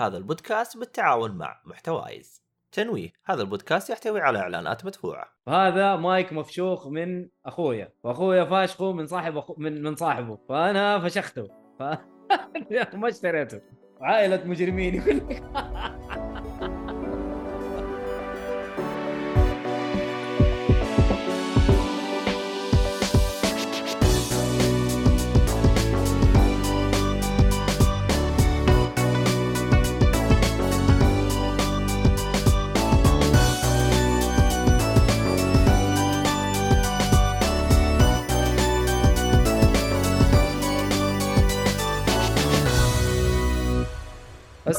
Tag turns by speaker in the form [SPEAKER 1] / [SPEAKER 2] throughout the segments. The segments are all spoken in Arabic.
[SPEAKER 1] هذا البودكاست بالتعاون مع محتوايز. تنويه هذا البودكاست يحتوي على إعلانات مدفوعة.
[SPEAKER 2] هذا مايك مفشوخ من أخويا. وأخويا فاشخه من صاحب أخو... من من صاحبه. فأنا فشخته. ف... ما اشتريته. عائلة مجرمين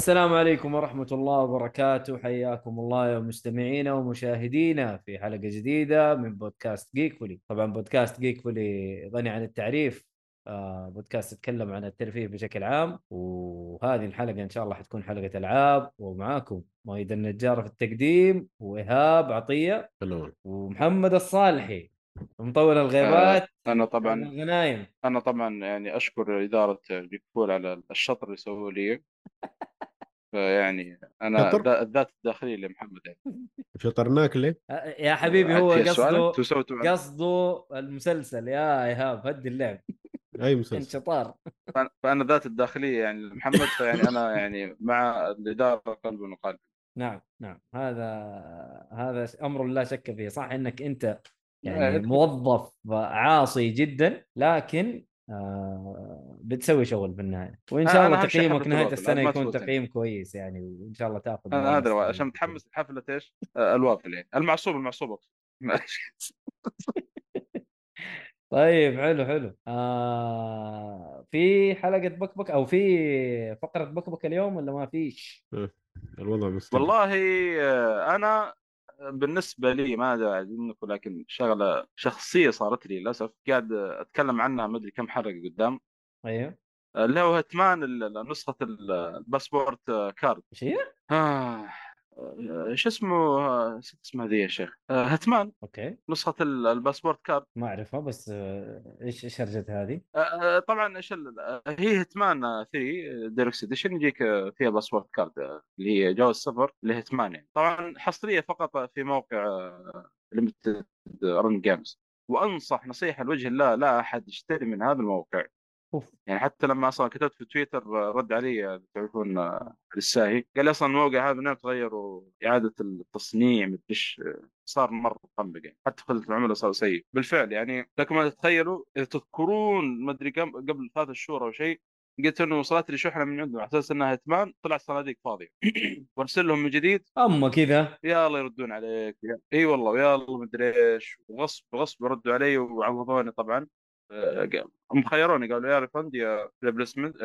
[SPEAKER 2] السلام عليكم ورحمة الله وبركاته. حياكم الله يا مستمعينا ومشاهدينا في حلقة جديدة من بودكاست جيكفولي طبعا بودكاست جيكفولي غني عن التعريف. آه بودكاست يتكلم عن الترفيه بشكل عام. وهذه الحلقة إن شاء الله حتكون حلقة ألعاب. ومعاكم مايد النجار في التقديم وإيهاب عطية ومحمد الصالحي. مطول الغيبات.
[SPEAKER 3] أنا
[SPEAKER 2] آه.
[SPEAKER 3] طبعا
[SPEAKER 2] الغنايم
[SPEAKER 3] أنا طبعا يعني أشكر إدارة بيكفول على الشطر اللي سووه لي. فيعني أنا الذات الداخلية لمحمد يعني.
[SPEAKER 4] شطرناك ليه؟
[SPEAKER 2] يا حبيبي هو؟ قصده؟ قصده المسلسل. يا إيهاب هدي اللعب.
[SPEAKER 4] أي
[SPEAKER 2] أنت
[SPEAKER 4] مسلسل
[SPEAKER 2] شطار.
[SPEAKER 3] فأنا- فأنا ذات الداخلية يعني لمحمد فيعني أنا يعني مع الإدارة قلب وقالب
[SPEAKER 2] نعم نعم. هذا هذا أمر لا شك فيه. صح إنك
[SPEAKER 3] أنت
[SPEAKER 2] يعني موظف عاصي جدا لكن آه بتسوي شغل في النهاية
[SPEAKER 3] وإن
[SPEAKER 2] شاء الله تقييمك نهاية
[SPEAKER 3] السنة
[SPEAKER 2] يكون. تقييم كويس يعني وإن شاء الله تأخذ
[SPEAKER 3] أنا هذا. عشان متحمس لحفلة إيش؟ آه، الوافل يعني المعصوب المعصوب.
[SPEAKER 2] طيب حلو حلو آه في حلقة بكبك أو في فقرة بكبك اليوم ولا ما فيش؟
[SPEAKER 4] الوضع مستوى
[SPEAKER 3] والله آه، أنا بالنسبة لي ما أدري لكن شغلة شخصية صارت لي للأسف. قاعد أتكلم عنها ما أدري كم حلقه قدام.
[SPEAKER 2] أيوه.
[SPEAKER 3] اللي هو Hitman نسخة ال- ال passport card.
[SPEAKER 2] إيش هي؟
[SPEAKER 3] آه آه، شو اسمه آه، اسمها ذي يا شيخ؟ آه، Hitman
[SPEAKER 2] أوكي.
[SPEAKER 3] نسخة ال- ال passport card.
[SPEAKER 2] ما أعرفها بس آه، إيش إيش هرجتها هذه؟
[SPEAKER 3] آه، آه، طبعا إيش آه، هي Hitman 3 Deluxe Edition يجيك آه، فيها passport card آه، اللي هي جواز سفر ل Hitman يعني. طبعا حصرية فقط في موقع Limited Run Games وأنصح نصيحة لوجه الله لا أحد يشتري من هذا الموقع.
[SPEAKER 2] أوف.
[SPEAKER 3] يعني حتى لما أصلا كتبت في تويتر رد علي تعرفون الساهي قال لي أصلا الموقع هذا من تغيروا؟ إعادة التصنيع آه، صار مرة مطبق يعني حتى خدمه العملاء صار سيء. بالفعل يعني لكم ما تتخيلوا إذا تذكرون ما أدري كم قبل ثلاث شهور أو شيء قلت إنه وصلت لي شحنه من عندهم على أساس إنها Hitman طلع صناديق فاضية. وأرسل لهم من جديد.
[SPEAKER 2] أما كذا.
[SPEAKER 3] يا الله يردون عليك. إي والله ويا الله مدري إيش. وغصب غصب ردوا علي وعوضوني طبعا. هم خيروني قالوا يا refund يا replacement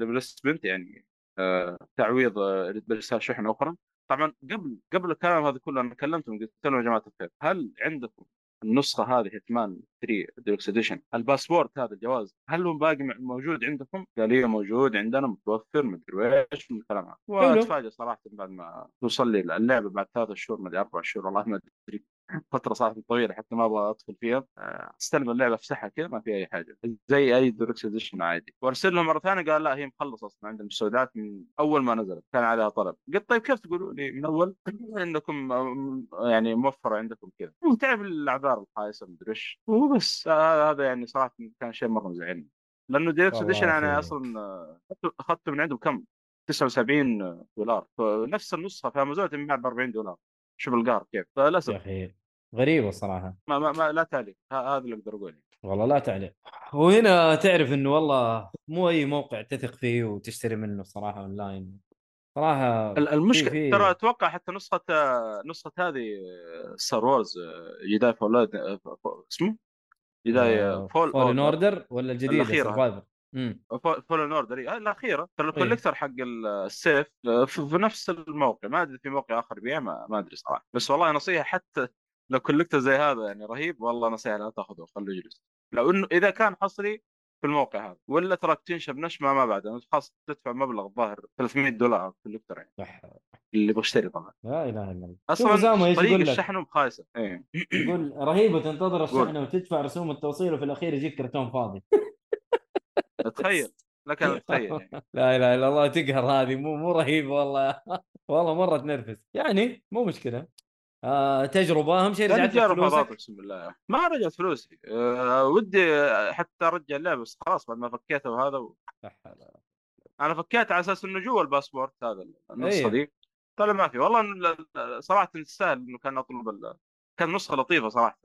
[SPEAKER 3] replacement يعني آه، تعويض آه، برسالة شحنه أخرى. طبعا قبل قبل الكلام هذا كله أنا كلمتهم قلت لهم يا جماعة الخير هل عندكم النسخة هذه Hitman 3 Deluxe Edition ال passport هذا الجواز هل هو باقي موجود عندكم؟ قال لي موجود عندنا متوفر مدري إيش من الكلام هذا. واتفاجئ صراحة بعد ما توصل لي اللعبة بعد ثلاثة شهور مدري أربع شهور والله ما أدري. فترة صراحة طويلة حتى ما أبغى أدخل فيها. آه، أستلم اللعبة افتحها كذا ما في أي حاجة. زي أي deluxe edition عادي. وأرسل لهم مرة ثانية قال لا هي مخلصة أصلا عند المستودعات من أول ما نزلت. كان عليها طلب. قلت طيب كيف تقولوا لي من أول؟ انكم آه، يعني موفرة عندكم كذا. وتعرف الأعذار الخايسة مدري إيش وبس آه، هذا يعني صراحة كان شيء مرة مزعلني لأنه
[SPEAKER 2] والله
[SPEAKER 3] edition
[SPEAKER 2] أخي.
[SPEAKER 3] أصلا اخذته من عندهم كم 79 دولار. فنفس النسخة في امازون تنباع ب 40 دولار. شوف القهر كيف.
[SPEAKER 2] يا
[SPEAKER 3] فللاسف
[SPEAKER 2] أخي غريبة الصراحة.
[SPEAKER 3] ما, ما, ما لا تعليق. هذا اللي أقدر أقوله.
[SPEAKER 2] والله لا تعليق. وهنا تعرف إنه والله مو أي موقع تثق فيه وتشتري منه الصراحه أونلاين. صراحة
[SPEAKER 3] ال- المشكلة
[SPEAKER 2] في-
[SPEAKER 3] ترى أتوقع حتى نسخة نسخة هذه Star Wars Jedi Fallen اسمه؟ Jedi Fallen
[SPEAKER 2] Fallen Order ولا الجديدة
[SPEAKER 3] الأخيرة.
[SPEAKER 2] امم
[SPEAKER 3] Fallen Order الأخيرة ترى ال collector حق السيف في في نفس الموقع ما أدري في موقع آخر يبيع ما, أدري صراحة بس والله نصيحة حتى لو collector زي هذا يعني رهيب والله نصيحة لا تاخذه خليه يجلس لو إنه إذا كان حصري في الموقع هذا ولا تراك تنشب نشمة ما بعد خلاص تدفع مبلغ الظاهر 300 دولار collector يعني
[SPEAKER 2] صح.
[SPEAKER 3] اللي بشتري طبعا.
[SPEAKER 2] لا إله إلا الله. أصلا لك
[SPEAKER 3] الشحن خايسه إيه.
[SPEAKER 2] يقول رهيبة تنتظر
[SPEAKER 3] قول.
[SPEAKER 2] الشحنة وتدفع رسوم التوصيل وفي الأخير يجيك كرتون فاضي.
[SPEAKER 3] تخيل لك ان تتخيل يعني.
[SPEAKER 2] لا إله إلا الله تقهر هذه مو مو رهيبه والله. والله مرة تنرفز. يعني مو مشكلة. آه تجربة أهم شيء رجعت فلوسك
[SPEAKER 3] اقسم بالله ما رجعت فلوسي. أه ودي حتى أرجع اللعبه بس خلاص بعد ما فكيتها وهذا و... أنا فكيت على أساس إنه جوا الباسبورت هذا
[SPEAKER 2] أيوه.
[SPEAKER 3] دي طلع ما في. والله صراحة تستاهل إنه كان أطلب ال... كان نسخة لطيفة صراحة.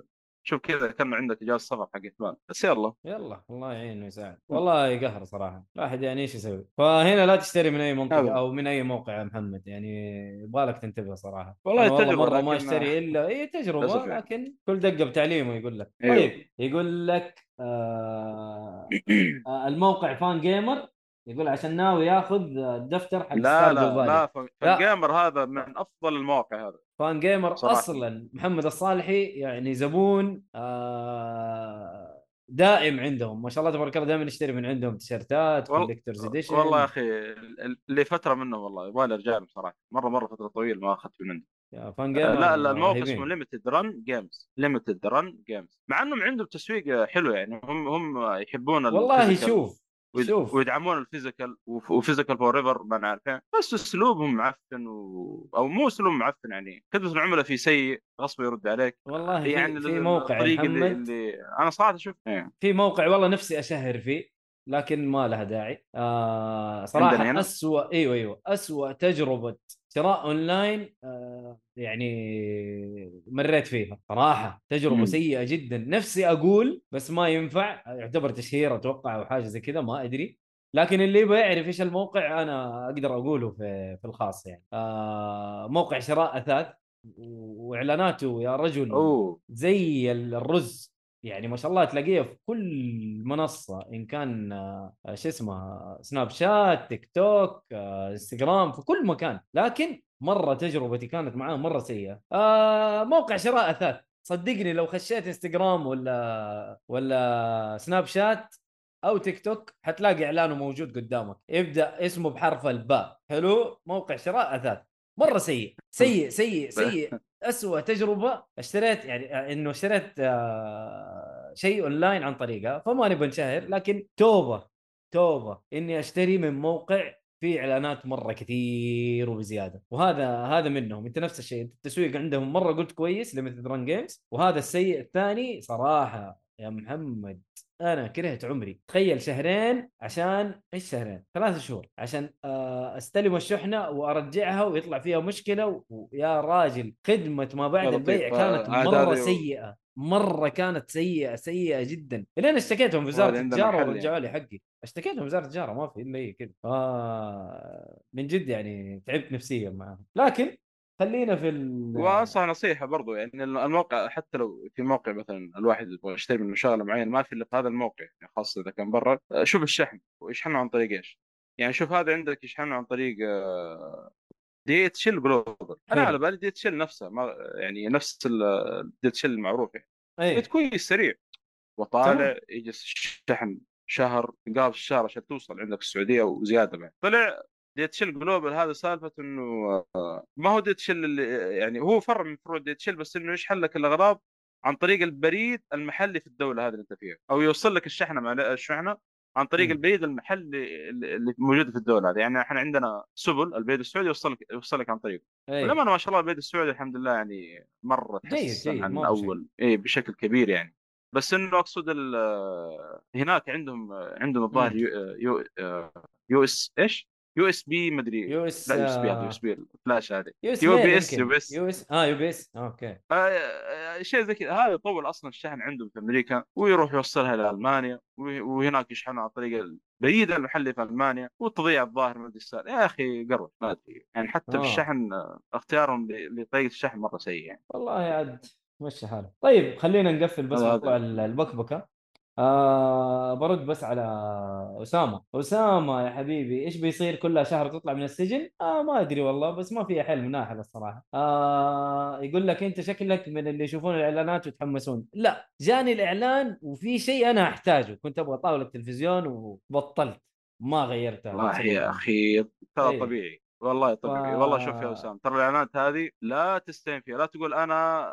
[SPEAKER 3] شوف كذا كان عندك اجازه سفر حق فلان بس يلا.
[SPEAKER 2] يلا الله يعين ويساعد. والله يقهر صراحة. الواحد يعني إيش يسوي؟ فهنا لا تشتري من أي
[SPEAKER 3] منطقة.
[SPEAKER 2] أو من أي موقع يا محمد. يعني يبغى لك تنتبه صراحة.
[SPEAKER 3] والله تجربة،
[SPEAKER 2] مرة ما أشتري إلا إي
[SPEAKER 3] تجربة يعني.
[SPEAKER 2] لكن كل دقة بتعليمه يقول لك.
[SPEAKER 3] أيوه.
[SPEAKER 2] طيب يقول لك آه آه، الموقع Fangamer. يقول عشان ناوي ياخذ الدفتر حق
[SPEAKER 3] لا لا. لا ف-
[SPEAKER 2] لا.
[SPEAKER 3] Fangamer هذا من أفضل المواقع هذا
[SPEAKER 2] Fangamer
[SPEAKER 3] صراحة.
[SPEAKER 2] أصلا محمد الصالحي يعني زبون آه دائم عندهم ما شاء الله تبارك الله دائما نشتري من عندهم تيشيرتات
[SPEAKER 3] وال-
[SPEAKER 2] collector's edition
[SPEAKER 3] والله يا أخي اللي فترة منه والله يبغى لي ارجع بصراحه مرة مرة فترة طويلة ما أخذت من عنده
[SPEAKER 2] يا Fan
[SPEAKER 3] آه،
[SPEAKER 2] gamer
[SPEAKER 3] لا لا الموقع. اسمه ليمتد رن جيمز ليمتد رن جيمز مع إنهم عندهم تسويق حلو يعني هم هم يحبون
[SPEAKER 2] والله شوف شوف.
[SPEAKER 3] ويدعمون ال physical وف- و physical forever ما نعرفين بس أسلوبهم معفن و... أو مو اسلوب معفن يعني. خدمه العملاء فيه سيء غصب يرد عليك.
[SPEAKER 2] والله
[SPEAKER 3] يعني
[SPEAKER 2] في, في موقع
[SPEAKER 3] اللي, اللي أنا صراحة شفت إيه.
[SPEAKER 2] في موقع والله نفسي أشهر فيه لكن ما لها داعي. آه
[SPEAKER 3] صراحة؟
[SPEAKER 2] اسوء إيوه إيوه اسوء تجربة شراء أونلاين آه يعني مريت فيها صراحة تجربة
[SPEAKER 3] مم.
[SPEAKER 2] سيئة جدا. نفسي أقول بس ما ينفع يعتبر تشهير أتوقع أو حاجة زي كذا ما أدري. لكن اللي يبغى يعرف إيش الموقع أنا أقدر أقوله في في الخاص يعني. آه موقع شراء أثاث وإعلاناته يا رجل
[SPEAKER 3] أوه.
[SPEAKER 2] زي الرز. يعني ما شاء الله تلاقيه في كل منصة إن كان آه، شو اسمه سناب شات تيك توك آه، إنستغرام في كل مكان. لكن مرة تجربتي كانت معاه مرة سيئة. آه موقع شراء أثاث. صدقني لو خشيت إنستغرام ولا ولا سناب شات أو تيك توك حتلاقي إعلانه موجود قدامك. يبدأ اسمه بحرف الباء. حلو؟ موقع شراء أثاث. مرة سيء. سيء سيء سيء. أسوأ تجربة اشتريت يعني إنه اشتريت آه، شيء أونلاين عن طريقها فما نبغى نشهر لكن توبة توبة إني أشتري من موقع فيه إعلانات مرة كثير وبزيادة. وهذا هذا منهم. أنت نفس الشيء أنت التسويق عندهم مرة قلت كويس Limited Run Games وهذا السيء الثاني صراحة يا محمد. أنا كرهت عمري. تخيل شهرين عشان إيش شهرين؟ ثلاثة شهور عشان آه، أستلم الشحنة وأرجعها ويطلع فيها مشكلة ويا راجل خدمة ما بعد البيع
[SPEAKER 3] لطيف.
[SPEAKER 2] كانت
[SPEAKER 3] مرة و-
[SPEAKER 2] سيئة مرة كانت سيئة سيئة جدا. لين اشتكيتهم في
[SPEAKER 3] وزارة
[SPEAKER 2] التجارة
[SPEAKER 3] محل
[SPEAKER 2] ورجعوا لي حقي. اشتكيتهم في وزارة التجارة ما في إلا هي كذا. آه من جد يعني تعبت نفسيا معهم لكن خلينا في ال...
[SPEAKER 3] وانصح نصيحة برضو يعني الموقع حتى لو في موقع مثلا الواحد يبغى يشتري منه شغلة معينة ما في إلا في هذا الموقع يعني خاصة إذا كان برا شوف الشحن ويشحنه عن طريق إيش؟ يعني شوف هذا عندك يشحنه عن طريق DHL Global. أنا
[SPEAKER 2] حلو.
[SPEAKER 3] على بالي DHL نفسه ما يعني نفس ال DHL المعروف يعني.
[SPEAKER 2] إيه.
[SPEAKER 3] كويس سريع وطالع يجي الشحن شهر قابل الشهر عشان توصل عندك السعودية وزيادة بعد. طلع DHL Global هذا سالفة إنه آه، ما هو DHL اللي يعني هو فرع من فروع DHL بس إنه يشحن لك الأغراض عن طريق البريد المحلي في الدولة هذه اللي أنت فيها أو يوصل لك الشحنة مع الشحنة عن طريق
[SPEAKER 2] مم.
[SPEAKER 3] البريد المحلي اللي موجود في الدولة هذه يعني إحنا عندنا سبل البريد السعودي يوصل لك يوصل لك عن طريقه
[SPEAKER 2] إيه
[SPEAKER 3] ولما ما شاء الله البريد السعودي الحمد لله يعني
[SPEAKER 2] مرة
[SPEAKER 3] تحسن عن. أول اي بشكل كبير يعني بس إنه أقصد ال- هناك عندهم عندهم الظاهر
[SPEAKER 2] مم.
[SPEAKER 3] يو U, US إيش؟ USB مدري
[SPEAKER 2] US
[SPEAKER 3] لا USB هذا USB ال flash هذه.
[SPEAKER 2] UPS.
[SPEAKER 3] يو بي
[SPEAKER 2] إس. US آه UPS okay.
[SPEAKER 3] آه، آه، شيء زي كذا. هذا يطول أصلا الشحن عندهم في أمريكا ويروح يوصلها لألمانيا وه- وهناك يشحنوا عن طريق البريد المحلي في ألمانيا والتضييع الظاهر ما أدري. يا أخي قرب ما أدري. يعني حتى
[SPEAKER 2] آه.
[SPEAKER 3] في الشحن آه، اختيارهم لطريقة الشحن مرة سيء يعني.
[SPEAKER 2] والله عاد مشي حاله طيب خلينا نقفل بس موضوع ال- البكبكة. آه برد بس على اسامه اسامه يا حبيبي إيش بيصير كلها شهر تطلع من السجن؟ آه ما أدري والله بس ما في حل ناحل الصراحة. آه يقول لك أنت شكلك من اللي يشوفون الإعلانات ويتحمسون. لا جاني الإعلان وفي شيء أنا أحتاجه. كنت أبغى طاوله تلفزيون وبطلت ما غيرتها
[SPEAKER 3] والله يا أخي ترى
[SPEAKER 2] إيه.
[SPEAKER 3] طبيعي. والله طبيعي.
[SPEAKER 2] ف-
[SPEAKER 3] والله شوف يا اسامه ترى الإعلانات هذه لا تستهين فيها. لا تقول أنا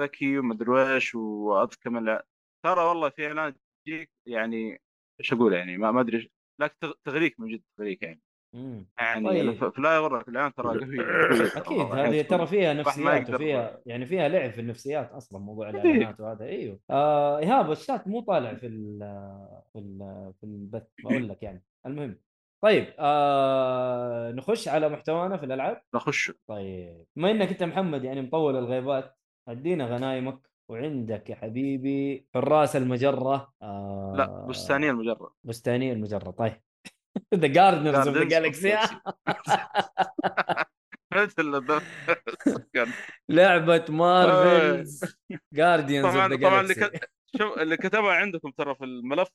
[SPEAKER 3] ذكي ومدري إيش وأذكى من ترى والله في إعلان تجيك يعني إيش أقول يعني ما ما أدري لكن تغ- تغريك من جد تغريك يعني.
[SPEAKER 2] مم.
[SPEAKER 3] يعني
[SPEAKER 2] طيب.
[SPEAKER 3] ف- فلا يغرك الآن ترى أكيد.
[SPEAKER 2] هذه
[SPEAKER 3] يعني
[SPEAKER 2] ترى فيها نفسيات وفيها يعني فيها لعب في النفسيات أصلا موضوع الإعلانات وهذا. أيوه. آه إيهاب الشات مو طالع في ال في ال في البث بقول لك يعني. المهم. طيب آه نخش على محتوانا في الألعاب؟
[SPEAKER 3] نخش.
[SPEAKER 2] طيب. بما إنك أنت محمد يعني مطول الغيبات أدينا غنايمك. وعندك يا حبيبي حراس المجرة آه
[SPEAKER 3] لا بستانية المجرة
[SPEAKER 2] بستانية المجرة طيب. The
[SPEAKER 3] Gardeners of the Galaxy
[SPEAKER 2] لعبة Marvel's Guardians of
[SPEAKER 3] طبعا
[SPEAKER 2] the
[SPEAKER 3] طبعا اللي Galaxy. شوف اللي كتبها عندكم ترى في الملف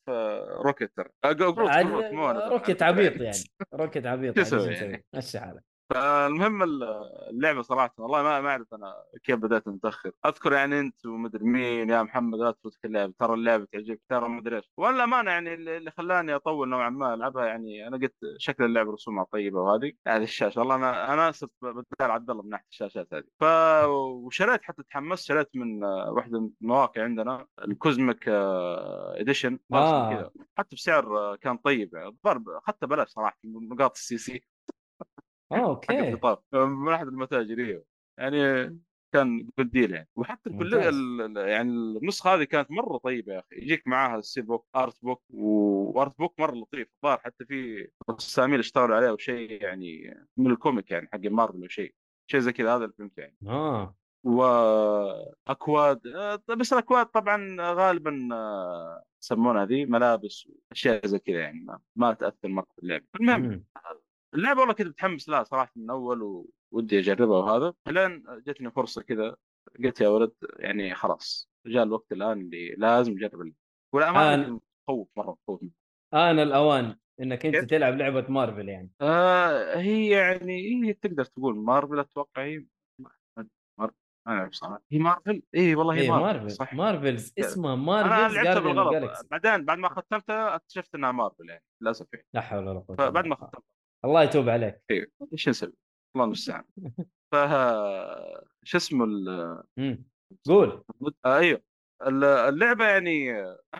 [SPEAKER 3] Rocket ترى. آه، طبعاً.
[SPEAKER 2] Rocket عبيط يعني. Rocket عبيط
[SPEAKER 3] أسوي
[SPEAKER 2] إيش
[SPEAKER 3] يعني؟
[SPEAKER 2] مشي حالك.
[SPEAKER 3] فالمهم ال- اللعبة صراحة والله ما ما أعرف أنا كيف بدأت متاخر أذكر يعني أنت ومدري مين يا محمد لا تفوتك اللعبة ترى اللعبة تعجبك ترى مدري إيش. وأنا الامانه يعني اللي خلاني أطول نوعا ما ألعبها يعني أنا قلت شكل اللعبة رسومها طيبة وهذه هذه الشاشة. والله أنا أنا اسف بدال عبد الله من ناحية الشاشات هذه. ف وشريت حتى تحمست شريت من آه، واحدة من المواقع عندنا ال Cosmic
[SPEAKER 2] Edition
[SPEAKER 3] آه. حتى بسعر آه، كان طيب يعني ضرب اخذته بلاش صراحة نقاط ال
[SPEAKER 2] CC.
[SPEAKER 3] حق
[SPEAKER 2] okay.
[SPEAKER 3] الخطاب من احد المتاجر أيوه يعني كان good deal يعني. وحتى كل
[SPEAKER 2] ممتاز.
[SPEAKER 3] ال- ال- يعني النسخة هذه كانت مرة طيبة يا أخي. يجيك معاها ال steelbook art book و art book مرة لطيف. الظاهر حتى في رسامين اشتغلوا عليه وشيء يعني من ال comic يعني حق مارفل وشيء شيء. زي كذا هذا اللي فهمته يعني
[SPEAKER 2] آه
[SPEAKER 3] واكواد آه، بس الأكواد طبعا غالبا آه، يسمونها ذي ملابس وأشياء زي كذا يعني ما, ما تأثر مرة في اللعبة. المهم. اللعبة والله كنت متحمس لها صراحة من أول ودي أجربها وهذا. لين جتني فرصة كذا قلت يا ولد يعني خلاص جاء الوقت الآن اللي لازم اجرب اللعبة. والامانه
[SPEAKER 2] آن.
[SPEAKER 3] كنت متخوف مرة متخوف
[SPEAKER 2] آن الأوان إنك أنت
[SPEAKER 3] كيف؟
[SPEAKER 2] تلعب لعبة مارفل يعني.
[SPEAKER 3] آه هي يعني هي تقدر تقول مارفل أتوقع هي مارفل أنا أعرف صراحة. هي مارفل؟ إي والله هي
[SPEAKER 2] إيه
[SPEAKER 3] مارفل,
[SPEAKER 2] مارفل.
[SPEAKER 3] صح
[SPEAKER 2] مارفلز اسمها
[SPEAKER 3] أنا
[SPEAKER 2] مارفلز
[SPEAKER 3] لعبتها بالغلط. بعدين بعد ما ختمتها اكتشفت إنها مارفل يعني للأسف يعني.
[SPEAKER 2] لا حول ولا قوة
[SPEAKER 3] فبعد
[SPEAKER 2] إلا
[SPEAKER 3] ما
[SPEAKER 2] بالله. الله يتوب عليك
[SPEAKER 3] أيوه إيش نسوي؟ الله المستعان ف شو اسمه ال-.
[SPEAKER 2] قول
[SPEAKER 3] آه أيوه ال- اللعبة يعني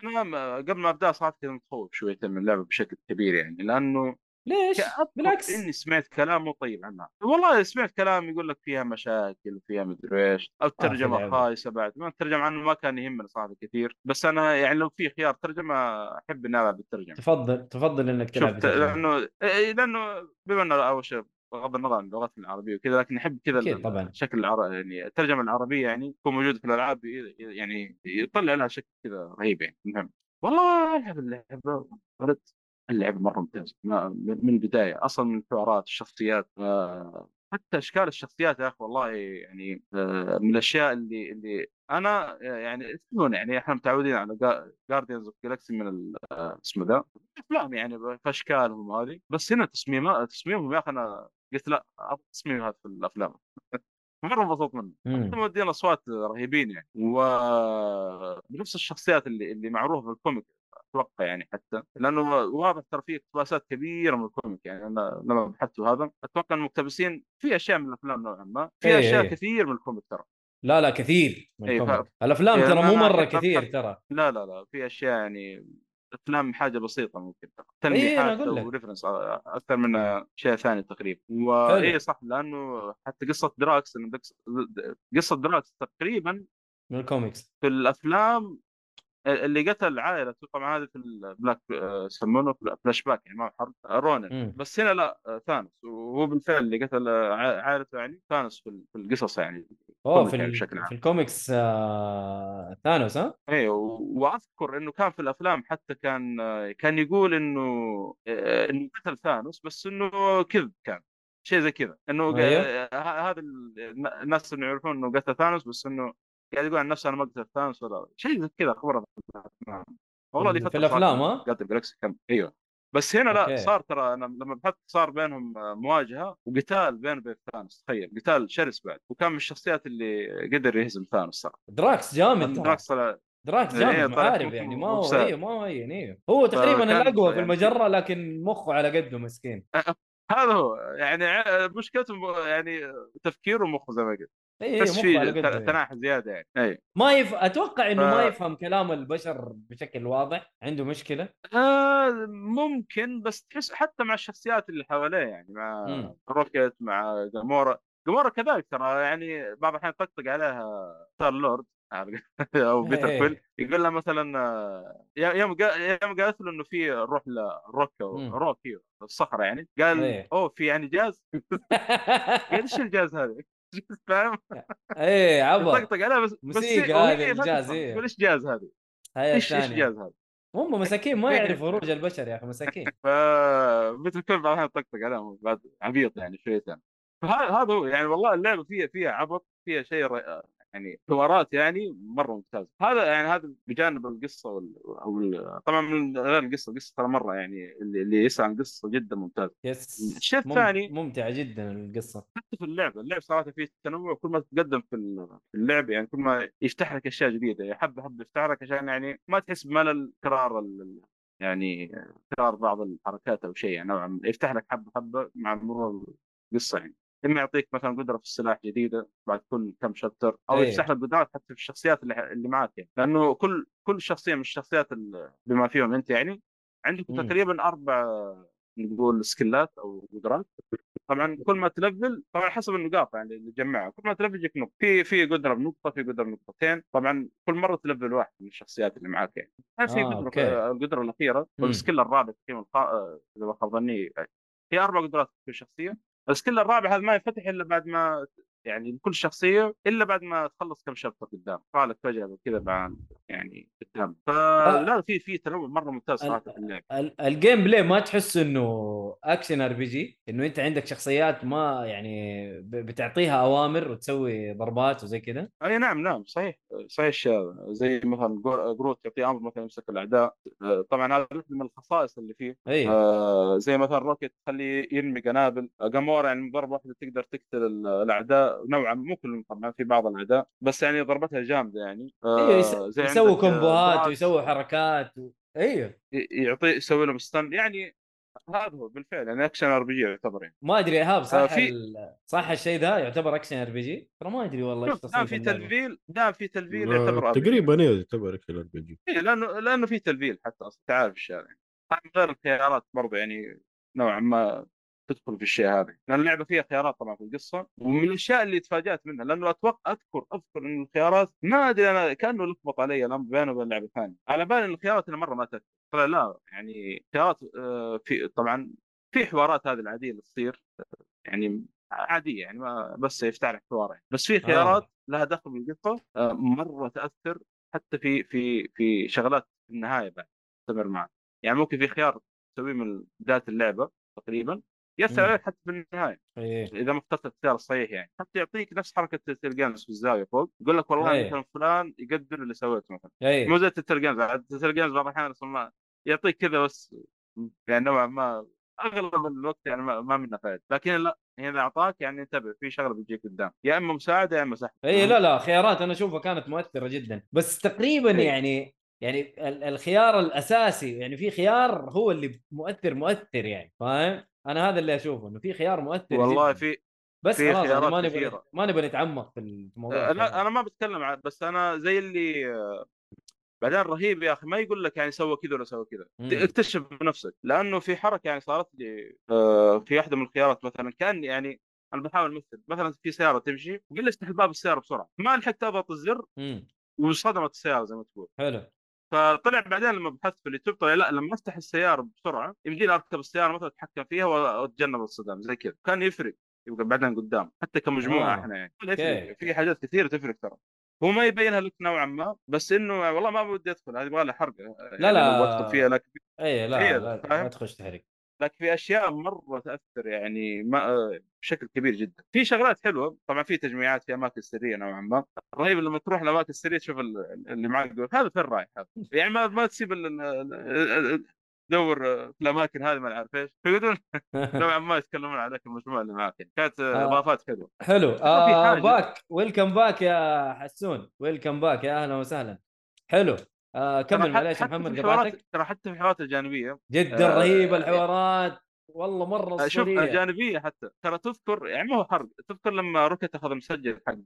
[SPEAKER 3] أنا قبل ما أبدأ صراحة كنت متخوف شويتين من اللعبة بشكل كبير يعني لأنه
[SPEAKER 2] ليش؟ بالعكس.
[SPEAKER 3] إني سمعت كلام مو طيب عنها. والله سمعت كلام يقول لك فيها مشاكل وفيها مدري إيش. أو الترجمة
[SPEAKER 2] لعبة.
[SPEAKER 3] خايسة بعد. ما الترجمة عنه ما كان يهمني صراحة كثير. بس أنا يعني لو في خيار ترجمة أحب إني ألعب بالترجمة.
[SPEAKER 2] تفضل تفضل إنك تلعب.
[SPEAKER 3] لأنه لأنه بما إنه أول شيء بغض النظر عن لغتنا العربية وكذا لكن أحب كذا
[SPEAKER 2] طبعاً.
[SPEAKER 3] الشكل العربي يعني الترجمة العربية يعني تكون موجودة في الألعاب يعني يطلع لها شكل كذا رهيب يعني. المهم والله العب اللعبه ولد. اللعبه مرة ممتازه من البداية أصلا من الحوارات الشخصيات آه، حتى أشكال الشخصيات يا أخي والله يعني آه، من الأشياء اللي اللي أنا يعني تدرون يعني إحنا متعودين على Guardians of the Galaxy من آه، اسمه ذا الأفلام يعني في اشكالهم وهذه بس هنا تصميم تصميمهم يا أخي أنا قلت لا أبغى تصميم هذا في الأفلام. مرة انبسطت منه. مودين أصوات رهيبين يعني. ونفس الشخصيات اللي اللي معروفة في ال comic. أتوقع يعني حتى لأنه واضح ترى في اقتباسات كبيرة من ال comic يعني أنا لما بحثت هذا أتوقع إن المقتبسين في أشياء من الأفلام نوعا ما في
[SPEAKER 2] إيه
[SPEAKER 3] أشياء
[SPEAKER 2] إيه.
[SPEAKER 3] كثير من ال comic ترى
[SPEAKER 2] لا لا كثير من
[SPEAKER 3] إيه،
[SPEAKER 2] ال comic
[SPEAKER 3] ف-
[SPEAKER 2] الأفلام
[SPEAKER 3] إيه،
[SPEAKER 2] ترى مو
[SPEAKER 3] أحب
[SPEAKER 2] كثير. ترى
[SPEAKER 3] لا لا لا في أشياء يعني أفلام حاجة بسيطة ممكن
[SPEAKER 2] إيه،
[SPEAKER 3] تلميحات
[SPEAKER 2] لك.
[SPEAKER 3] و reference أكثر من اشياء ثانية تقريبا. واي صح لأنه حتى قصة دراكس قصة دراكس تقريبا
[SPEAKER 2] من الكوميكس
[SPEAKER 3] في الأفلام اللي قتل عائلته طبعا هذه في ال black آه، يسمونه فلاش باك يعني ما حرب آه، رونن. بس هنا لا آه، ثانوس وهو بالفعل اللي قتل آه، عا- عائلته يعني ثانوس في في القصص يعني comic
[SPEAKER 2] في,
[SPEAKER 3] يعني. بشكل عام.
[SPEAKER 2] في الكوميكس آه... ثانوس ها؟
[SPEAKER 3] أيوه وأذكر إنه كان في الأفلام حتى كان كان يقول إنه آه، إنه قتل ثانوس بس إنه كذب كان شيء زي كذا إنه
[SPEAKER 2] أيوه.
[SPEAKER 3] آه، هذا ال- الناس اللي يعرفون إنه قتل ثانوس بس إنه قاعد يقول عن نفسه أنا ما قتلت ثانوس ولا شيء زي كذا الافلام والله لي
[SPEAKER 2] في
[SPEAKER 3] فترة
[SPEAKER 2] الأفلام، ها؟
[SPEAKER 3] قاتل galaxy كم. أيوه. بس هنا لا
[SPEAKER 2] أوكي.
[SPEAKER 3] صار ترى أنا لما بحثت صار بينهم آه، مواجهة وقتال بين وبين ثانوس. تخيل قتال شرس بعد. وكان من الشخصيات اللي قدر يهزم ثانوس ترى
[SPEAKER 2] دراكس جامد
[SPEAKER 3] دراكس طلع
[SPEAKER 2] دراكس
[SPEAKER 3] إيه،
[SPEAKER 2] جامد
[SPEAKER 3] طلع
[SPEAKER 2] محارب يعني ما هو. أيوه ما هو أيوه هو تقريبا الأقوى في المجرة لكن مخه على قده مسكين.
[SPEAKER 3] هذا هو. يعني مشكلته يعني تفكيره مخه زي ما قلت.
[SPEAKER 2] اي
[SPEAKER 3] بس في
[SPEAKER 2] على قده
[SPEAKER 3] ت-. تناحي زيادة يعني اي
[SPEAKER 2] ما يف... أتوقع إنه
[SPEAKER 3] ف-
[SPEAKER 2] ما يفهم كلام البشر بشكل واضح عنده مشكلة
[SPEAKER 3] آه ممكن بس تحس حتى مع الشخصيات اللي حواليه يعني مع. روكيت مع جامورا جامورا كذلك ترى يعني بعض الأحيان طقطق عليها ستار لورد أو بيتر
[SPEAKER 2] إيه.
[SPEAKER 3] كويل يقول لها مثلا يوم يوم قالت له إنه في نروح لروكا
[SPEAKER 2] مم.
[SPEAKER 3] روكي الصحراء يعني قال
[SPEAKER 2] إيه.
[SPEAKER 3] أوه في يعني جاز قال إيش الجاز هذا؟ فاهم؟
[SPEAKER 2] إيه عبط
[SPEAKER 3] طقطق عليها بس بس
[SPEAKER 2] موسيقى هذه الجاز،.
[SPEAKER 3] تقول إيش جاز هذه؟ إيش
[SPEAKER 2] إيش
[SPEAKER 3] جاز هذا؟
[SPEAKER 2] هم مساكين ما
[SPEAKER 3] إيه.
[SPEAKER 2] يعرفوا فروج البشر يا أخي مساكين
[SPEAKER 3] ف بيتر كويل بعض طقطق عليهم بعد عبيط يعني شويتين فهذا هذا هو يعني والله اللعبة فيها فيها عبط فيها شيء يعني حوارات يعني مرة ممتازة. هذا يعني هذا بجانب القصة وال... أو ال... طبعا من غير القصة القصة ترى مرة يعني اللي, اللي يسعى عن قصة جدا ممتازة.
[SPEAKER 2] بس
[SPEAKER 3] الشيء
[SPEAKER 2] مم-
[SPEAKER 3] الثاني
[SPEAKER 2] ممتعة جدا القصة.
[SPEAKER 3] حتى في اللعبه اللعبه صراحة فيه تنوع. كل ما تتقدم في ال- في اللعب يعني كل ما يفتح لك أشياء جديدة. يعني حبه حبه يفتح لك عشان يعني ما تحس بملل تكرار ال- ال- يعني تكرار بعض الحركات أو شيء يعني نوعا ما. يفتح لك حبه حبه مع مرور القصة يعني. اما يعطيك مثلا قدرة في السلاح جديدة بعد كل كم شابتر أو
[SPEAKER 2] إيه.
[SPEAKER 3] يفتح لك قدرات حتى في الشخصيات اللي, اللي معك يعني. لأنه كل كل شخصية من الشخصيات اللي بما فيهم أنت يعني عندك
[SPEAKER 2] مم.
[SPEAKER 3] تقريبا أربع نقول سكيلات أو قدرات. طبعا كل ما تلفل طبعا حسب النقاط يعني اللي تجمعها كل ما تلفل يجيك نقطة. في في قدرة بنقطة في قدرة بنقطتين. طبعا كل مرة تلفل واحد من الشخصيات اللي معاك يعني. في
[SPEAKER 2] آه،
[SPEAKER 3] قدرة القدرة الأخيرة
[SPEAKER 2] مم.
[SPEAKER 3] والسكيل الرابع تقريبا إذا ما خاب ظني هي أربع قدرات في الشخصيه ال skill الرابع هذا ما ينفتح إلا بعد ما يعني لكل شخصية إلا بعد ما تخلص كم chapter قدام. لك فجأة كذا بعد يعني قدام. فلا في في تنوع مرة ممتاز صراحة في اللعب.
[SPEAKER 2] ال- ال gameplay ما تحس إنه action RPG إنه أنت عندك شخصيات ما يعني بتعطيها أوامر وتسوي ضربات وزي كذا
[SPEAKER 3] أي نعم نعم صحيح صحيح الشيء زي مثلا جروت يعطي أمر مثلا يمسك الأعداء. آه، طبعا هذا من الخصائص اللي فيه.
[SPEAKER 2] اي
[SPEAKER 3] آه زي مثلا روكيت تخليه يرمي قنابل. آه، جامورا يعني ضربه واحدة تقدر تقتل ال- الأعداء. نوعا ما مو كلهم طبعا في بعض الأعداء بس يعني ضربتها جامدة يعني. آه أيوه
[SPEAKER 2] يسوي
[SPEAKER 3] آه،
[SPEAKER 2] كومبوهات ويسوي حركات و...
[SPEAKER 3] أيوه يعطي يسوي لهم ستان يعني هذا هو بالفعل يعني action RPG يعتبر يعني.
[SPEAKER 2] ما أدري ايهاب
[SPEAKER 3] آه،
[SPEAKER 2] صح
[SPEAKER 3] في-
[SPEAKER 2] ال... صح الشيء ذا يعتبر action RPG ترى ما أدري والله
[SPEAKER 3] إيش دام في. تلفيل دام في تلفيل يعتبر
[SPEAKER 4] آه،. تقريبا أيوه يعتبر action RPG
[SPEAKER 3] إيه لأنه لأنه في تلفيل حتى أصلا انت عارف الشارع. طبعا غير الخيارات برضه يعني نوعا ما. تدخل في الشيء هذا. لأن اللعبة فيها خيارات طبعا في القصة ومن الأشياء اللي تفاجأت منها لأنه أتوقع أذكر أذكر إن الخيارات ما أدري أنا كأنه لخبط علي الامر بينه وبين لعبة ثانية. على بالي إن الخيارات اللي مرة ما تذكر طلع لا يعني خيارات آه، في طبعا في حوارات هذه العادية اللي تصير آه، يعني عادية يعني ما بس يفتح لك حوار يعني. بس في خيارات لها دخل بالقصة آه، مرة تأثر حتى في في في شغلات في النهاية بعد تستمر معك. يعني ممكن في خيار تسويه من بداية اللعبة تقريبا
[SPEAKER 2] مم.
[SPEAKER 3] عليك حتى في النهايه
[SPEAKER 2] إيه.
[SPEAKER 3] إذا ما اخترت الخيار الصحيح يعني. حتى يعطيك نفس حركة التلجانس في الزاويه فوق يقول لك والله
[SPEAKER 2] إيه.
[SPEAKER 3] مثلا فلان يقدر اللي سويته مثلا. مو
[SPEAKER 2] إيه
[SPEAKER 3] زي التلجانس التلجانس بعض الأحيان أصلاً ما يعطيك كذا بس يعني نوعا ما أغلب الوقت يعني ما, منه فائده لكن لا هنا أعطاك يعني انتبه في شغلة بتجيك قدام. يا إما مساعدة يا إما سحب.
[SPEAKER 2] اي لا لا خيارات أنا أشوفها كانت مؤثرة جدا. بس تقريبا
[SPEAKER 3] إيه.
[SPEAKER 2] يعني يعني ال- الخيار الأساسي يعني في خيار هو اللي مؤثر مؤثر يعني فاهم؟ أنا هذا اللي أشوفه إنه في خيار مؤثر
[SPEAKER 3] والله. في
[SPEAKER 2] بس
[SPEAKER 3] في
[SPEAKER 2] خلاص يعني
[SPEAKER 3] خيارات
[SPEAKER 2] ما نبغى. ما نبغى نتعمق في الموضوع الخيارات.
[SPEAKER 3] لا أنا ما بتكلم عن بس أنا زي اللي آه، بعدين رهيب يا أخي ما يقول لك يعني سوى كذا ولا سوى كذا. اكتشف بنفسك لأنه في حركة يعني صارت لي آه، في واحدة من الخيارات مثلا كأن يعني أنا بحاول امثل مثلا في سيارة تمشي وقل لي افتح باب السيارة بسرعة ما لحقت أضغط الزر
[SPEAKER 2] مم.
[SPEAKER 3] وانصدمت السيارة زي ما تقول
[SPEAKER 2] حلو
[SPEAKER 3] فطلع بعدين لما بحثت في اليوتيوب طلع لا لما افتح السيارة بسرعة يمديني أركب السيارة مثلا أتحكم فيها وأتجنب الصدام زي كذا كان يفرق يبقى بعدين قدام حتى كمجموعة
[SPEAKER 2] آه.
[SPEAKER 3] إحنا يعني. يفرق في حاجات كثيرة تفرق ترى هو ما يبينها لك نوعا ما بس إنه والله ما بدي أدخل هذه يبغى لها حرق لا
[SPEAKER 2] لا.
[SPEAKER 3] لو ادخل فيها لكن
[SPEAKER 2] اي لا لا,
[SPEAKER 3] فاهم؟
[SPEAKER 2] لا تخش تحرق
[SPEAKER 3] لكن في أشياء مرة تأثر يعني ما بشكل كبير جدا. في شغلات حلوة طبعا في تجميعات في أماكن سرية نوعا ما. رهيب لما تروح الأماكن السرية تشوف ال- اللي معك يقول هذا فين رايح هذا؟ يعني ما ما تسيب تدور في الأماكن هذه ما اعرف إيش. فيقولون نوعا ما يتكلمون عليك المجموعة اللي معك يعني. كانت
[SPEAKER 2] آه.
[SPEAKER 3] إضافات حلوة.
[SPEAKER 2] حلو. آه. باك. welcome back يا حسون. welcome back يا أهلا وسهلا. حلو. آه كمل معليش محمد قطعتك.
[SPEAKER 3] ترى حتى في الحوارات الجانبية
[SPEAKER 2] جدا
[SPEAKER 3] آه،
[SPEAKER 2] رهيبة الحوارات. والله مرة
[SPEAKER 3] شوف
[SPEAKER 2] اسطوريه
[SPEAKER 3] جانبية حتى. ترى تذكر يعني ما هو حرق تذكر لما روكيت أخذ المسجل حق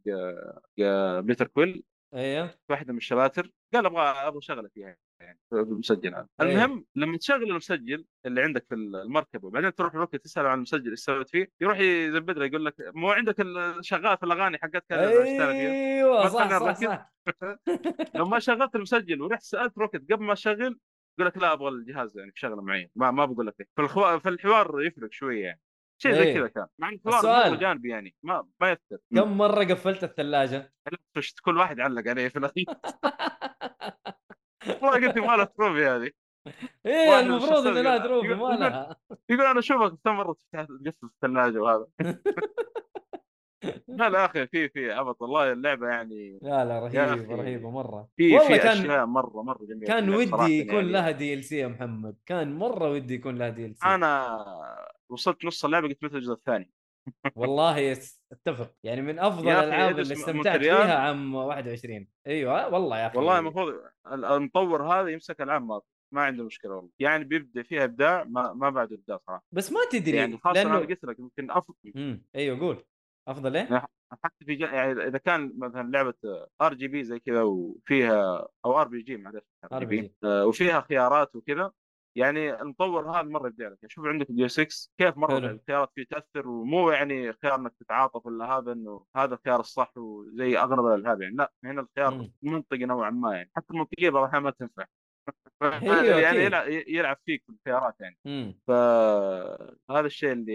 [SPEAKER 3] آه، بيتر كويل.
[SPEAKER 2] أيوه.
[SPEAKER 3] واحدة من الشباتر. قال أبغى أبغى شغلة فيها. يعني. في المسجل هذا
[SPEAKER 2] إيه.
[SPEAKER 3] المهم لما تشغل المسجل اللي عندك في المركبة وبعدين تروح روكيت تسأل عن المسجل إيش سويت فيه يروح يزبد له يقول لك مو عندك ال- شغال في الأغاني حقتك أيوه
[SPEAKER 2] صح صح
[SPEAKER 3] نركز.
[SPEAKER 2] صح.
[SPEAKER 3] لما شغلت المسجل ورحت سألت روكيت قبل ما أشغل يقول لك لا أبغى الجهاز يعني بشغله معين ما ما بقول لك فالخوا... فالحوار يفرق شوية يعني. شيء زي
[SPEAKER 2] إيه.
[SPEAKER 3] كذا كان. مع الحوار جانبي يعني ما ما يثر
[SPEAKER 2] كم مرة قفلت
[SPEAKER 3] الثلاجة؟ كل واحد علق عليه في الأخير. والله قلت ما لها trophy هذه. إيه
[SPEAKER 2] المفروض إنه
[SPEAKER 3] قال- trophy
[SPEAKER 2] ما لها
[SPEAKER 3] يقول أنا أشوفك كم مره تفتح تقفل الثلاجة وهذا. لا لا أخي في في عبط. والله اللعبة يعني
[SPEAKER 2] لا لا
[SPEAKER 3] رهيبة.
[SPEAKER 2] رهيبة مرة.
[SPEAKER 3] في
[SPEAKER 2] والله
[SPEAKER 3] في
[SPEAKER 2] كان
[SPEAKER 3] أشياء مره مرة جميلة.
[SPEAKER 2] كان ودي يكون
[SPEAKER 3] يعني.
[SPEAKER 2] لها DLC يا محمد. كان مرة ودي يكون لها DLC
[SPEAKER 3] أنا وصلت نص اللعبة قلت متى الجزء الثاني.
[SPEAKER 2] والله أتفق يعني من
[SPEAKER 3] أفضل أخي الألعاب
[SPEAKER 2] اللي استمتعت. فيها عام 21 أيوه والله يا أخي
[SPEAKER 3] والله المفروض ال- المطور هذا يمسك ألعاب ما ما عنده مشكلة والله يعني بيبدأ فيها إبداع ما ما بعد إبداع صراحة
[SPEAKER 2] بس ما تدري
[SPEAKER 3] يعني خاصة أنا
[SPEAKER 2] لأنه
[SPEAKER 3] قلت لك يمكن أفضل
[SPEAKER 2] امم أيوه قول أفضل إيه؟
[SPEAKER 3] حتى في. يعني إذا كان مثلا لعبة RGP زي كذا وفيها أو RPG معلش
[SPEAKER 2] RPG.
[SPEAKER 3] آه، وفيها خيارات وكذا يعني المطور هذا مرة يبدع لك يعني شوف عندك Deus Ex كيف مرة
[SPEAKER 2] حلو.
[SPEAKER 3] الخيارات فيه تأثر ومو يعني خيار إنك تتعاطف ولا هذا إنه هذا الخيار الصح وزي أغلب الألعاب يعني. لا هنا الخيار
[SPEAKER 2] مم.
[SPEAKER 3] منطقي نوعا ما يعني. حتى المنطقية بعض الأحيان ما تنفع. يعني. يلعب, يلعب فيك في الخيارات يعني. فهذا الشيء اللي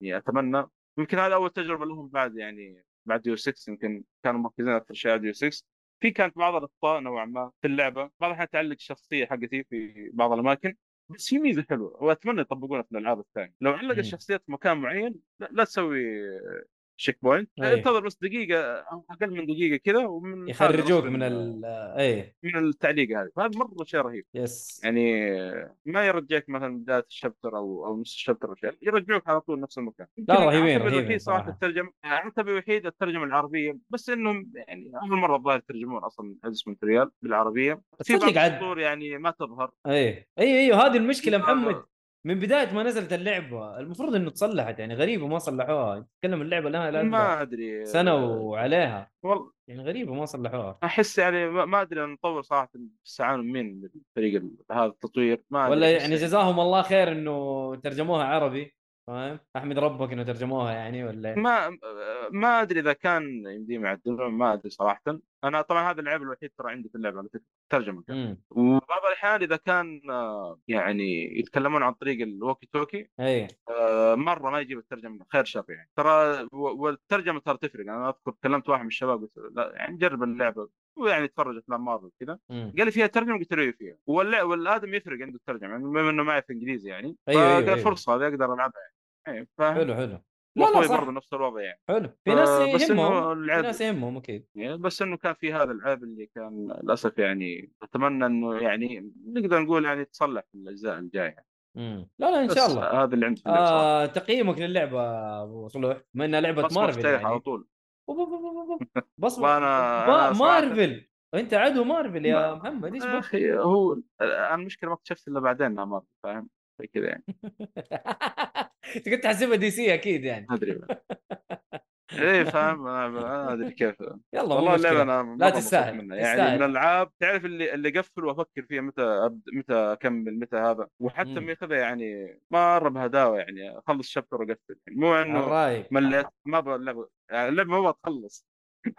[SPEAKER 3] يعني أتمنى. يمكن هذا أول تجربة لهم بعد يعني بعد Deus Ex يمكن كانوا مركزين أكثر شيء على Deus Ex في كانت بعض الأخطاء نوعا ما في اللعبة. بعض الأحيان تعلق الشخصيه حقتي في بعض الأماكن. بس في ميزة حلوة وأتمنى يطبقونها في الألعاب الثانية لو علق
[SPEAKER 2] مم.
[SPEAKER 3] الشخصيه في مكان معين لا, لا تسوي checkpoint
[SPEAKER 2] أي.
[SPEAKER 3] انتظر بس دقيقة أو أقل من دقيقة كذا ومن
[SPEAKER 2] يخرجوك من ال إيه.
[SPEAKER 3] من التعليق هذا. فهذا مرة شيء رهيب.
[SPEAKER 2] yes
[SPEAKER 3] يعني ما يرجعك مثلا بداية الشابتر أو أو نص الشابتر أو شيء يرجعوك على طول نفس المكان.
[SPEAKER 2] لا، رهيبين- رهيبين صراحة.
[SPEAKER 3] الترجمة العتبه الوحيد الترجمة العربية بس إنهم يعني أول مرة الظاهر يترجمون أصلا ادس مونتريال بالعربية. في بعض السطور يعني ما تظهر.
[SPEAKER 2] إيه. أيوه أيوه هذه
[SPEAKER 3] المشكلة.
[SPEAKER 2] محمد. من بداية ما نزلت اللعبة المفروض إنه تصلحت يعني غريبة ما صلحوها. تتكلم اللعبة لها لا
[SPEAKER 3] ما أدري.
[SPEAKER 2] سنة وعليها.
[SPEAKER 3] والله
[SPEAKER 2] يعني غريبة ما صلحوها.
[SPEAKER 3] أحس يعني ما أدري المطور صراحة استعانوا من مين فريق هذا التطوير ما أدري
[SPEAKER 2] ولا
[SPEAKER 3] أحس
[SPEAKER 2] يعني جزاهم الله خير إنه ترجموها عربي. فاهم؟ أحمد ربك إنه ترجموها يعني ولا؟
[SPEAKER 3] ما ما أدري إذا كان يمديهم يعدلون ما أدري صراحة. أنا طبعا هذا اللعب الوحيد ترى عندي في اللعبة على فكرة
[SPEAKER 2] ترجمة
[SPEAKER 3] وبعض الأحيان إذا كان يعني يتكلمون عن طريق ال walkie
[SPEAKER 2] talkie إيه
[SPEAKER 3] آه، مرة ما يجيب الترجمة خير شر يعني. ترى والترجمة ترى تفرق. أنا أذكر كلمت واحد من الشباب قلت لا يعني جرب اللعبة. ويعني تفرج أفلام مارفل كذا قال لي فيها ترجمة قلت له إيه فيها؟ والآدم يفرق عنده الترجمة يعني بما إنه معي في إنجليزي يعني.
[SPEAKER 2] أيوة، أيوة،
[SPEAKER 3] فقال
[SPEAKER 2] أيوة.
[SPEAKER 3] فرصة هذه أقدر ألعبها يعني. إيه، فاهم
[SPEAKER 2] حلو حلو. لا لا صح.
[SPEAKER 3] برضه نفس الوضع يعني.
[SPEAKER 2] حلو. في ناس يهمهم في ناس يهمهم أكيد.
[SPEAKER 3] يعني بس إنه كان في هذا العيب اللي كان للأسف يعني أتمنى إنه يعني نقدر نقول يعني تصلح في الأجزاء الجاية.
[SPEAKER 2] امم لا لا
[SPEAKER 3] إن
[SPEAKER 2] شاء الله.
[SPEAKER 3] هذا اللي عندي.
[SPEAKER 2] آه تقييمك للعبة أبو صلوح بما إنها
[SPEAKER 3] لعبة
[SPEAKER 2] مارفل
[SPEAKER 3] مفتاح على
[SPEAKER 2] يعني.
[SPEAKER 3] طول.
[SPEAKER 2] بص ما
[SPEAKER 3] صراحة-
[SPEAKER 2] مارفل أنت عدو مارفل يا محمد إيش؟
[SPEAKER 3] أخي هو أنا المشكلة ما اكتشفت إلا بعدين انها مارفل فاهم؟ زي كذا يعني.
[SPEAKER 2] أنت كنت تحسبها دي سي أكيد يعني.
[SPEAKER 3] أدري إيه فاهم؟ أنا ما أدري كيف.
[SPEAKER 2] يلا
[SPEAKER 3] والله
[SPEAKER 2] اللعبة
[SPEAKER 3] أنا مرة
[SPEAKER 2] لا تستاهل،
[SPEAKER 3] منها. يعني
[SPEAKER 2] تستاهل.
[SPEAKER 3] من الألعاب تعرف اللي اللي اقفل وأفكر فيها متى أبد... متى أكمل متى هذا؟ وحتى
[SPEAKER 2] مم.
[SPEAKER 3] ماخذها يعني مرة بهداوة يعني أخلص شابتر وأقفل. يعني مو
[SPEAKER 2] إنه
[SPEAKER 3] مليت ما أبغى اللعبه يعني اللعبة ما أبغى تخلص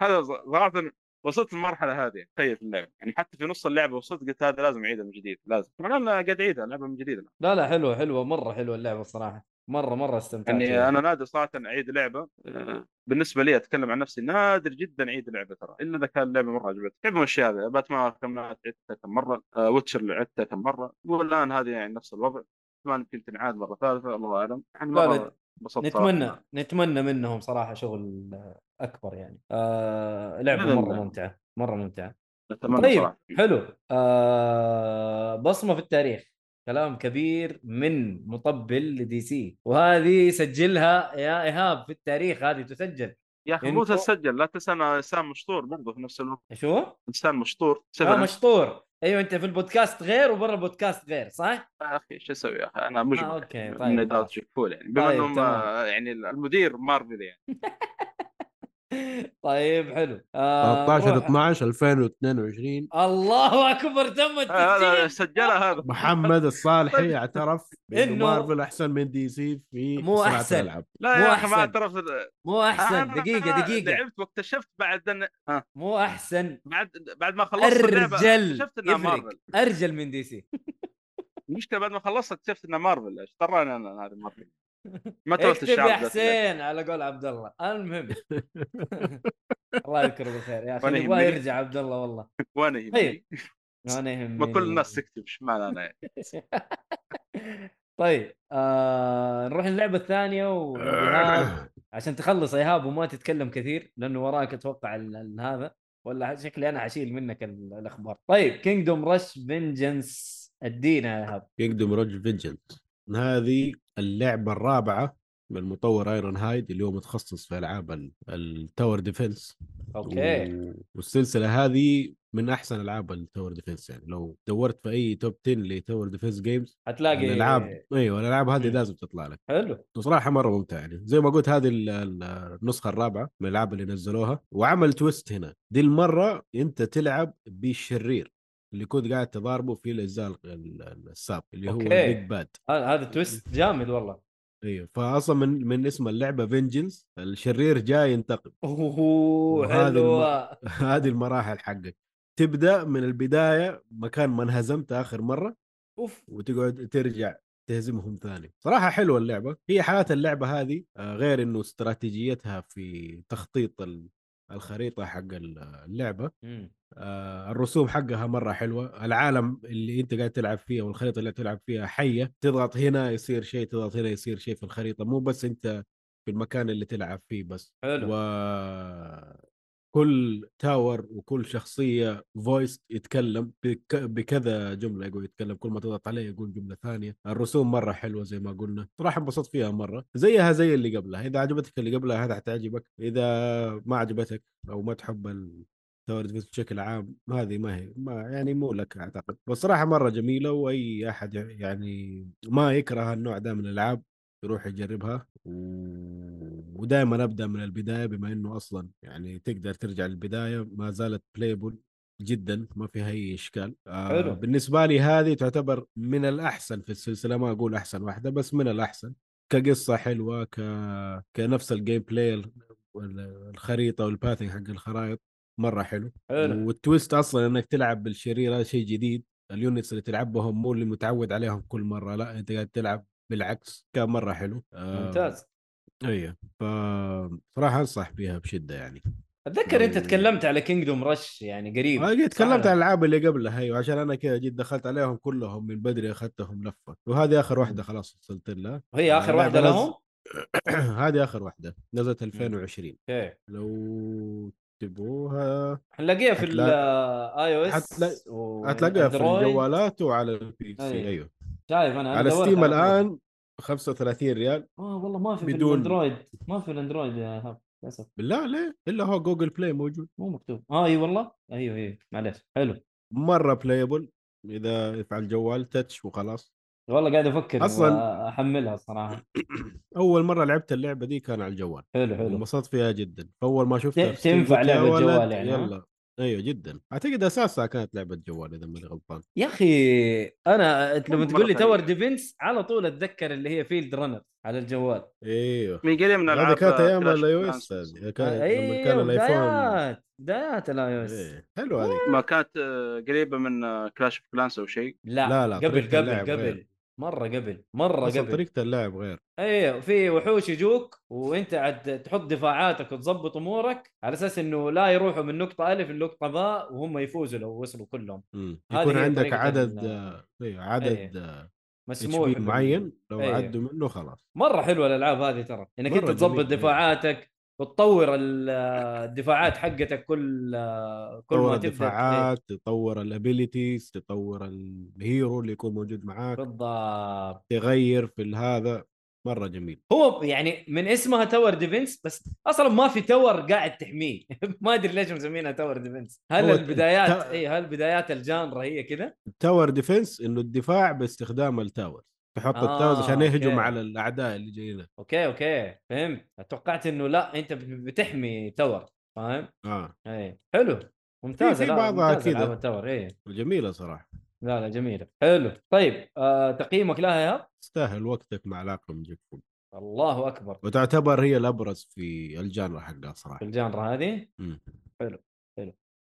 [SPEAKER 3] هذا صراحة وصلت المرحله هذه تخيل في اللعبة. يعني حتى في نص اللعبة وصلت قلت هذا لازم أعيدها من جديد لازم. طبعا أنا قاعد أعيدها اللعبه من جديد
[SPEAKER 2] لا لا حلوة حلوة مرة حلوة اللعبة الصراحه مره مرة استمتعت
[SPEAKER 3] يعني
[SPEAKER 2] فيها.
[SPEAKER 3] أنا نادر صراحة اعيد لعبة. آه، بالنسبة لي أتكلم عن نفسي نادر جدا اعيد لعبة ترى. إلا إذا كان اللعبه مرة عجبتني تعرفون الشيء هذا؟ Batman Arkham Knight عدتها كم مرة؟ آه، Witcher عدتها كم مرة؟ والآن هذه يعني نفس الوضع. ما يمكن تنعاد مرة ثالثة الله أعلم. يعني
[SPEAKER 2] مرة
[SPEAKER 3] انبسطت صراحة.
[SPEAKER 2] نتمنى نتمنى منهم صراحة شغل أكبر يعني. آه
[SPEAKER 3] لعبة
[SPEAKER 2] مرة. ممتعة مرة
[SPEAKER 3] ممتعة.
[SPEAKER 2] طيب
[SPEAKER 3] صراحة.
[SPEAKER 2] حلو. آه بصمة في التاريخ. كلام كبير من مطبل لدي سي وهذه سجلها يا إيهاب في التاريخ هذه تسجل.
[SPEAKER 3] يا أخي مو تسجل لا تنسى أنا إنسان مشطور برضه في نفس الوقت.
[SPEAKER 2] شو؟
[SPEAKER 3] إنسان مشطور
[SPEAKER 2] آه
[SPEAKER 3] سفر
[SPEAKER 2] مشطور. أيوه أنت في البودكاست غير وبرا البودكاست غير صح؟
[SPEAKER 3] يا أخي شو أسوي يا أخي؟ أنا مجبر
[SPEAKER 2] آه، أوكي،
[SPEAKER 3] من
[SPEAKER 2] طيب،
[SPEAKER 3] فول يعني. بما
[SPEAKER 2] طيب، إنهم.
[SPEAKER 3] آه، يعني المدير مارفل يعني.
[SPEAKER 2] طيب حلو. آه
[SPEAKER 4] 13
[SPEAKER 2] نروح-
[SPEAKER 4] 12 2022
[SPEAKER 2] الله أكبر تم
[SPEAKER 3] آه، هذا
[SPEAKER 2] التسجيل
[SPEAKER 3] سجلها هذا.
[SPEAKER 4] محمد الصالحي اعترف بأنه
[SPEAKER 2] إنه-
[SPEAKER 4] مارفل أحسن من دي سي في
[SPEAKER 2] مو.
[SPEAKER 4] الألعاب.
[SPEAKER 3] لا
[SPEAKER 2] مو
[SPEAKER 3] يا أخي ما
[SPEAKER 2] أحسن.
[SPEAKER 3] اعترفت.
[SPEAKER 2] مو أحسن.
[SPEAKER 3] أنا
[SPEAKER 2] دقيقة دقيقة.
[SPEAKER 3] لعبت واكتشفت بعد أن... ها.
[SPEAKER 2] مو أحسن.
[SPEAKER 3] بعد بعد ما خلصت
[SPEAKER 2] أرجل
[SPEAKER 3] اكتشفت
[SPEAKER 2] إنها
[SPEAKER 3] مارفل.
[SPEAKER 2] أرجل من دي سي.
[SPEAKER 3] المشكلة بعد ما خلصت اكتشفت إنها مارفل. إيش طراني أنا هذه مارفل. ما تولت
[SPEAKER 2] اكتب
[SPEAKER 3] الشعب
[SPEAKER 2] يا. حسين على قول عبد الله. المهم. الله يذكره بالخير يا أخي
[SPEAKER 3] يهمني.
[SPEAKER 2] يرجع عبد الله والله.
[SPEAKER 3] وأنا يهمني.
[SPEAKER 2] طيب. أنا يهمني.
[SPEAKER 3] ما كل الناس تكتب إيش معنى أنا يعني؟
[SPEAKER 2] طيب آه نروح للعبه الثانية عشان تخلص ايهاب وما تتكلم كثير لأنه وراك أتوقع هذا. ولا شكلي أنا حشيل منك ال- الأخبار. طيب Kingdom Rush Vengeance أدينا يا ايهاب
[SPEAKER 4] Kingdom Rush Vengeance هذه اللعبة الرابعة من مطور Ironhide اللي هو متخصص في ألعاب ال- ال tower
[SPEAKER 2] defense okay
[SPEAKER 4] و- والسلسلة هذه من أحسن ألعاب ال tower defense يعني. لو دورت في أي top 10 ل tower defense games
[SPEAKER 2] حتلاقي
[SPEAKER 4] الألعاب أيوه الألعاب هذه. لازم تطلع لك.
[SPEAKER 2] حلو.
[SPEAKER 4] وصراحة مرة ممتع يعني. زي ما قلت هذه ال- ال- النسخة الرابعة من الألعاب اللي نزلوها. وعمل twist هنا. دي المرة أنت تلعب بالشرير اللي كنت قاعد تضاربه في الاجزاء ال- ال- السابق اللي هو.
[SPEAKER 2] ال
[SPEAKER 4] big bad
[SPEAKER 2] هذا twist جامد والله.
[SPEAKER 4] أيوه فاصلا من من اسم اللعبة Vengeance الشرير جاي ينتقم. أوه
[SPEAKER 2] حلوة.
[SPEAKER 4] هذه المراحل حقك. تبدأ من البداية مكان ما انهزمت آخر مرة
[SPEAKER 2] أوف.
[SPEAKER 4] وتقعد ترجع تهزمهم ثاني. صراحة حلوة اللعبة. هي حياة اللعبة هذه آه، غير إنه استراتيجيتها في تخطيط ال- الخريطة حق ال- اللعبة.
[SPEAKER 2] مم.
[SPEAKER 4] آه، الرسوم حقها مرة حلوة. العالم اللي أنت قاعد تلعب فيها والخريطة اللي تلعب فيها حية. تضغط هنا يصير شيء تضغط هنا يصير شيء في الخريطة. مو بس أنت في المكان اللي تلعب فيه بس.
[SPEAKER 2] حلو.
[SPEAKER 4] و كل tower وكل شخصية voice يتكلم بك... بكذا جملة يقول يتكلم كل ما تضغط عليه يقول جملة ثانية. الرسوم مرة حلوة زي ما قلنا. صراحة انبسطت فيها مرة. زيها زي اللي قبلها. إذا عجبتك اللي قبلها هذا حتعجبك. إذا ما عجبتك أو ما تحب ال tower defense بشكل عام هذه ما هي ما يعني مو لك أعتقد. والصراحه مرة جميلة وأي أحد يعني ما يكره النوع ده من الألعاب. يروح يجربها و... ودائما أبدأ من البداية بما إنه أصلا يعني تقدر ترجع للبداية ما زالت playable جدا ما فيها أي إشكال. آه
[SPEAKER 2] حلو.
[SPEAKER 4] بالنسبة لي هذه تعتبر من الأحسن في السلسلة ما أقول أحسن واحدة بس من الأحسن كقصة حلوة ك... كنفس ال gameplay الخريطة وال pathing حق الخرائط مرة حلو.
[SPEAKER 2] حلو.
[SPEAKER 4] وال twist أصلا إنك تلعب بالشرير هذا شيء جديد ال units اللي تلعبهم مو اللي متعود عليهم كل مرة لا أنت قاعد تلعب بالعكس كان مرة حلو. آه
[SPEAKER 2] ممتاز.
[SPEAKER 4] أيوه ف صراحة أنصح فيها بشدة يعني.
[SPEAKER 2] أتذكر أنت
[SPEAKER 4] لو-
[SPEAKER 2] تكلمت على Kingdom Rush يعني قريب.
[SPEAKER 4] أنا
[SPEAKER 2] صح
[SPEAKER 4] تكلمت؟ عن الألعاب اللي قبلها أيوه عشان أنا كذا جيت دخلت عليهم كلهم من بدري أخذتهم لفة. وهذه آخر واحدة خلاص وصلت لها.
[SPEAKER 2] وهي آخر
[SPEAKER 4] آه، واحدة
[SPEAKER 2] لهم؟
[SPEAKER 4] هذه آخر واحدة نزلت 2020
[SPEAKER 2] أوكي.
[SPEAKER 4] لو تبغوها
[SPEAKER 2] حنلاقيها في ال
[SPEAKER 4] iOS هتلاقيها في الجوالات وعلى ال PC
[SPEAKER 2] أيوة.
[SPEAKER 4] أيوه.
[SPEAKER 2] شايف أنا
[SPEAKER 4] على
[SPEAKER 2] Steam.
[SPEAKER 4] الآن 35 ريال؟
[SPEAKER 2] آه والله ما في
[SPEAKER 4] بدون-
[SPEAKER 2] الأندرويد. ما في الأندرويد إيهاب للأسف.
[SPEAKER 4] بالله ليه إلا هو Google Play موجود.
[SPEAKER 2] مو مكتوب. آه إي والله. أيوه أيوه معلش حلو.
[SPEAKER 4] مرة playable إذا على الجوال touch وخلاص.
[SPEAKER 2] والله قاعد أفكر
[SPEAKER 4] أصلاً-
[SPEAKER 2] أحملها صراحة.
[SPEAKER 4] أول مرة لعبت اللعبة دي كان على الجوال.
[SPEAKER 2] حلو حلو.
[SPEAKER 4] انبسطت فيها جدا. فأول ما شفتها
[SPEAKER 2] تنفع
[SPEAKER 4] ولد
[SPEAKER 2] جوال يعني،؟
[SPEAKER 4] يلا. أيوه جدا أعتقد أساسها كانت لعبة جوال إذا ماني غلطان
[SPEAKER 2] يا أخي أنا لما تقول لي. tower defense على طول أتذكر اللي هي Fieldrunners على الجوال
[SPEAKER 4] أيوه
[SPEAKER 3] من قليل من
[SPEAKER 4] هذه
[SPEAKER 3] الالعاب
[SPEAKER 4] كانت أيام ال
[SPEAKER 3] iOS.
[SPEAKER 4] هذه كانت لما
[SPEAKER 2] أيوه
[SPEAKER 4] كان الايفون
[SPEAKER 2] بدايات بدايات ال iOS
[SPEAKER 4] إيه. حلو هذه
[SPEAKER 3] ما كانت آه، قريبة من Clash of Clans أو شيء
[SPEAKER 2] لا
[SPEAKER 4] لا، لا،
[SPEAKER 2] قبل قبل
[SPEAKER 4] اللعب
[SPEAKER 2] قبل. مرة قبل
[SPEAKER 4] مرة
[SPEAKER 2] قبل
[SPEAKER 4] طريقة اللعب غير
[SPEAKER 2] أيوه في وحوش يجوك وأنت عاد تحط دفاعاتك وتظبط أمورك على أساس إنه لا يروحوا من نقطة ألف لنقطة باء وهم يفوزوا لو وصلوا كلهم
[SPEAKER 4] مم. يكون عندك عدد أيوه عدد آه،
[SPEAKER 2] مسموح
[SPEAKER 4] معين لو
[SPEAKER 2] أيوه.
[SPEAKER 4] عدوا منه خلاص
[SPEAKER 2] مرة حلوة الألعاب هذه ترى
[SPEAKER 4] إنك
[SPEAKER 2] أنت تظبط. دفاعاتك وتطور ال- الدفاعات حقتك كل كل ما تبدأ
[SPEAKER 4] الدفاعات تطور ال abilities تطور ال hero اللي يكون موجود معاك.
[SPEAKER 2] بالضبط.
[SPEAKER 4] تغير في هذا مرة جميل.
[SPEAKER 2] هو يعني من اسمها tower defense بس أصلا ما في tower قاعد تحميه. ما أدري ليش مسمينها tower defense هل البدايات اي هل بدايات ال genre هي كذا
[SPEAKER 4] tower defense إنه الدفاع باستخدام ال tower تحط
[SPEAKER 2] آه،
[SPEAKER 4] ال towers عشان يهجم. على الأعداء اللي جايين.
[SPEAKER 2] أوكي أوكي فهمت. توقعت إنه لأ أنت بتحمي tower فاهم؟
[SPEAKER 4] آه.
[SPEAKER 2] اي حلو. ممتازة.
[SPEAKER 4] في بعضها.
[SPEAKER 2] ألعاب ال tower اي
[SPEAKER 4] جميلة صراحة.
[SPEAKER 2] لا لا جميلة. حلو. طيب آه تقييمك لها يا؟
[SPEAKER 4] تستاهل وقتك مع لعقة من جاك فود
[SPEAKER 2] الله أكبر.
[SPEAKER 4] وتعتبر هي الأبرز في ال genre حقها
[SPEAKER 2] في
[SPEAKER 4] صراحة
[SPEAKER 2] ال genre هذه؟
[SPEAKER 4] مم.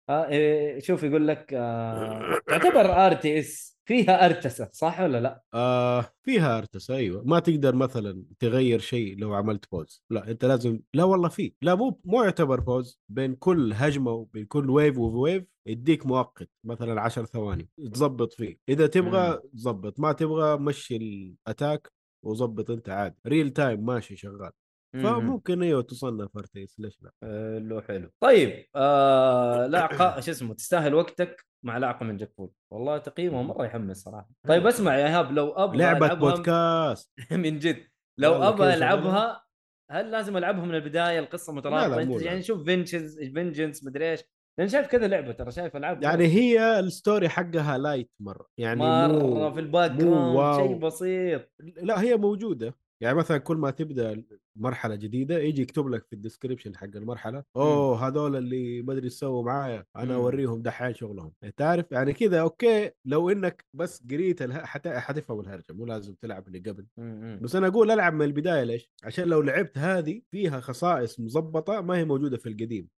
[SPEAKER 2] آه إيه شوف يقول لك آه تعتبر RTS فيها RTS صح ولا لا؟
[SPEAKER 4] آه فيها RTS أيوه. ما تقدر مثلا تغير شيء لو عملت pause لا أنت لازم لا والله في لا مو مو يعتبر pause بين كل هجمة وبين كل wave و wave يديك مؤقت مثلا 10 ثواني. تظبط فيه. إذا تبغى تظبط ما تبغى مشي ال attack وظبط أنت عادي. real time ماشي شغال. فممكن أيوه تصنف RTS ليش لا؟
[SPEAKER 2] حلو حلو. طيب آه لا عقا شو اسمه تستاهل وقتك مع لعقة من جاك فود والله تقييمه مرة يحمس صراحة. طيب اسمع يا إيهاب لو
[SPEAKER 4] أبغى
[SPEAKER 2] لعبة
[SPEAKER 4] بودكاست.
[SPEAKER 2] من جد لو
[SPEAKER 4] أبغى
[SPEAKER 2] ألعبها هل لازم ألعبها من البداية؟ القصة مترابطه
[SPEAKER 4] مو
[SPEAKER 2] يعني. شوف Vengeance Vengeance مدري إيش. لأن شايف كذا لعبة ترى شايف ألعاب
[SPEAKER 4] يعني هي ال story حقها light مرة. يعني مو
[SPEAKER 2] مرة في ال back
[SPEAKER 4] مو
[SPEAKER 2] ground شيء. بسيط.
[SPEAKER 4] لا هي موجودة. يعني مثلا كل ما تبدأ مرحلة جديدة يجي يكتب لك في ال description حق المرحلة أوه هذول اللي ما أدري سووا معايا أنا
[SPEAKER 2] مم.
[SPEAKER 4] أوريهم دحين شغلهم. انت عارف يعني كذا أوكي لو إنك بس قريت الها... حت... حتفهم الهرجة مو لازم تلعب اللي قبل.
[SPEAKER 2] مم.
[SPEAKER 4] بس أنا أقول ألعب من البداية ليش؟ عشان لو لعبت هذه فيها خصائص مظبطه ما هي موجودة في القديم.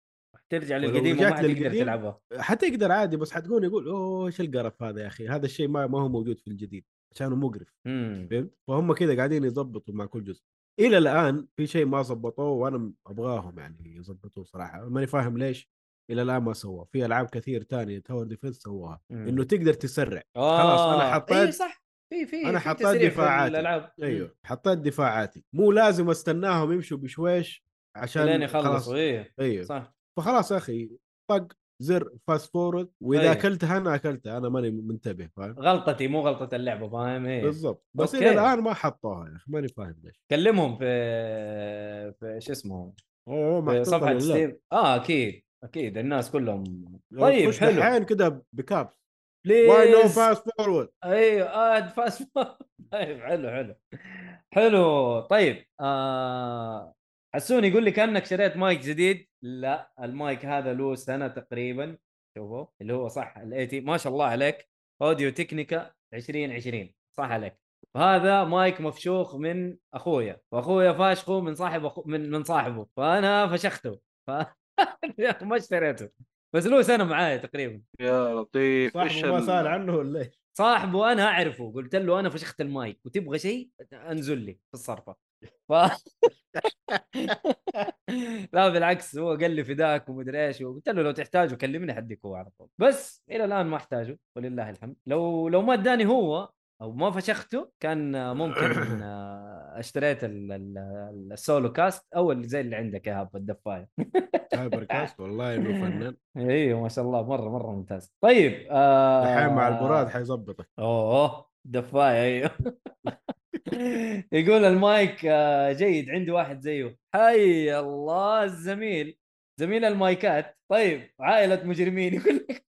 [SPEAKER 2] ترجع للقديم وما حتقدر تلعبها.
[SPEAKER 4] حتقدر عادي بس حتقول يقول أوه إيش القرف هذا يا أخي؟ هذا الشيء ما ما هو موجود في الجديد. عشانه مقرف
[SPEAKER 2] مم.
[SPEAKER 4] فهمت؟ فهم كذا قاعدين يظبطوا مع كل جزء. إلى الآن في شيء ما ظبطوه وأنا أبغاهم يعني يظبطوه صراحة ماني فاهم ليش إلى الآن ما سووه في ألعاب كثير تانية tower defense سووها
[SPEAKER 2] مم.
[SPEAKER 4] إنه تقدر تسرع.
[SPEAKER 2] آه.
[SPEAKER 4] خلاص أنا حطيت-
[SPEAKER 2] اي صح. في في في
[SPEAKER 4] حطيت دفاعاتي.
[SPEAKER 2] الألعاب.
[SPEAKER 4] أيوه حطيت دفاعاتي. مو لازم أستناهم يمشوا بشويش عشان
[SPEAKER 2] لين
[SPEAKER 4] خلاص.
[SPEAKER 2] يخلصوا إيه
[SPEAKER 4] أيوه.
[SPEAKER 2] صح.
[SPEAKER 4] فخلاص يا أخي طق. زر fast forward وإذا
[SPEAKER 2] أيوه.
[SPEAKER 4] أكلتها أنا أكلتها أنا ماني منتبه فاهم؟
[SPEAKER 2] غلطتي مو غلطة اللعبة فاهم؟ إيه.
[SPEAKER 4] بالضبط. بس. إلى الآن ما حطوها يا أخي ماني فاهم ليش.
[SPEAKER 2] كلمهم في في شو اسمه
[SPEAKER 4] اوه محطوطة صفحة.
[SPEAKER 2] Steam. آه أكيد أكيد الناس كلهم.
[SPEAKER 4] لو
[SPEAKER 2] طيب حلو.
[SPEAKER 4] دحين كده ب
[SPEAKER 2] caps.
[SPEAKER 4] please why no fast
[SPEAKER 2] forward أيوه add fast طيب حلو حلو. حلو. طيب آه حسون يقول لي كأنك شريت مايك جديد؟ لا المايك هذا له سنة تقريبا. شوفوا اللي هو صح الاي ما شاء الله عليك. Audio-Technica 2020 صح عليك. وهذا مايك مفشوخ من أخويا وأخويا فاشخه من صاحب أخو من من صاحبه. فأنا فشخته. ف... ما اشتريته. بس له سنة معايا تقريبا.
[SPEAKER 3] يا لطيف.
[SPEAKER 4] صاحبه ما
[SPEAKER 3] ال-
[SPEAKER 4] سأل عنه ولا إيش؟
[SPEAKER 2] صاحبه أنا أعرفه. قلت له أنا فشخت المايك. وتبغى شيء؟ أنزل لي في الصرفة. ف لا بالعكس هو قال لي فداك ومدري إيش وقلت له لو تحتاجه كلمني حديك هو على طول. بس إلى الآن ما احتاجه والله الحمد. لو لو ما اداني هو أو ما فشخته كان ممكن آه، اشتريت ال- ال- ال SoloCast أو اللي زي اللي عندك يا هاب الدفاية.
[SPEAKER 4] Hyper Cast والله انه فنان.
[SPEAKER 2] أيوه ما شاء الله مرة مرة ممتاز. طيب آه
[SPEAKER 4] دحين مع البراد حيظبطك.
[SPEAKER 2] أوه دفاية أيوه. يقول المايك آه، جيد عندي واحد زيه. حي الله الزميل. زميل المايكات. طيب عائلة مجرمين. يقول لك.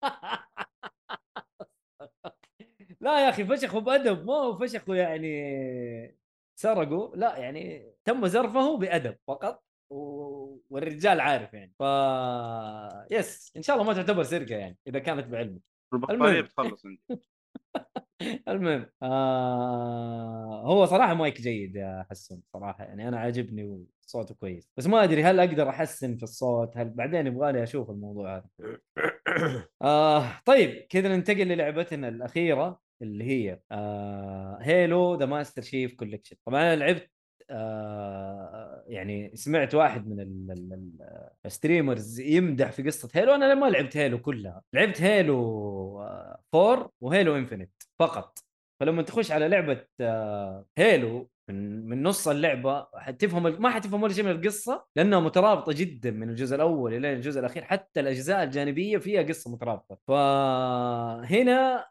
[SPEAKER 2] لا يا أخي فشخوا بأدب. ما هو فشخوا يعني سرقوا. لا يعني تم زرفه بأدب فقط و... والرجال عارف يعني. ف يس إن شاء الله ما تعتبر سرقة يعني إذا كانت بعلمه البطارية.
[SPEAKER 3] بتخلص عندي.
[SPEAKER 2] المهم آه هو صراحة مايك جيد يا حسن صراحة يعني أنا عاجبني وصوته كويس بس ما أدري هل أقدر أحسن في الصوت؟ هل بعدين يبغى لي أشوف الموضوع هذا. آه طيب كذا ننتقل للعبتنا الأخيرة اللي هي آه Halo The Master Chief Collection طبعا أنا لعبت آه يعني سمعت واحد من ال- ال- ال- ال streamers يمدح في قصة Halo أنا ما لعبت Halo كلها. لعبت Halo آه 4 و Halo Infinite فقط. فلما تخش على لعبة آه Halo من من نص اللعبة حتفهم ما حتفهم ولا شيء من القصة لأنها مترابطة جدا من الجزء الأول إلى الجزء الأخير. حتى الأجزاء الجانبية فيها قصة مترابطة. فهنا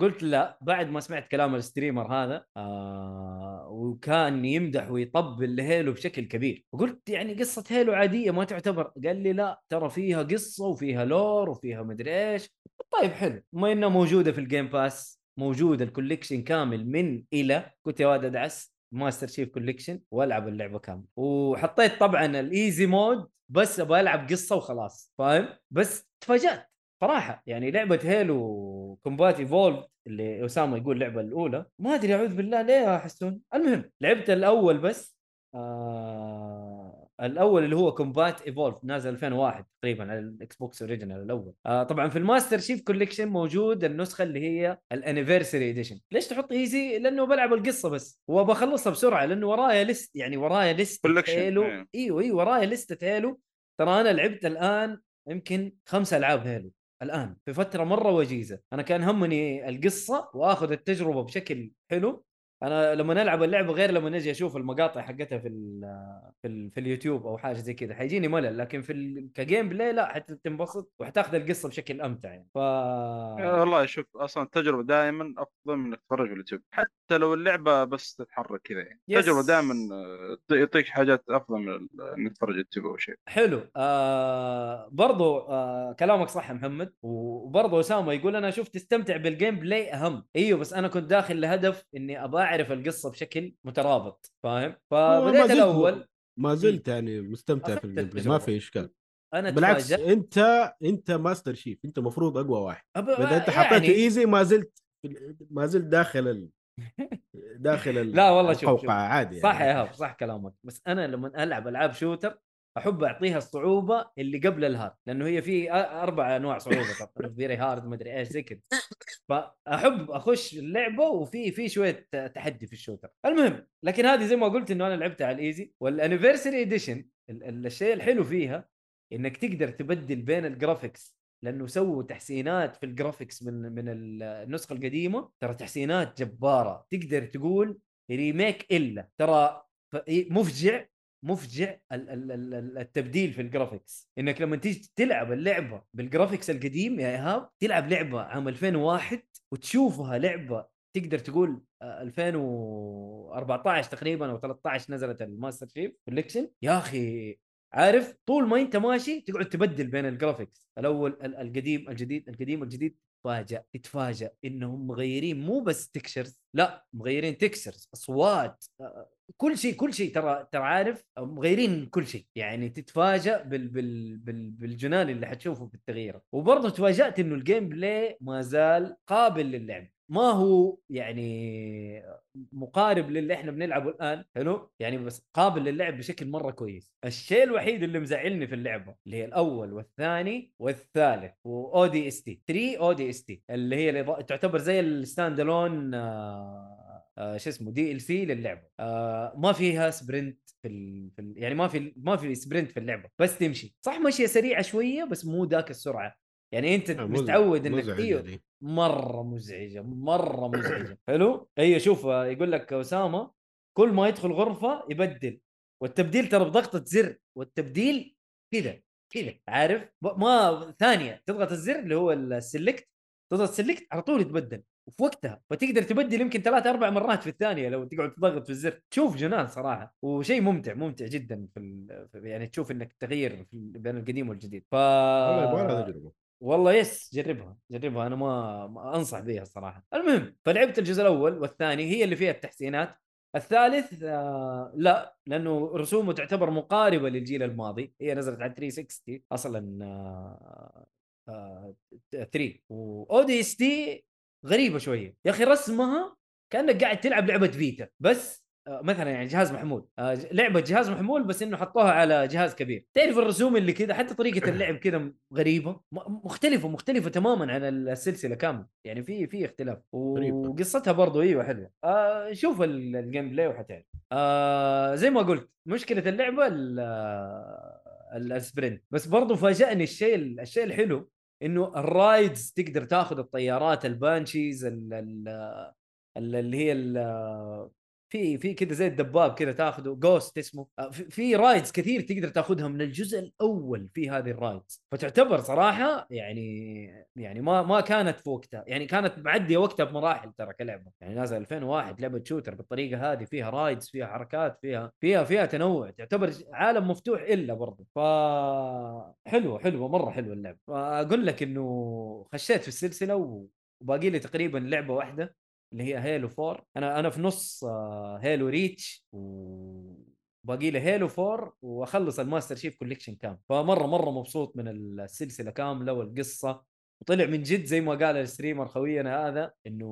[SPEAKER 2] قلت لا بعد ما سمعت كلام ال streamer هذا آه وكان يمدح ويطبل ل Halo بشكل كبير. وقلت يعني قصة Halo عادية ما تعتبر. قال لي لا ترى فيها قصة وفيها lore وفيها مدري إيش. طيب حلو. ما إنها موجودة في ال Game Pass موجود ال collection كامل من إلى قلت يا واد أدعس Master Chief Collection وألعب اللعبة كاملة. وحطيت طبعا ال easy mode بس أبغى ألعب قصة وخلاص فاهم؟ بس تفاجأت صراحة. يعني لعبة Halo Combat Evolved اللي اسامه يقول اللعبة الأولى. ما أدري أعوذ بالله ليه يا حسون؟ المهم لعبت الأول بس آه الأول اللي هو Combat Evolved نازل 2001 تقريبا على ال Xbox original الأول. آه طبعا في ال Master Chief Collection موجود النسخة اللي هي ال Anniversary Edition ليش تحط easy لأنه بلعب القصة بس. وبخلصها بسرعة لأنه ورايا list يعني ورايا
[SPEAKER 3] list.
[SPEAKER 2] Halo
[SPEAKER 3] إيه.
[SPEAKER 2] إيوه إيوه ورايا لستة Halo ترى أنا لعبت الآن يمكن خمس ألعاب Halo. الآن في فترة مرة وجيزة. أنا كان همني القصة وآخذ التجربة بشكل حلو. أنا لما ألعب اللعبه غير لما أجي أشوف المقاطع حقتها في ال في, ال في اليوتيوب أو حاجة زي كذا حيجيني ملل لكن في ال ك gameplay لا حتنبسط وحتاخذ القصة بشكل أمتع يعني. ف
[SPEAKER 3] والله شوف أصلا التجربه دائما أفضل من انك تتفرج في اليوتيوب حتى لو اللعبة بس تتحرك كذا يعني. التجربه دائما يعطيك حاجات أفضل من انك تتفرج اليوتيوب أو شيء.
[SPEAKER 2] حلو. آه برضو آه كلامك صح محمد. وبرضو أسامة يقول أنا شوف تستمتع بال gameplay أهم. إيوه بس أنا كنت داخل لهدف إني ابى أعرف القصة بشكل مترابط فاهم فبديت
[SPEAKER 4] زلت-
[SPEAKER 2] الأول
[SPEAKER 4] ما زلت يعني مستمتع في ال
[SPEAKER 2] game.
[SPEAKER 4] ما في إشكال
[SPEAKER 2] أنا
[SPEAKER 4] بالعكس
[SPEAKER 2] تفاجأت
[SPEAKER 4] أنت أنت Master Chief أنت المفروض أقوى واحد. اذا أنت
[SPEAKER 2] يعني-
[SPEAKER 4] حطيته easy ما زلت ما زلت داخل ال... داخل ال...
[SPEAKER 2] لا والله شوف- شوف.
[SPEAKER 4] عادي
[SPEAKER 2] صح
[SPEAKER 4] يعني.
[SPEAKER 2] يا هاب صح كلامك بس أنا لما ألعب ألعاب shooter أحب أعطيها الصعوبة اللي قبل ال hard لأنه هي في أربع أنواع صعوبة طبعا very hard مدري إيش زي كذا. فأحب أخش اللعبة وفي في شوية تحدي في ال shooter. المهم لكن هذه زي ما قلت إنه أنا لعبتها على ال easy. وال Anniversary Edition الشيء الحلو فيها إنك تقدر تبدل بين ال graphics لأنه سووا تحسينات في ال graphics من من النسخة القديمة. ترى تحسينات جبارة. تقدر تقول remake إلا. ترى إيه، مفجع مفجع ال- ال- ال- ال- التبديل في ال graphics. إنك لما تيجي تلعب اللعبة بال graphics القديم يا إيهاب تلعب لعبة عام 2001 وتشوفها لعبة تقدر تقول آه، 2014 تقريبا أو 13 نزلت ال Master Chief Collection يا أخي عارف؟ طول ما أنت ماشي تقعد تبدل بين ال graphics. الأول ال- القديم الجديد القديم الجديد. تتفاجأ تتفاجأ إنهم مغيرين مو بس textures لا مغيرين textures أصوات آه، كل شيء كل شيء ترى ترى عارف مغيرين كل شيء. يعني تتفاجأ بال بال بال بالجنان اللي حتشوفه في التغيير. وبرضه تفاجأت إنه ال gameplay ما زال قابل للعب. ما هو يعني مقارب للي إحنا بنلعبه الآن حلو؟ يعني بس قابل للعب بشكل مرة كويس. الشيء الوحيد اللي مزعلني في اللعبة اللي هي الأول والثاني والثالث واو دي اس تي 3 أو دي اس تي اللي هي تعتبر زي ال standalone آه شو اسمه DLC للعبة. آه ما فيها sprint في, ال... في ال... يعني ما في ما في sprint في اللعبة بس تمشي. صح مشيه سريعة شوية بس مو ذاك السرعة. يعني أنت
[SPEAKER 4] آه،
[SPEAKER 2] متعود إنك
[SPEAKER 4] مزعجة أيوه.
[SPEAKER 2] مرة مزعجة مرة مزعجة. حلو؟ أيوه شوف آه، يقول لك أسامة كل ما يدخل غرفة يبدل. والتبديل ترى بضغطة زر. والتبديل كذا كذا عارف؟ ما ثانية تضغط الزر اللي هو ال select تضغط سلكت على طول يتبدل. وفي وقتها فتقدر تبدل يمكن ثلاث أربع مرات في الثانية لو تقعد تضغط في الزر. تشوف جنان صراحة. وشيء ممتع ممتع جدا في ال... يعني تشوف إنك تغير في بين القديم والجديد. ف
[SPEAKER 4] والله
[SPEAKER 2] يس جربها جربها. أنا ما, ما أنصح بها الصراحه المهم فلعبت الجزء الأول والثاني هي اللي فيها التحسينات. الثالث آه لا لأنه رسومه تعتبر مقاربة للجيل الماضي. هي نزلت على 360 أصلا آه 3 و ODST غريبة شوية. يا أخي رسمها كأنك قاعد تلعب لعبة Vita بس آه، مثلا يعني جهاز محمول. آه، لعبة جهاز محمول بس إنه حطوها على جهاز كبير. تعرف الرسوم اللي كذا؟ حتى طريقة اللعب كذا غريبة. مختلفة مختلفة تماما عن السلسلة كاملة. يعني في في اختلاف. وقصتها برضو أيوه حلوة. آه شوف ال- ال gameplay وحتعرف آه زي ما قلت مشكلة اللعبة ال- آه، ال- ال sprint بس برضو فاجأني الشيء الشيء الحلو إنه ال rides تقدر تاخذ الطيارات ال Banshees ال- ال- ال- اللي هي في في كذا زي الدباب كذا تاخذه Ghost اسمه. آه، في, rides كثير تقدر تاخذها من الجزء الأول في هذه ال rides فتعتبر صراحة يعني يعني ما ما كانت في وقتها. يعني كانت معدية وقتها بمراحل ترى كلعبة. يعني نازل 2001 لعبة shooter بالطريقة هذه فيها rides فيها حركات فيها فيها فيها تنوع. تعتبر عالم مفتوح إلا برضه. ف حلوة حلوة مرة حلوة اللعبة. فأقول لك إنه خشيت في السلسلة و... وباقي لي تقريبا لعبة واحدة. اللي هي Halo 4 أنا أنا في نص Halo Reach و باقي لي Halo 4 وأخلص ال Master Chief Collection كامل. فمرة مرة مبسوط من السلسلة كاملة والقصة. وطلع من جد زي ما قال ال streamer خوينا هذا إنه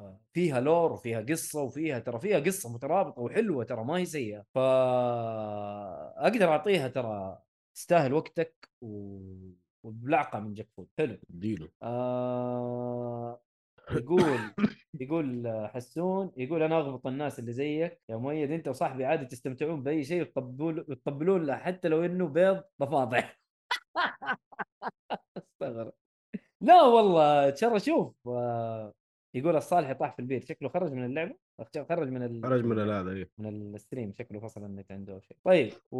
[SPEAKER 2] آه، فيها lore وفيها قصة وفيها ترى فيها قصة مترابطة وحلوة ترى ما هي سيئة. ف أقدر أعطيها ترى تستاهل وقتك و... وبلعقة من جاك فود حلو.
[SPEAKER 4] اديله
[SPEAKER 2] آه يقول يقول حسون يقول أنا أغبط الناس اللي زيك. يا مؤيد أنت وصاحبي عادي تستمتعون بأي شيء وتطبلون وتطبلون له حتى لو إنه بيض ضفادع استغرب. لا والله ترى شوف آه، يقول الصالح طاح في البيت. شكله خرج من اللعبة؟ خرج من ال...
[SPEAKER 4] خرج من هذا إيه.
[SPEAKER 2] من ال stream. شكله فصل النت عنده شيء. طيب و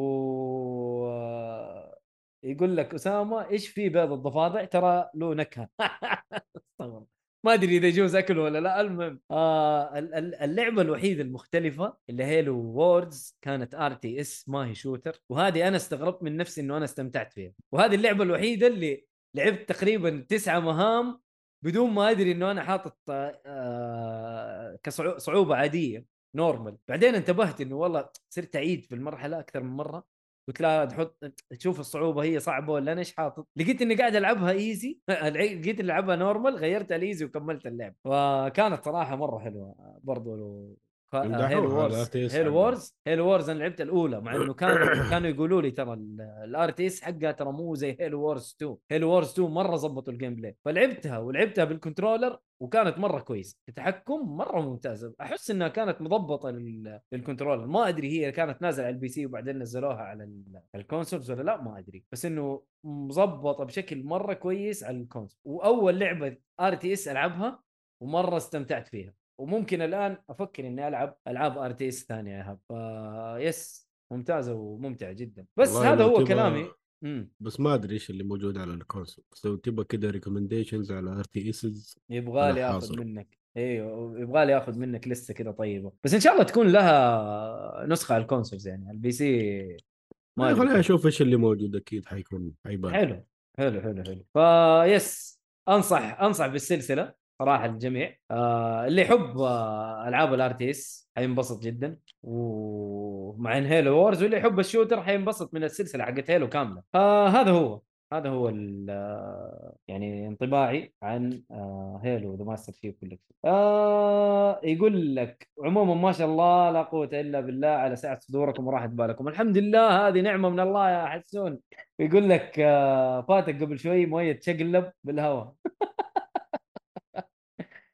[SPEAKER 2] يقول لك أسامة إيش في بيض الضفادع؟ ترى له نكهه استغرب. ما أدري إذا يجوز اكله ولا لا المهم. آه ال- ال- اللعبة الوحيدة المختلفة اللي Halo Wars كانت RTS ما هي shooter وهذه أنا استغربت من نفسي إنه أنا استمتعت فيها. وهذه اللعبة الوحيدة اللي لعبت تقريبا تسعة مهام بدون ما أدري إنه أنا حاطط آه كصعوبه عادية normal بعدين انتبهت إنه والله صرت أعيد في المرحلة أكثر من مرة. قلت لا تحط تشوف الصعوبة هي صعبة ولا أنا إيش حاطط؟ لقيت إني قاعد ألعبها easy لقيت إني ألعبها normal غيرت ال easy وكملت اللعب. وكانت صراحة مرة حلوة برضو
[SPEAKER 4] على
[SPEAKER 2] Wars
[SPEAKER 4] حقها.
[SPEAKER 2] Wars Halo Wars أنا لعبت الأولى مع إنه كانوا كانوا يقولوا لي ترى ال RTS حقها ترى مو زي Halo Wars 2 Halo Wars 2 مرة ظبطوا ال gameplay فلعبتها ولعبتها بال controller وكانت مرة كويس التحكم مرة ممتازه أحس إنها كانت مضبطة لل- لل controller ما أدري هي كانت نازلة على ال PC وبعدين نزلوها على ال- ال consoles ولا لا ما أدري. بس إنه مظبطه بشكل مرة كويس على ال console وأول لعبة RTS ألعبها ومرة استمتعت فيها. وممكن الآن أفكر إني ألعب ألعاب RTS ثانية يا إيهاب ف yes ممتازة وممتعة جدا. بس هذا هو كلامي. امم
[SPEAKER 4] بس ما أدري إيش اللي موجود على ال console. بس لو تبغى كده recommendations على RTSs
[SPEAKER 2] يبغى لي
[SPEAKER 4] آخذ.
[SPEAKER 2] منك. إيوه يبغى لي آخذ منك لسه كذا طيبة. بس إن شاء الله تكون لها نسخة على ال consoles يعني. على ال PC ما أدري
[SPEAKER 4] خليني. أشوف إيش اللي موجود أكيد حيكون حيبان.
[SPEAKER 2] حلو حلو حلو حلو. ف yes أنصح أنصح بالسلسلة. صراحة الجميع. آه اللي يحب آه ألعاب ال RTS حينبسط جدا. ومع Halo Wars واللي يحب ال shooter حينبسط من السلسلة حقت Halo كاملة. آه هذا هو هذا هو آه، يعني انطباعي عن Halo The Master Chief Collection آه يقول لك عموما ما شاء الله لا قوة إلا بالله على سعة صدوركم وراحة بالكم. الحمد لله هذه نعمة من الله يا حسون. يقول لك آه، فاتك قبل شوي مؤيد تشقلب بالهواء.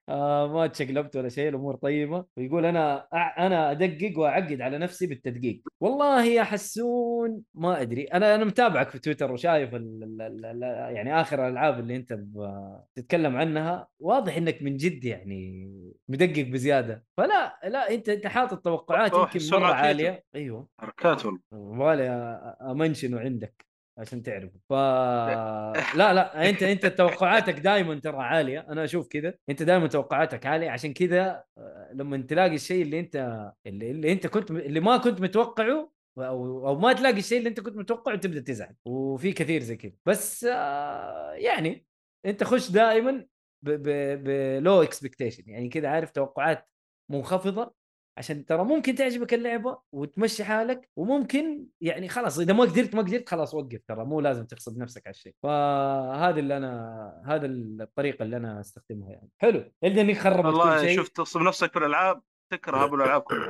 [SPEAKER 2] آه ما تشقلبت ولا شيء الأمور طيبة. ويقول أنا أع- أنا أدقق وأعقد على نفسي بالتدقيق. والله يا حسون ما أدري. أنا أنا متابعك في تويتر وشايف ال ال ال ال يعني آخر الألعاب اللي أنت ب- تتكلم عنها واضح إنك من جد يعني مدقق بزيادة. فلا لا أنت أنت حاطط توقعات يمكن
[SPEAKER 3] مرة.
[SPEAKER 2] عالية. أيوه.
[SPEAKER 3] حركات والله
[SPEAKER 2] والله امنشنه عندك. عشان تعرفوا ف لا. لا أنت أنت توقعاتك دائما ترى عالية. أنا أشوف كذا. أنت دائما توقعاتك عالية. عشان كذا آه، لما تلاقي الشيء اللي أنت اللي, اللي أنت كنت اللي ما كنت متوقعه أو أو ما تلاقي الشيء اللي أنت كنت متوقعه تبدأ تزعل. وفي كثير زي كذا. بس آه، يعني أنت خش دائما ب low expectation يعني كذا عارف توقعات منخفضة. عشان ترى ممكن تعجبك اللعبة وتمشي حالك وممكن يعني خلاص إذا ما قدرت ما قدرت خلاص وقف ترى مو لازم تغصب نفسك على الشيء. فهذا اللي أنا هذا الطريقة اللي أنا أستخدمها يعني. حلو. انك خربت كل
[SPEAKER 3] والله
[SPEAKER 2] شيء.
[SPEAKER 3] شفت تغصب نفسك في الألعاب تكره أبو الألعاب كلها.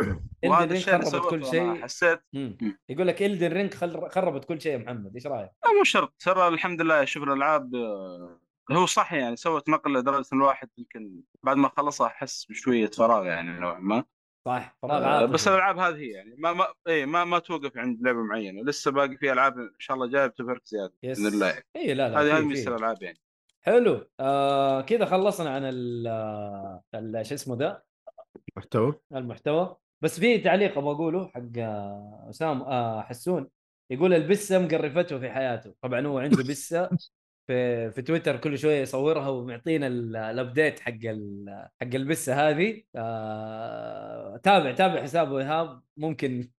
[SPEAKER 3] وهذا الشيء اللي
[SPEAKER 2] خربت كل شيء.
[SPEAKER 3] حسيت
[SPEAKER 2] مم. يقول لك Elden Ring خربت كل شيء يا محمد. إيش رأيك؟
[SPEAKER 3] لا مو شرط. ترى الحمد لله شوف الألعاب آه، هو صح يعني سوت نقله لدرجة إن الواحد يمكن بعد ما خلصها احس بشوية فراغ يعني نوعا ما.
[SPEAKER 2] صح فراغ
[SPEAKER 3] آه،
[SPEAKER 2] عاطفي.
[SPEAKER 3] بس الألعاب هذه هي يعني ما ما اي ما ما توقف عند لعبة معينة لسه باقي في ألعاب إن شاء الله جاية بتفرق زيادة
[SPEAKER 2] yes.
[SPEAKER 3] باذن الله
[SPEAKER 2] اي لا لا
[SPEAKER 3] هذه هذه. ميزه الألعاب يعني.
[SPEAKER 2] حلو. آه كذا خلصنا عن ال ال- شو اسمه ده؟
[SPEAKER 4] محتوى
[SPEAKER 2] المحتوى. بس في تعليق أبغى أقوله حق آه، اسام آه حسون. يقول البسة مقرفته في حياته. طبعا هو عنده بسة. في في تويتر كل شوية يصورها ومعطينا ال- ال update حق حق البسة هذه. آه تابع تابع حسابه ايهاب ممكن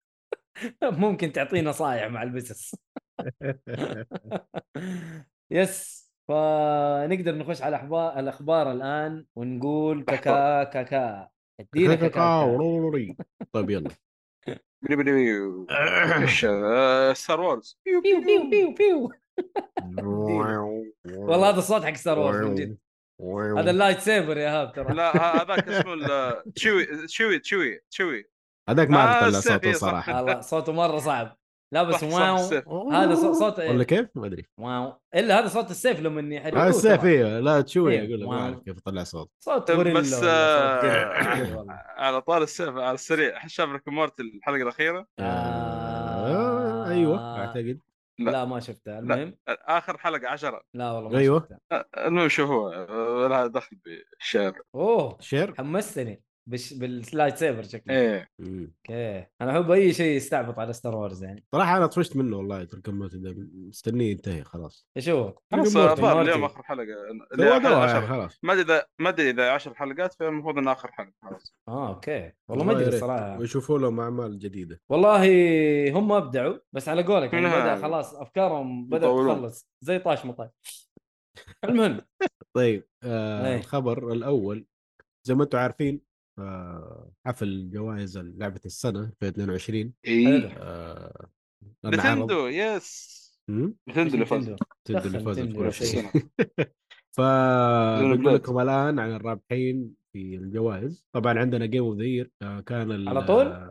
[SPEAKER 2] ممكن تعطيه نصائح مع البسس. yes فنقدر نخش على أخبار الأخبار الآن ونقول كاكا كاكا. ادينا كاكا
[SPEAKER 4] طيب يلا.
[SPEAKER 3] آه، Star Wars
[SPEAKER 2] بيو بيو بيو بيو. والله هذا الصوت حق Star Wars من جد. هذا ال lightsaber يا إيهاب ترى.
[SPEAKER 3] لا هذاك اسمه ال- تشوي تشوي تشوي تشوي
[SPEAKER 4] هذاك ما
[SPEAKER 3] آه،
[SPEAKER 4] اعرف اطلع
[SPEAKER 3] السيف،
[SPEAKER 4] صوته
[SPEAKER 3] إيه،.
[SPEAKER 4] صراحة.
[SPEAKER 2] والله صوته مرة صعب. لا بس
[SPEAKER 3] wow.
[SPEAKER 2] هذا صوت
[SPEAKER 4] ولا كيف؟ ما أدري.
[SPEAKER 2] wow. إلا هذا صوت السيف لما يحرقوه
[SPEAKER 4] هذا السيف. أيوه لا تشوي
[SPEAKER 2] إيه،
[SPEAKER 4] أقول لك ما. أعرف كيف اطلع صوت.
[SPEAKER 2] صوت
[SPEAKER 3] بس، آه،. على طار السيف على السريع. شاف Rick Morty الحلقة الأخيرة؟
[SPEAKER 4] آه، أيوه أعتقد.
[SPEAKER 3] لا.
[SPEAKER 2] لا ما شفتها. المهم؟
[SPEAKER 3] آخر حلقة عشرة
[SPEAKER 2] لا والله ما
[SPEAKER 4] أيوة.
[SPEAKER 2] شفتها.
[SPEAKER 3] آه، المهم شوفوها آه، لها دخل بالشعر
[SPEAKER 2] أوه
[SPEAKER 4] شير؟
[SPEAKER 2] حمستني. بش... بال lightsaber شكله
[SPEAKER 4] إيه.
[SPEAKER 2] okay أنا أحب أي شيء يستعبط على Star Wars يعني
[SPEAKER 4] صراحة أنا طفشت منه والله ترك الموت ده مستنيه ينتهي خلاص
[SPEAKER 2] إيش هو؟
[SPEAKER 3] خلاص الظاهر. اليوم آخر
[SPEAKER 4] حلقة يعني. خلاص
[SPEAKER 3] ما أدري إذا ما أدري إذا 10 حلقات فالمفروض انها آخر حلقة خلاص
[SPEAKER 2] آه okay والله ما
[SPEAKER 4] أدري.
[SPEAKER 2] الصراحة
[SPEAKER 4] ويشوفوا لهم أعمال جديدة
[SPEAKER 2] والله هم أبدعوا بس على قولك يعني
[SPEAKER 3] نعم.
[SPEAKER 2] بدأ خلاص أفكارهم
[SPEAKER 3] بدأت.
[SPEAKER 2] تخلص زي طاش ما طاش المهم
[SPEAKER 4] طيب آه
[SPEAKER 2] إيه.
[SPEAKER 4] الخبر الأول زي ما أنتم عارفين حفل جوائز لعبة السنة في 22
[SPEAKER 2] حلو.
[SPEAKER 4] آه
[SPEAKER 3] نتندو يس؟ نتندو اللي فاز
[SPEAKER 2] نتندو.
[SPEAKER 4] اللي
[SPEAKER 3] شيخ.
[SPEAKER 4] فبقول
[SPEAKER 3] بلاد.
[SPEAKER 4] لكم الآن عن الرابحين في الجوائز طبعا عندنا Game of the كان
[SPEAKER 2] على طول؟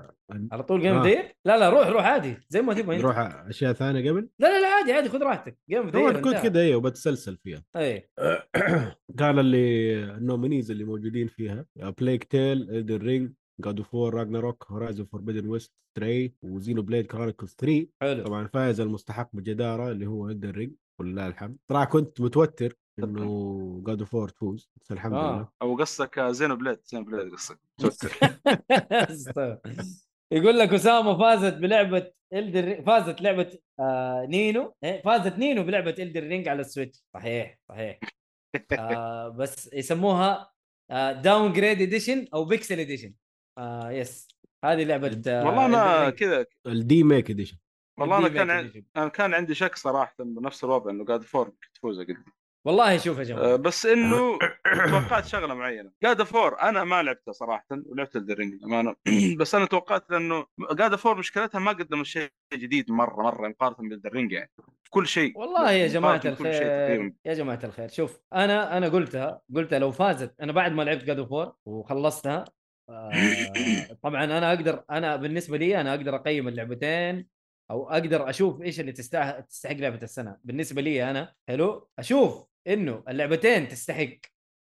[SPEAKER 2] على طول Game
[SPEAKER 4] آه.
[SPEAKER 2] the Year لا لا روح روح عادي زي ما تبغى أنت.
[SPEAKER 4] نروح أشياء ثانية قبل؟
[SPEAKER 2] لا لا لا عادي عادي خذ راحتك. Game
[SPEAKER 4] of
[SPEAKER 2] the Year
[SPEAKER 4] كنت كذا أيوه بتسلسل فيها.
[SPEAKER 2] اي
[SPEAKER 4] كان اللي ال nominees اللي موجودين فيها Plague Tale Elden Ring God of War Ragnarök Horizon Forbidden West Stray و Xenoblade Chronicles 3
[SPEAKER 2] حلو.
[SPEAKER 4] طبعا الفائز المستحق بجدارة اللي هو Elden Ring ولله الحمد. صراحة كنت متوتر إنه God of War تفوز بس الحمد
[SPEAKER 2] آه.
[SPEAKER 4] لله.
[SPEAKER 3] أو قصدك Xenoblade Xenoblade قصدك.
[SPEAKER 2] يقول لك أسامة فازت بلعبة الدر فازت لعبة آه نينو. إيه، فازت نينو بلعبة الدر رينج على السويتش. صحيح صحيح. آه بس يسموها آه داون جريد اديشن أو بيكسل اديشن آه يس هذه لعبة آه
[SPEAKER 3] والله
[SPEAKER 2] أنا.
[SPEAKER 3] كذا
[SPEAKER 4] الدي ميك اديشن
[SPEAKER 3] والله
[SPEAKER 2] أنا
[SPEAKER 3] كان. أنا كان عندي شك صراحة بنفس الوضع إنه قاعد فور تفوز قد
[SPEAKER 2] والله شوف يا
[SPEAKER 3] آه،
[SPEAKER 2] جماعة
[SPEAKER 3] بس إنه توقعت شغلة معينة. جاد فور أنا ما لعبتها صراحة ولعبت الدرينج امانه بس أنا توقعت لأنه God of War مشكلتها ما قدموا شيء جديد مرة مرة مقارنة ب Elden Ring يعني. في كل شيء
[SPEAKER 2] والله يا
[SPEAKER 3] جماعة
[SPEAKER 2] الخير. يا جماعة الخير. شوف أنا أنا قلتها قلتها لو فازت أنا بعد ما لعبت God of War وخلصتها آه طبعا أنا أقدر أنا بالنسبة لي أنا أقدر أقيم اللعبتين أو أقدر أشوف إيش اللي تستحق لعبة السنة. بالنسبة لي أنا حلو؟ أشوف. إنه اللعبتين تستحق.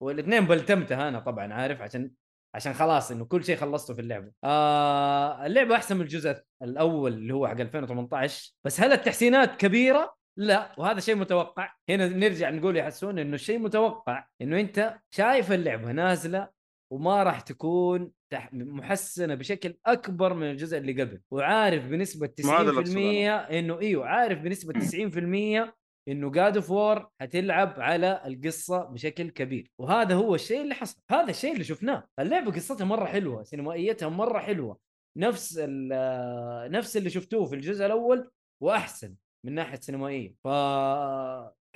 [SPEAKER 2] والاثنين بلتمتها أنا طبعا عارف؟ عشان عشان خلاص إنه كل شيء خلصته في اللعبة. آه اللعبة أحسن من الجزء الأول اللي هو حق 2018 بس هل التحسينات كبيرة؟ لا. وهذا شيء متوقع. هنا نرجع نقول يا حسون إنه الشيء متوقع إنه أنت شايف اللعبة نازلة وما راح تكون تح- محسنة بشكل أكبر من الجزء اللي قبل. وعارف بنسبة 90%
[SPEAKER 3] ما هذا اللي أقصده
[SPEAKER 2] إنه إيوه عارف بنسبة 90% إنه God of War حتلعب على القصة بشكل كبير. وهذا هو الشيء اللي حصل. هذا الشيء اللي شفناه. اللعبة قصتها مرة حلوة سينمائيتها مرة حلوة. نفس نفس اللي شفتوه في الجزء الأول وأحسن من ناحية سينمائية. ف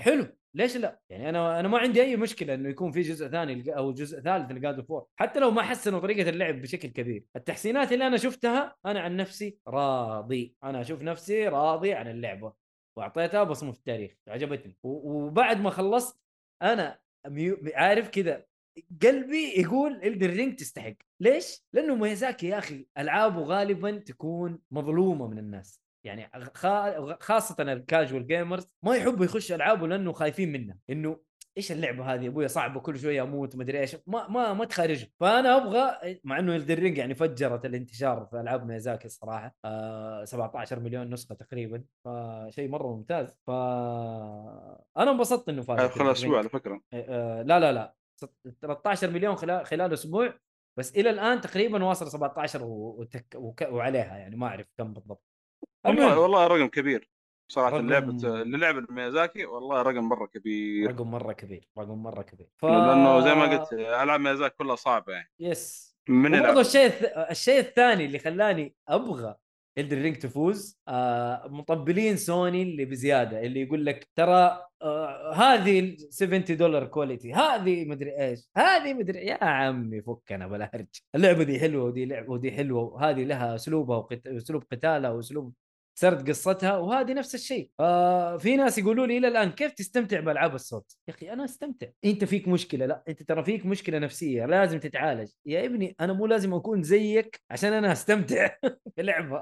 [SPEAKER 2] حلو. ليش لا؟ يعني أنا أنا ما عندي أي مشكلة إنه يكون في جزء ثاني أو جزء ثالث ل God of War، حتى لو ما حسنوا طريقة اللعب بشكل كبير، التحسينات اللي أنا شفتها أنا عن نفسي راضي، أنا أشوف نفسي راضي عن اللعبة. واعطيتها بصمه في التاريخ، عجبتني، وبعد ما خلصت أنا. عارف كذا قلبي يقول Elden Ring تستحق، ليش؟ لأنه ميازاكي يا أخي ألعابه غالبا تكون مظلومة من الناس، يعني خا- خاصة ال casual gamers ما يحبوا يخشوا ألعابه لأنه خايفين منها إنه إيش اللعبة هذه؟ أبويا صعبة كل شوية أموت مدري إيش. ما ما ما تخارجهم فأنا أبغى مع إنه Elden Ring يعني فجرت الانتشار في ألعاب ميازاكي الصراحة. آه 17 مليون نسخة تقريبا. فشيء مرة ممتاز. ف أنا انبسطت إنه فاز
[SPEAKER 3] خلال أسبوع على فكرة؟
[SPEAKER 2] آه لا لا لا. ست- 13 مليون خلال خلال أسبوع. بس إلى الآن تقريبا واصل 17 و... وتك... وك... وعليها يعني ما أعرف كم بالضبط.
[SPEAKER 3] والله والله رقم كبير. صراحة
[SPEAKER 2] رقم-
[SPEAKER 3] لعبه لعب ميازاكي والله رقم مرة كبير.
[SPEAKER 2] رقم مرة كبير رقم مرة كبير. ف...
[SPEAKER 3] لأنه زي ما قلت ألعاب ميازاكي كلها صعبة يعني.
[SPEAKER 2] yes.
[SPEAKER 3] من يلعب.
[SPEAKER 2] الشيء الث... الشيء الثاني اللي خلاني أبغى Elden Ring تفوز آه مطبلين سوني اللي بزيادة اللي يقول لك ترى آه هذه ال 70 دولار quality هذه مدري إيش هذه مدري يا عمي فكنا بلا هرج اللعبة دي حلوة ودي لعبه ودي حلوة وهذه لها أسلوبها وقت... أسلوب قتالها وأسلوب سرد قصتها وهذه نفس الشيء. آه في ناس يقولوا لي إلى الآن كيف تستمتع بألعاب الصوت؟ يا أخي أنا أستمتع. أنت فيك مشكلة؟ لا أنت ترى فيك مشكلة نفسية لازم تتعالج. يا ابني أنا مو لازم أكون زيك عشان أنا أستمتع في لعبه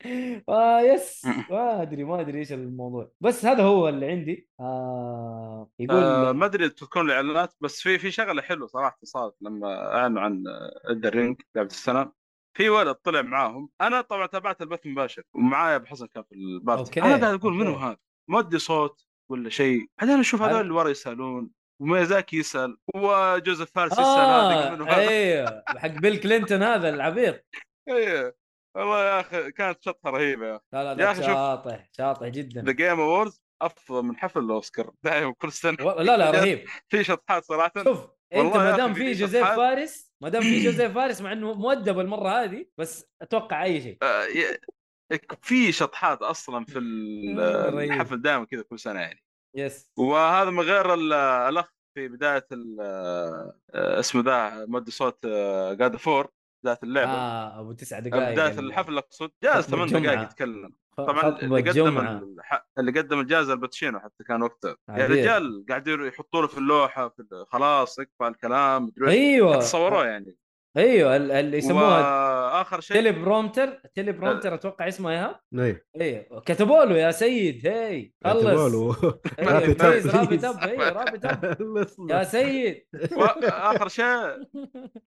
[SPEAKER 2] آه يس. ما أدري ما أدري إيش الموضوع. بس هذا هو اللي عندي. آه يقول
[SPEAKER 3] آه ما أدري تكون الإعلانات بس في في شغلة حلوة صراحة صارت لما أعلنوا عن Elden Ring لعبة السنة في ولد طلع معاهم. أنا طبعا تابعت البث مباشر ومعايا أبو حسن كان في ال
[SPEAKER 2] party
[SPEAKER 3] أنا قاعد أقول منو. هذا؟ مؤدي صوت ولا شيء. بعدين
[SPEAKER 2] أشوف
[SPEAKER 3] هذول اللي ورا يسألون وميازاكي يسأل وجوزيف فارس يسأل
[SPEAKER 2] آه
[SPEAKER 3] هذا؟
[SPEAKER 2] أيوه. حق بيل كلينتون هذا العبيط.
[SPEAKER 3] إيه. والله يا أخي كانت شطحة رهيبة. يا أخي
[SPEAKER 2] لا لا
[SPEAKER 3] يا
[SPEAKER 2] لا
[SPEAKER 3] أخي شوف.
[SPEAKER 2] شاطح شاطح جدا.
[SPEAKER 3] ذا Game Awards أفضل من حفل الأوسكار دائما كل سنة.
[SPEAKER 2] و- لا لا رهيب.
[SPEAKER 3] في شطحات صراحة.
[SPEAKER 2] شوف
[SPEAKER 3] أنت
[SPEAKER 2] ما دام في جوزيف. فارس ما دام في جوزيف فارس مع إنه مؤدب المره هذه بس أتوقع أي شيء
[SPEAKER 3] آه، في شطحات أصلا في. الحفل دائما كذا كل سنة يعني
[SPEAKER 2] yes
[SPEAKER 3] وهذا من غير ال- الأخ في بداية آه، اسمه ذا مؤدي صوت God of War بدايه اللعبة
[SPEAKER 2] آه أبو تسع دقائق
[SPEAKER 3] بداية الحفل أقصد جالس ثمان دقائق. يتكلم طبعا اللي قدم. اللي قدم الجائزة الباتشينو حتى كان وقتها يا. رجال قاعدين يحطوا له في اللوحة في خلاص اكفى الكلام.
[SPEAKER 2] أيوه
[SPEAKER 3] حتى صوروه يعني
[SPEAKER 2] أيوه ال- اللي يسموها
[SPEAKER 3] وآخر شيء
[SPEAKER 2] teleprompter teleprompter أتوقع اسمه إياها؟
[SPEAKER 4] إي.
[SPEAKER 2] أيوه كتبوا له يا سيد هي خلص. أيوه
[SPEAKER 4] wrap
[SPEAKER 2] up،
[SPEAKER 4] wrap
[SPEAKER 2] please. up أيوه wrap
[SPEAKER 4] up.
[SPEAKER 2] يا سيد.
[SPEAKER 3] واخر شيء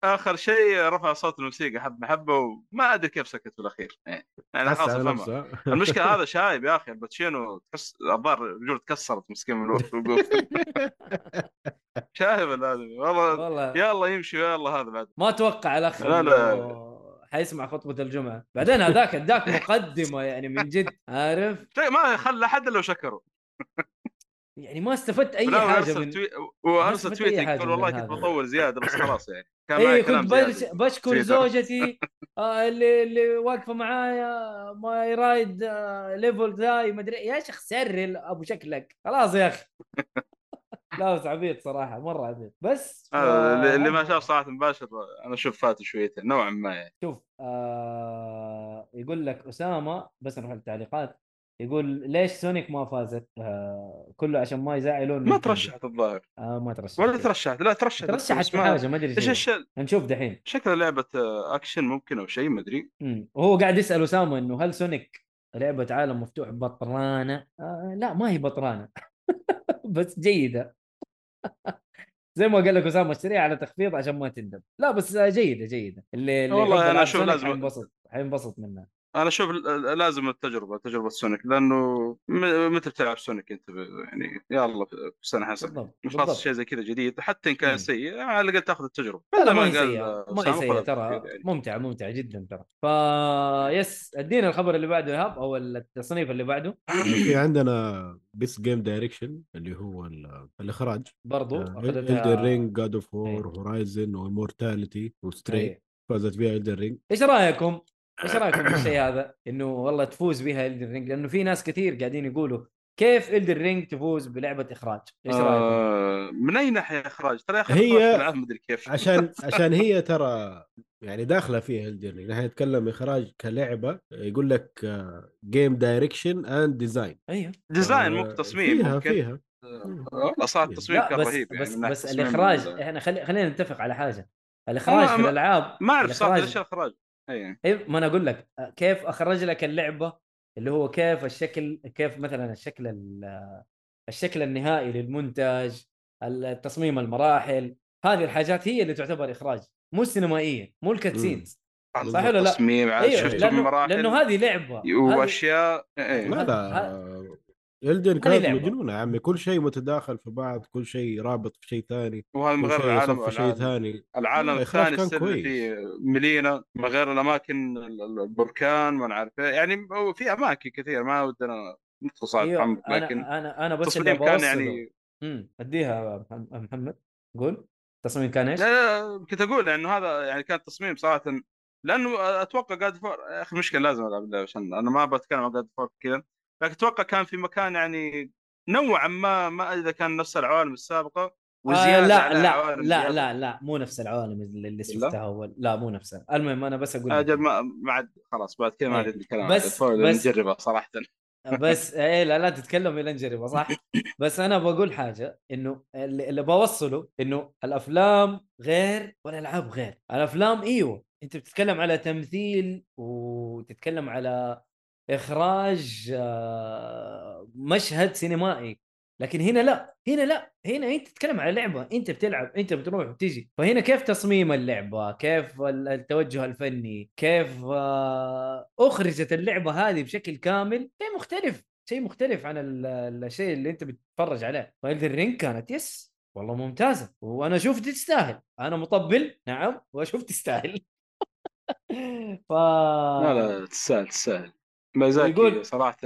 [SPEAKER 3] آخر شيء رفع صوت الموسيقى حبه حبه وما أدري كيف سكت في الاخير يعني خلاص
[SPEAKER 4] أفهمها.
[SPEAKER 3] المشكلة هذا شايب يا أخي الباتشينو تحس الظاهر رجوله تكسرت مسكين من الوقوف. شايب الآدمي. والله
[SPEAKER 2] والله.
[SPEAKER 3] يا الله يمشي الله هذا بعد.
[SPEAKER 2] ما أتوقع الاخ
[SPEAKER 3] لا، لا.
[SPEAKER 2] حيسمع خطبة الجمعة. بعدين هذاك اداك مقدمة يعني من جد عارف؟
[SPEAKER 3] شيء ما خلى احد إلا وشكره.
[SPEAKER 2] يعني ما استفدت أي
[SPEAKER 3] حاجة
[SPEAKER 2] من
[SPEAKER 3] توي...
[SPEAKER 2] ما وأرسل
[SPEAKER 3] تويت يقول والله. كنت بطول زيادة بس خلاص يعني. كان
[SPEAKER 2] اي كنت بش... بشكر. زوجتي آه اللي اللي واقفة معايا ماي رايد آه ليفل داي ما أدري يا شيخ سري أبو شكلك. خلاص يا أخي. لا بس عبيط صراحة مرة عبيط بس
[SPEAKER 3] هذا اللي- اللي
[SPEAKER 2] آه،
[SPEAKER 3] ما شاف صراحة مباشر أنا أشوف فات شويتين نوعا ما يعني
[SPEAKER 2] شوف آه يقول لك اسامه بس نروح التعليقات يقول ليش Sonic ما فازت؟ آه كله عشان ما يزعلون
[SPEAKER 3] ما. ترشحت الظاهر
[SPEAKER 2] آه ما ترشحت
[SPEAKER 3] ولا ترشحت لا ترشحت
[SPEAKER 2] ترشحت في حاجة ما أدري إيش.
[SPEAKER 3] الشيء
[SPEAKER 2] نشوف دحين
[SPEAKER 3] شكلها لعبة آه، أكشن ممكن أو شيء ما
[SPEAKER 2] أدري. وهو قاعد يسأل اسامه إنه هل Sonic لعبة عالم مفتوح بطرانة؟ آه لا ما هي بطرانة بس جيدة زي ما قال لك أسامة اشتريها على تخفيض عشان ما تندم. لا بس جيدة جيدة. اللي, اللي
[SPEAKER 3] والله أشوف
[SPEAKER 2] Sonic
[SPEAKER 3] لازم-
[SPEAKER 2] حينبسط حينبسط منها.
[SPEAKER 3] أنا أشوف لازم التجربة تجربة Sonic لأنه متى بتلعب Sonic أنت يعني يلا في سنة حسن
[SPEAKER 2] بالضبط
[SPEAKER 3] خلاص شيء زي كذا جديد حتى
[SPEAKER 2] إن.
[SPEAKER 3] كان سيء على الأقل تأخذ التجربة
[SPEAKER 2] لا لا ما هي
[SPEAKER 3] آه،
[SPEAKER 2] ما هي
[SPEAKER 3] خذ
[SPEAKER 2] ترى
[SPEAKER 3] التفكير يعني.
[SPEAKER 2] ممتعة ممتعة جدا ترى فا yes أدينا الخبر اللي بعده ايهاب أو التصنيف اللي بعده
[SPEAKER 4] في عندنا Best Game Direction اللي هو ال- الإخراج
[SPEAKER 2] برضو Elden
[SPEAKER 4] Ring God of.
[SPEAKER 2] War
[SPEAKER 4] Horizon و Immortality و
[SPEAKER 2] Stray.
[SPEAKER 4] فازت فيها Elden Ring
[SPEAKER 2] إيش رأيكم؟ إيش رايكم في الشيء هذا؟ إنه والله تفوز بها Elden Ring لأنه في ناس كثير قاعدين يقولوا كيف Elden Ring تفوز بلعبة إخراج؟ إيش رايكم؟
[SPEAKER 3] آه من أي ناحية إخراج؟ ترى
[SPEAKER 4] هي-
[SPEAKER 3] مدري كيف.
[SPEAKER 4] عشان عشان هي ترى يعني داخلة فيها Elden Ring. نحن نتكلم إخراج كلعبة يقول لك آه، game direction and design
[SPEAKER 2] أيوه.
[SPEAKER 3] design مو تصميم
[SPEAKER 4] فيها
[SPEAKER 3] ممكن.
[SPEAKER 4] فيها.
[SPEAKER 3] آه، صراحة التصميم كان
[SPEAKER 2] بس
[SPEAKER 3] رهيب يعني
[SPEAKER 2] بس
[SPEAKER 3] ناحية
[SPEAKER 2] بس
[SPEAKER 3] تصميم
[SPEAKER 2] الإخراج
[SPEAKER 3] ال-
[SPEAKER 2] إحنا خلي خلينا نتفق على حاجة. الإخراج
[SPEAKER 3] آه،
[SPEAKER 2] في الألعاب
[SPEAKER 3] ما أعرف
[SPEAKER 2] الإخراج-
[SPEAKER 3] ليش الإخراج. اي
[SPEAKER 2] اي ما أنا أقول لك كيف أخرج لك اللعبة اللي هو كيف الشكل كيف مثلا الشكل ال- الشكل النهائي للمنتج التصميم المراحل هذه الحاجات هي اللي تعتبر إخراج مو السينمائية مو ال cutscenes. صح ولا لا؟
[SPEAKER 3] تصميم
[SPEAKER 2] أيوه
[SPEAKER 3] شفت
[SPEAKER 2] لأنه
[SPEAKER 3] المراحل
[SPEAKER 2] لأنه هذه لعبة هذه-
[SPEAKER 3] وأشياء
[SPEAKER 4] لا
[SPEAKER 2] هذا-
[SPEAKER 4] لا
[SPEAKER 2] إلدن
[SPEAKER 4] كانت. مجنونه يا عمي كل شيء متداخل في بعض كل شيء رابط في شيء ثاني
[SPEAKER 3] وهذا من غير
[SPEAKER 4] شيء
[SPEAKER 3] العالم
[SPEAKER 4] في شيء
[SPEAKER 3] العالم,
[SPEAKER 4] ثاني
[SPEAKER 3] العالم الثاني
[SPEAKER 4] كان
[SPEAKER 3] السر اللي
[SPEAKER 4] كويس.
[SPEAKER 3] فيه ملينا من غير الأماكن ال- ال- البركان ما نعرف إيه. يعني في أماكن كثير ما ودنا ندخل صعب
[SPEAKER 2] أيوه
[SPEAKER 3] عمق لكن
[SPEAKER 2] أنا أنا بس اللي
[SPEAKER 3] التصميم كان يعني
[SPEAKER 2] امم أديها محمد قول التصميم كان إيش؟
[SPEAKER 3] لا لا كنت أقول انه هذا يعني كان تصميم صراحة لأنه أتوقع God of War يا أخي مشكله لازم ألعب عشان أنا ما بتكلم عن God of War كذا لكن أتوقع كان في مكان يعني نوعا ما ما إذا كان نفس العوالم السابقة وزيادة
[SPEAKER 2] آه لا لا لا
[SPEAKER 3] زيادة.
[SPEAKER 2] لا لا مو نفس العوالم اللي,
[SPEAKER 3] لا؟
[SPEAKER 2] شفتها أول لا مو نفسها المهم أنا بس
[SPEAKER 3] أقول
[SPEAKER 2] أجل
[SPEAKER 3] ما ما عاد خلاص بعد كذا ما
[SPEAKER 2] إيه.
[SPEAKER 3] عاد الكلام
[SPEAKER 2] بس- بس-
[SPEAKER 3] نجربها صراحة
[SPEAKER 2] بس إيه لا لا تتكلم إلى نجربها صح بس أنا بقول حاجة إنه اللي, اللي بوصله إنه الأفلام غير والالعاب غير الأفلام إيوه أنت بتتكلم على تمثيل وتتكلم على إخراج آه، مشهد سينمائي. لكن هنا لا هنا لا هنا أنت تتكلم على لعبة أنت بتلعب أنت بتروح وتجي فهنا كيف تصميم اللعبة؟ كيف ال- التوجه الفني؟ كيف آه، أخرجت اللعبة هذه بشكل كامل؟ شيء مختلف شيء مختلف عن ال- الشيء اللي أنت بتتفرج عليه. ف Elden Ring كانت yes والله ممتازة. وأنا شفت تستاهل. أنا مطبل نعم وأشوف تستاهل. ف
[SPEAKER 3] لا لا تستاهل تستاهل. ميازاكي
[SPEAKER 2] ويقول-
[SPEAKER 3] صراحة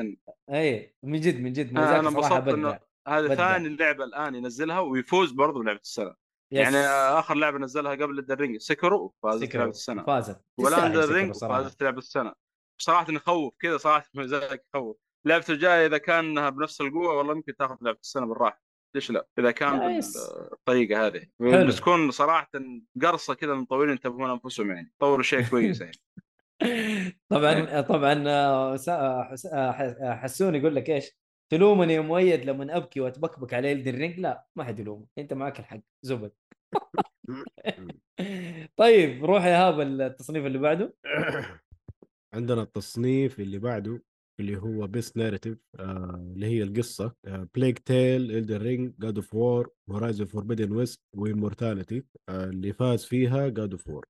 [SPEAKER 2] اي من جد من جد
[SPEAKER 3] أنا
[SPEAKER 2] ميازاكي
[SPEAKER 3] صراحة
[SPEAKER 2] انبسطت
[SPEAKER 3] إنه هذا. ثاني لعبة الآن ينزلها ويفوز برضه بلعبة السنة
[SPEAKER 2] yes.
[SPEAKER 3] يعني آخر لعبة نزلها قبل Elden Ring Sekiro فازت
[SPEAKER 2] Sekiro.
[SPEAKER 3] لعبه السنة
[SPEAKER 2] فازت
[SPEAKER 3] والآن
[SPEAKER 2] تستاهل Sekiro
[SPEAKER 3] Elden Ring
[SPEAKER 2] صراحة.
[SPEAKER 3] فازت لعبه السنة صراحة يخوف كذا صراحة ميازاكي يخوف لعبته الجاية إذا كانها بنفس القوة والله ممكن تاخذ لعبة السنة بالراحة ليش لا إذا كان. بالطريقة هذه
[SPEAKER 2] حلو.
[SPEAKER 3] بس تكون صراحة قرصة كذا المطورين ينتبهون أنفسهم يعني طوروا شيء كويس يعني
[SPEAKER 2] طبعا طبعا ح- آه، حسون يقول لك إيش؟ تلومني يا مؤيد لما أبكي وأتبكبك على Elden Ring لا ما حد يلومك أنت معك الحق زبد طيب روح يا إيهاب التصنيف اللي بعده.
[SPEAKER 4] عندنا التصنيف اللي بعده. اللي هو Best Narrative آه اللي هي القصة Plague Tale Elden Ring God of War Horizon Forbidden West و Immortality آه اللي فاز فيها God of
[SPEAKER 2] War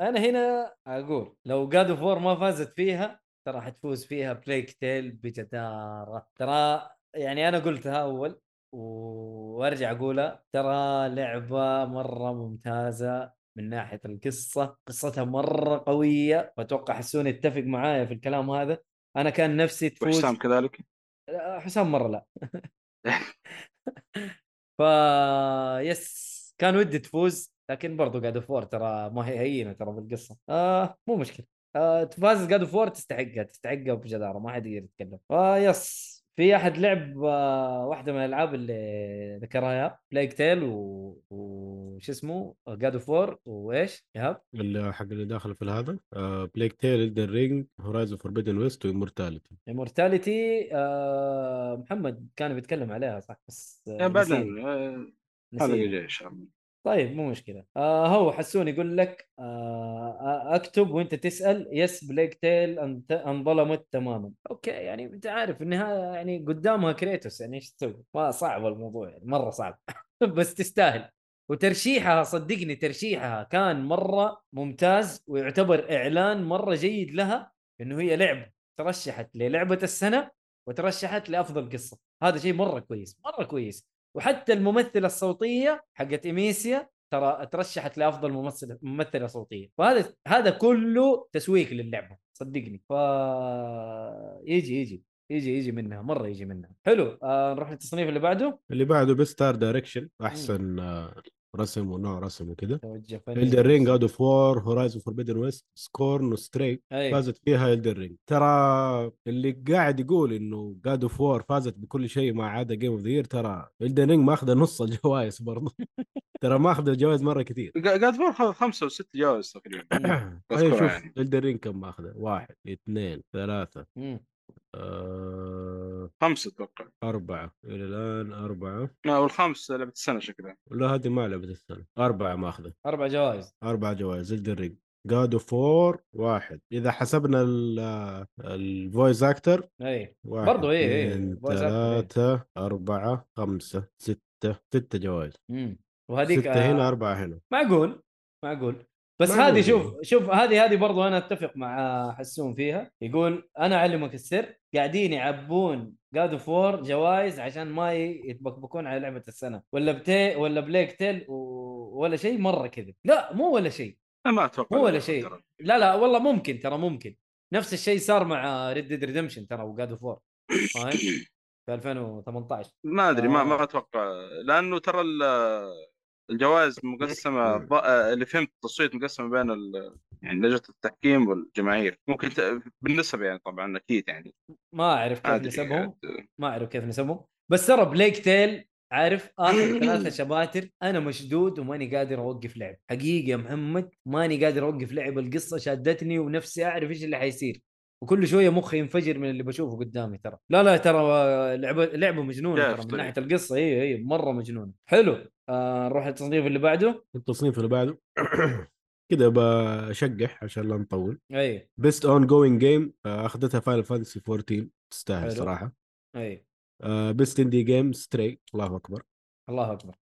[SPEAKER 2] أنا هنا أقول لو God of War ما فازت فيها ترى حتفوز فيها Plague Tale بجدارة. ترى يعني أنا قلتها أول وأرجع أقولها ترى لعبة مرة ممتازة. من ناحية القصة قصتها مرة قوية وأتوقع حسون يتفق معايا في الكلام هذا. أنا كان نفسي تفوز
[SPEAKER 3] وحسام كذلك؟
[SPEAKER 2] آه، حسام مرة لا. ف yes كان ودي تفوز لكن برضو God of ترى ما هي هينة ترى بالقصة آه مو مشكلة. آه تفاز God of تستحقها تستحقها بجدارة ما حد يقدر يتكلم. آه yes في أحد لعب آه واحدة من الألعاب اللي ذكرها Plague Tale و... وش اسمه؟ God of War وإيش؟ إيهاب؟
[SPEAKER 4] اللي حق اللي داخل في هذا آه Plague Tale Elden Ring Horizon Forbidden West و
[SPEAKER 2] Immortality Immortality آه محمد كان بيتكلم عليها صح؟ بس
[SPEAKER 3] يعني هذا إن شاء الله.
[SPEAKER 2] طيب مو مشكلة. آه هو حسون يقول لك آه آه، أكتب وأنت تسأل بس Plague Tale انظلمت تماما. أوكي يعني أنت عارف إنها يعني قدامها Kratos يعني إيش تسوي؟ ما صعب الموضوع يعني مرة صعب. بس تستاهل. وترشيحها صدقني ترشيحها كان مرة ممتاز ويعتبر إعلان مرة جيد لها إنه هي لعبة ترشحت للعبة السنة وترشحت لأفضل قصة. هذا شيء مرة كويس مرة كويس. وحتى الممثلة الصوتية حقت Amicia ترى ترشحت لأفضل ممثلة ممثلة صوتية. وهذا هذا كله تسويق للعبة صدقني. ف يجي يجي يجي يجي منها مرة يجي منها. حلو آه نروح للتصنيف اللي بعده؟
[SPEAKER 4] اللي بعده Best Art Direction أحسن آه رسم ونوع رسم
[SPEAKER 2] فني
[SPEAKER 4] Elden Ring God of War Horizon Forbidden West Scorn و Stray
[SPEAKER 2] أي.
[SPEAKER 4] فازت فيها Elden Ring ترى اللي قاعد يقول إنه God of War فازت بكل شيء ما عدا Game of the Year ترى Elden Ring ماخذة نص الجوائز برضه. ترى ماخذة جوائز مرة كثير.
[SPEAKER 3] God of War خذ خمسة وست جوائز تقريبا.
[SPEAKER 4] خلينا
[SPEAKER 3] أذكرها
[SPEAKER 4] نشوف
[SPEAKER 3] يعني.
[SPEAKER 4] Elden Ring كم ماخذة؟ واحد اثنين ثلاثة. آه،
[SPEAKER 3] خمسة أتوقع.
[SPEAKER 4] أربعة. إلى الآن أربعة.
[SPEAKER 3] لا والخامس لعبة السنة شكلها.
[SPEAKER 4] ولا هذه ما لعبة السنة. أربعة ماخذة
[SPEAKER 2] أربع جوائز.
[SPEAKER 4] أربع جوائز. Elden Ring God of War واحد. إذا حسبنا ال
[SPEAKER 2] voice
[SPEAKER 4] actor
[SPEAKER 2] إي. إيه، إيه، voice actor، إيه.
[SPEAKER 4] ثلاثة أربعة خمسة ستة ستة جوائز.
[SPEAKER 2] مم. وهذيك
[SPEAKER 4] ستة هنا
[SPEAKER 2] آه
[SPEAKER 4] أربعة هنا.
[SPEAKER 2] معقول معقول بس هذه. شوف شوف هذه هذه برضو أنا أتفق مع حسون فيها. يقول أنا أعلمك السر قاعدين يعبون God of War جوائز عشان ما يتبكبكون على لعبة السنة. ولا بتي ولا Plague Tale و... ولا شيء مرة كذا لا مو ولا شيء.
[SPEAKER 3] ما أتوقع
[SPEAKER 2] مو ولا شيء. لا لا والله ممكن ترى ممكن. نفس الشيء صار مع Red Dead Redemption ترى و God of War فاهم؟ في 2018
[SPEAKER 3] ما أدري ما
[SPEAKER 2] آه.
[SPEAKER 3] ما أتوقع. لأنه ترى ال- الجوائز مقسمة ض- اللي فهمت التصويت مقسمة بين ال- يعني لجنة التحكيم والجماهير ممكن ت... بالنسب يعني طبعا أكيد يعني.
[SPEAKER 2] ما
[SPEAKER 3] أعرف
[SPEAKER 2] كيف نسبهم. ما أعرف كيف نسبهم. بس ترى بليك تيل عارف؟ آخر ثلاثة شباتر أنا مشدود وماني قادر أوقف لعب. حقيقي يا محمد ماني قادر أوقف لعب. القصة شادتني ونفسي أعرف إيش اللي حيصير. وكل شوية مخي ينفجر من اللي بشوفه قدامي ترى. لا لا ترى لعبة لعبة
[SPEAKER 3] مجنونة
[SPEAKER 2] ترى من
[SPEAKER 3] طيب؟
[SPEAKER 2] ناحية القصة. اي اي مرة مجنونة. حلو. آه نروح للتصنيف اللي بعده.
[SPEAKER 4] التصنيف اللي بعده. كده بشقح عشان لا نطول. أي. Best Ongoing Game أخذتها Final Fantasy 14 تستاهل. صراحة.
[SPEAKER 2] أي.
[SPEAKER 4] Best Indie Game Stray الله أكبر.
[SPEAKER 2] الله أكبر.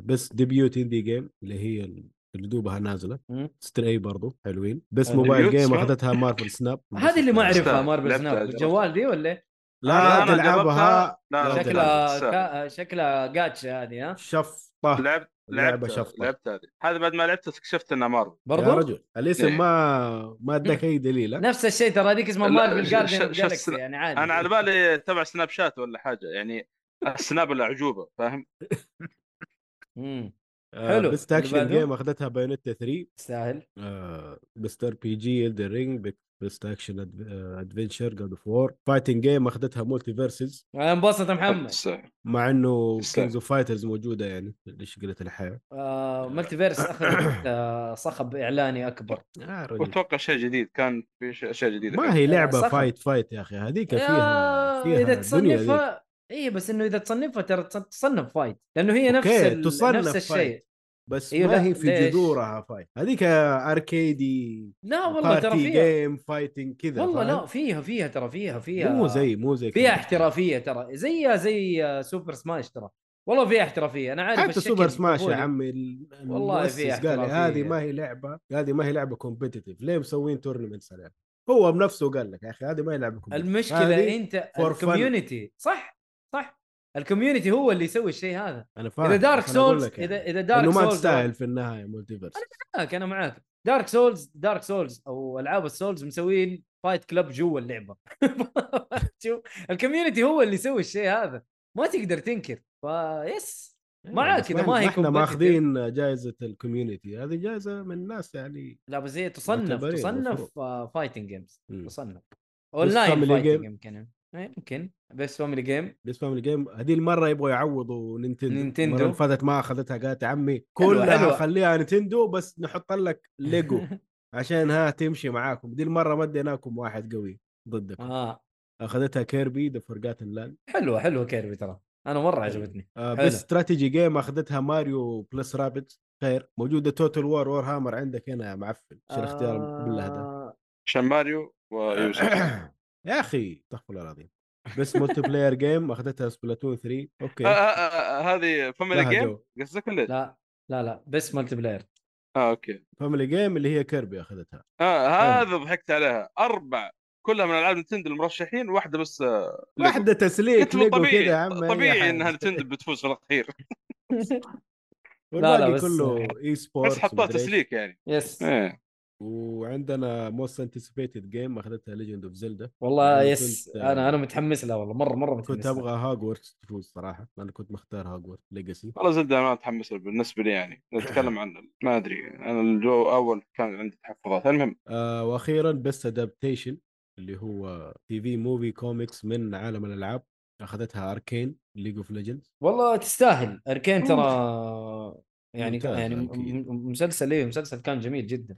[SPEAKER 4] Best Debut Indie Game اللي هي اللي دوبها
[SPEAKER 2] نازلة.
[SPEAKER 4] Stray برضو حلوين
[SPEAKER 2] حلو.
[SPEAKER 4] Mobile
[SPEAKER 3] Game؟
[SPEAKER 4] أخذتها Marvel Snap
[SPEAKER 2] هذه اللي ما أعرفها
[SPEAKER 3] لعبتها، Snap.
[SPEAKER 2] بالجوال دي ولا؟
[SPEAKER 4] لا تلعبها
[SPEAKER 2] شكلها. شكلها جاتشا هذه ها
[SPEAKER 4] شفطة
[SPEAKER 3] لعبت لعبت
[SPEAKER 4] شفطة.
[SPEAKER 3] لعبت هذه هذه بعد ما لعبت اكتشفت إنها مارفل
[SPEAKER 2] برضو
[SPEAKER 4] يا رجل الاسم
[SPEAKER 3] إيه.
[SPEAKER 4] ما ما اداك اي دليل؟
[SPEAKER 2] نفس الشيء ترى هذيك اسمها
[SPEAKER 3] Marvel
[SPEAKER 2] Guardian
[SPEAKER 3] Galaxy
[SPEAKER 2] يعني عادي
[SPEAKER 3] أنا على بالي تبع Snapchat ولا حاجة يعني ال Snap
[SPEAKER 2] الأعجوبة
[SPEAKER 4] فاهم
[SPEAKER 2] حلو.
[SPEAKER 4] Best
[SPEAKER 2] اللي Action؟
[SPEAKER 4] Game اخذتها Bayonetta 3
[SPEAKER 2] تستاهل
[SPEAKER 4] Best RPG Elden Ring Best Action Adventure God of War Fighting Game اخذتها MultiVersus
[SPEAKER 2] أنا انبسط يا محمد.
[SPEAKER 4] مع
[SPEAKER 3] إنه.
[SPEAKER 4] Kings of Fighters موجودة يعني ليش قلت الحياة
[SPEAKER 2] آه MultiVersus اخذت آه صخب
[SPEAKER 4] إعلاني أكبر
[SPEAKER 3] واتوقع شيء جديد كان في أشياء جديدة
[SPEAKER 4] ما هي لعبة
[SPEAKER 2] صخب.
[SPEAKER 4] Fight Fight يا أخي هذيك فيها فيها إذا.
[SPEAKER 2] تصنفها اي بس إنه إذا تصنفها ترى تص- تصنف fight لأنه هي نفس ال...
[SPEAKER 4] تصنف
[SPEAKER 2] نفس الشيء.
[SPEAKER 4] بس
[SPEAKER 2] أيوة،
[SPEAKER 4] ما هي في
[SPEAKER 2] ليش؟
[SPEAKER 4] جذورها Fight هذيك اركيدي
[SPEAKER 2] لا والله ترى فيها
[SPEAKER 4] game fighting كذا
[SPEAKER 2] والله
[SPEAKER 4] فاهم؟
[SPEAKER 2] لا فيها فيها ترى فيها فيها
[SPEAKER 4] مو زي مو زي
[SPEAKER 2] فيها. احترافية ترى زيها زي آه، Super Smash ترى والله فيها احترافية أنا عارف
[SPEAKER 4] حتى Super Smash يا. عمي ال-
[SPEAKER 2] والله فيها
[SPEAKER 4] قال لي
[SPEAKER 2] احترافية.
[SPEAKER 4] هذه ما هي لعبة هذه ما هي لعبة competitive ليه مسوين tournaments عليها هو بنفسه قال لك يا أخي هذه ما هي
[SPEAKER 2] لعبة.
[SPEAKER 4] المشكلة أنت.
[SPEAKER 2] الكوميونتي صح الكوميونتي هو اللي يسوي الشيء هذا.
[SPEAKER 4] أنا فاهم
[SPEAKER 2] اذا دارك سولز
[SPEAKER 4] يعني
[SPEAKER 2] اذا إذا دارك
[SPEAKER 4] إنه ما
[SPEAKER 2] سولز
[SPEAKER 4] تستاهل في النهاية مولتي فيرس
[SPEAKER 2] معاك أنا معاك. دارك سولز دارك سولز أو ألعاب السولز مسوين فايت كلب جوا اللعبة. شوف الكوميونتي هو اللي يسوي الشيء هذا. ما تقدر تنكر. فيس معاك
[SPEAKER 4] بس
[SPEAKER 2] إذا ما هي إحنا.
[SPEAKER 4] ماخذين جائزة الكوميونتي هذه جائزة من الناس يعني
[SPEAKER 2] لا بس هي تصنف تصنف fighting games
[SPEAKER 4] مم.
[SPEAKER 2] تصنف. online
[SPEAKER 4] family fighting.
[SPEAKER 2] يمكن إيه، يمكن. Best Family Game
[SPEAKER 4] Best Family Game هذه المره يبغوا يعوضوا Nintendo.
[SPEAKER 2] Nintendo.
[SPEAKER 4] المره اللي فاتت ما أخذتها قالت يا عمي كلها
[SPEAKER 2] حلوة.
[SPEAKER 4] خليها Nintendo بس نحط لك ليجو عشان ها تمشي معاكم. دي المره ما اديناكم واحد قوي ضدكم.
[SPEAKER 2] آه.
[SPEAKER 4] أخذتها Kirby the Forgotten Land
[SPEAKER 2] حلوة حلوة Kirby ترى. أنا مرة عجبتني.
[SPEAKER 4] آه. بس استراتيجي جيم أخذتها Mario Plus Rabbids خير. موجوده Total War Warhammer عندك هنا يا معفن. شيل اختيار بالله ده
[SPEAKER 2] آه.
[SPEAKER 3] عشان Mario و Ubisoft
[SPEAKER 4] يا أخي استغفر الله العظيم Best Multiplayer Game أخذتها Splatoon 3
[SPEAKER 3] آه،
[SPEAKER 4] أوكي
[SPEAKER 3] آه، آه، هذه Family
[SPEAKER 4] Game
[SPEAKER 3] قصدك ولا؟
[SPEAKER 2] لا لا لا Best Multiplayer
[SPEAKER 3] آه أوكي.
[SPEAKER 4] Family Game اللي هي Kirby أخذتها.
[SPEAKER 3] آه هذا ضحكت عليها. أربع كلها من ألعاب Nintendo المرشحين واحدة بس آه،.
[SPEAKER 4] واحدة تسليك
[SPEAKER 3] طبيعي طبيعي. إنها Nintendo بتفوز في الأخير.
[SPEAKER 4] والباقي
[SPEAKER 2] لا، بس-
[SPEAKER 4] كله esports
[SPEAKER 3] بس حطوها تسليك يعني.
[SPEAKER 2] بس
[SPEAKER 3] إيه.
[SPEAKER 4] وعندنا Most Anticipated Game أخذتها Legend of Zelda
[SPEAKER 2] والله
[SPEAKER 4] أنا
[SPEAKER 2] بس
[SPEAKER 4] كنت-
[SPEAKER 2] أنا أنا متحمس لها والله مرة مرة متحمس
[SPEAKER 4] كنت. أبغى هاجورتس تفوز صراحة أنا كنت مختار Hogwarts Legacy
[SPEAKER 3] والله Zelda ما أتحمس له بالنسبة لي يعني. نتكلم عن ما أدري أنا الجو أول كان عندي تحفظات. المهم.
[SPEAKER 4] آه وأخيرا Best Adaptation اللي هو TV movie comics من عالم الألعاب أخذتها Arcane League of Legends
[SPEAKER 2] والله تستاهل. Arcane ترى يعني يعني
[SPEAKER 4] أكيد.
[SPEAKER 2] مسلسل إيه مسلسل كان جميل جدا.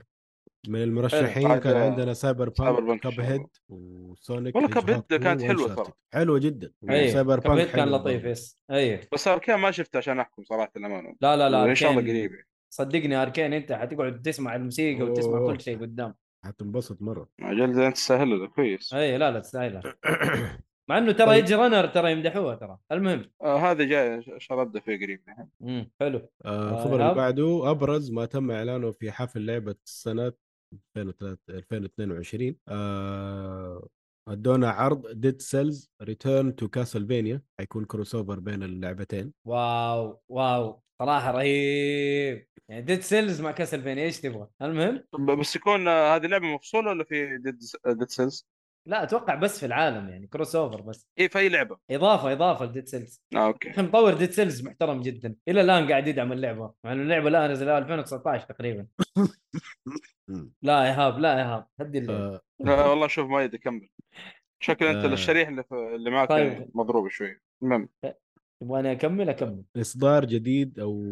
[SPEAKER 4] من المرشحين كان عندنا
[SPEAKER 3] Cyber Cyberpunk
[SPEAKER 4] Cuphead.
[SPEAKER 3] و
[SPEAKER 4] Sonic
[SPEAKER 3] والله Cuphead
[SPEAKER 4] هوك 2
[SPEAKER 3] كانت حلوة
[SPEAKER 4] و Uncharted.
[SPEAKER 3] ترى.
[SPEAKER 4] حلوة جدا
[SPEAKER 2] إيه
[SPEAKER 4] Cyberpunk
[SPEAKER 2] كان
[SPEAKER 4] حلو
[SPEAKER 2] لطيف. yes إيه
[SPEAKER 3] بس Arcane ما شفته عشان أحكم صراحة الأمانة
[SPEAKER 2] لا لا لا
[SPEAKER 3] ان شاء الله قريب
[SPEAKER 2] صدقني Arcane أنت حتقعد تسمع الموسيقى وتسمع. كل شيء قدام
[SPEAKER 4] حتنبسط مرة
[SPEAKER 3] أجل انت تسهل له كويس
[SPEAKER 2] إيه لا لا تستاهلها مع إنه ترى
[SPEAKER 4] طيب.
[SPEAKER 2] Edgerunner ترى يمدحوها ترى المهم
[SPEAKER 3] آه هذا جاي شرده فيه قريب
[SPEAKER 2] امم حلو
[SPEAKER 4] آه،
[SPEAKER 2] آه،
[SPEAKER 4] الخبر اللي
[SPEAKER 2] إيهاب؟
[SPEAKER 4] بعده أبرز ما تم إعلانه في حفل لعبة السنة 2003 2022 آه، أدونا عرض Dead Cells Return to Castlevania حيكون crossover بين اللعبتين.
[SPEAKER 2] wow wow صراحة رهيب. يعني Dead Cells مع Castlevania إيش تبغى؟ المهم؟
[SPEAKER 3] بس يكون آه، هذه لعبة مفصولة ولا في Dead Dead Cells؟
[SPEAKER 2] لا أتوقع بس في العالم يعني crossover بس.
[SPEAKER 3] اي في أي لعبة.
[SPEAKER 2] إضافة إضافة ل Dead
[SPEAKER 3] Cells. آه
[SPEAKER 2] okay. أخي مطور Dead Cells محترم جدا. إلى الآن قاعد يدعم اللعبة. مع إنه اللعبة لا نزلها 2019 تقريبا. لا إيهاب لا إيهاب. هدي اللعبة.
[SPEAKER 4] آه،
[SPEAKER 3] لا والله شوف ما يدي كمل. شكل أنت
[SPEAKER 4] آه.
[SPEAKER 3] الشريح اللي, في اللي معك
[SPEAKER 2] طيب.
[SPEAKER 3] يعني مضروب شوي. المهم.
[SPEAKER 2] تبغاني أكمل أكمل.
[SPEAKER 4] إصدار جديد أو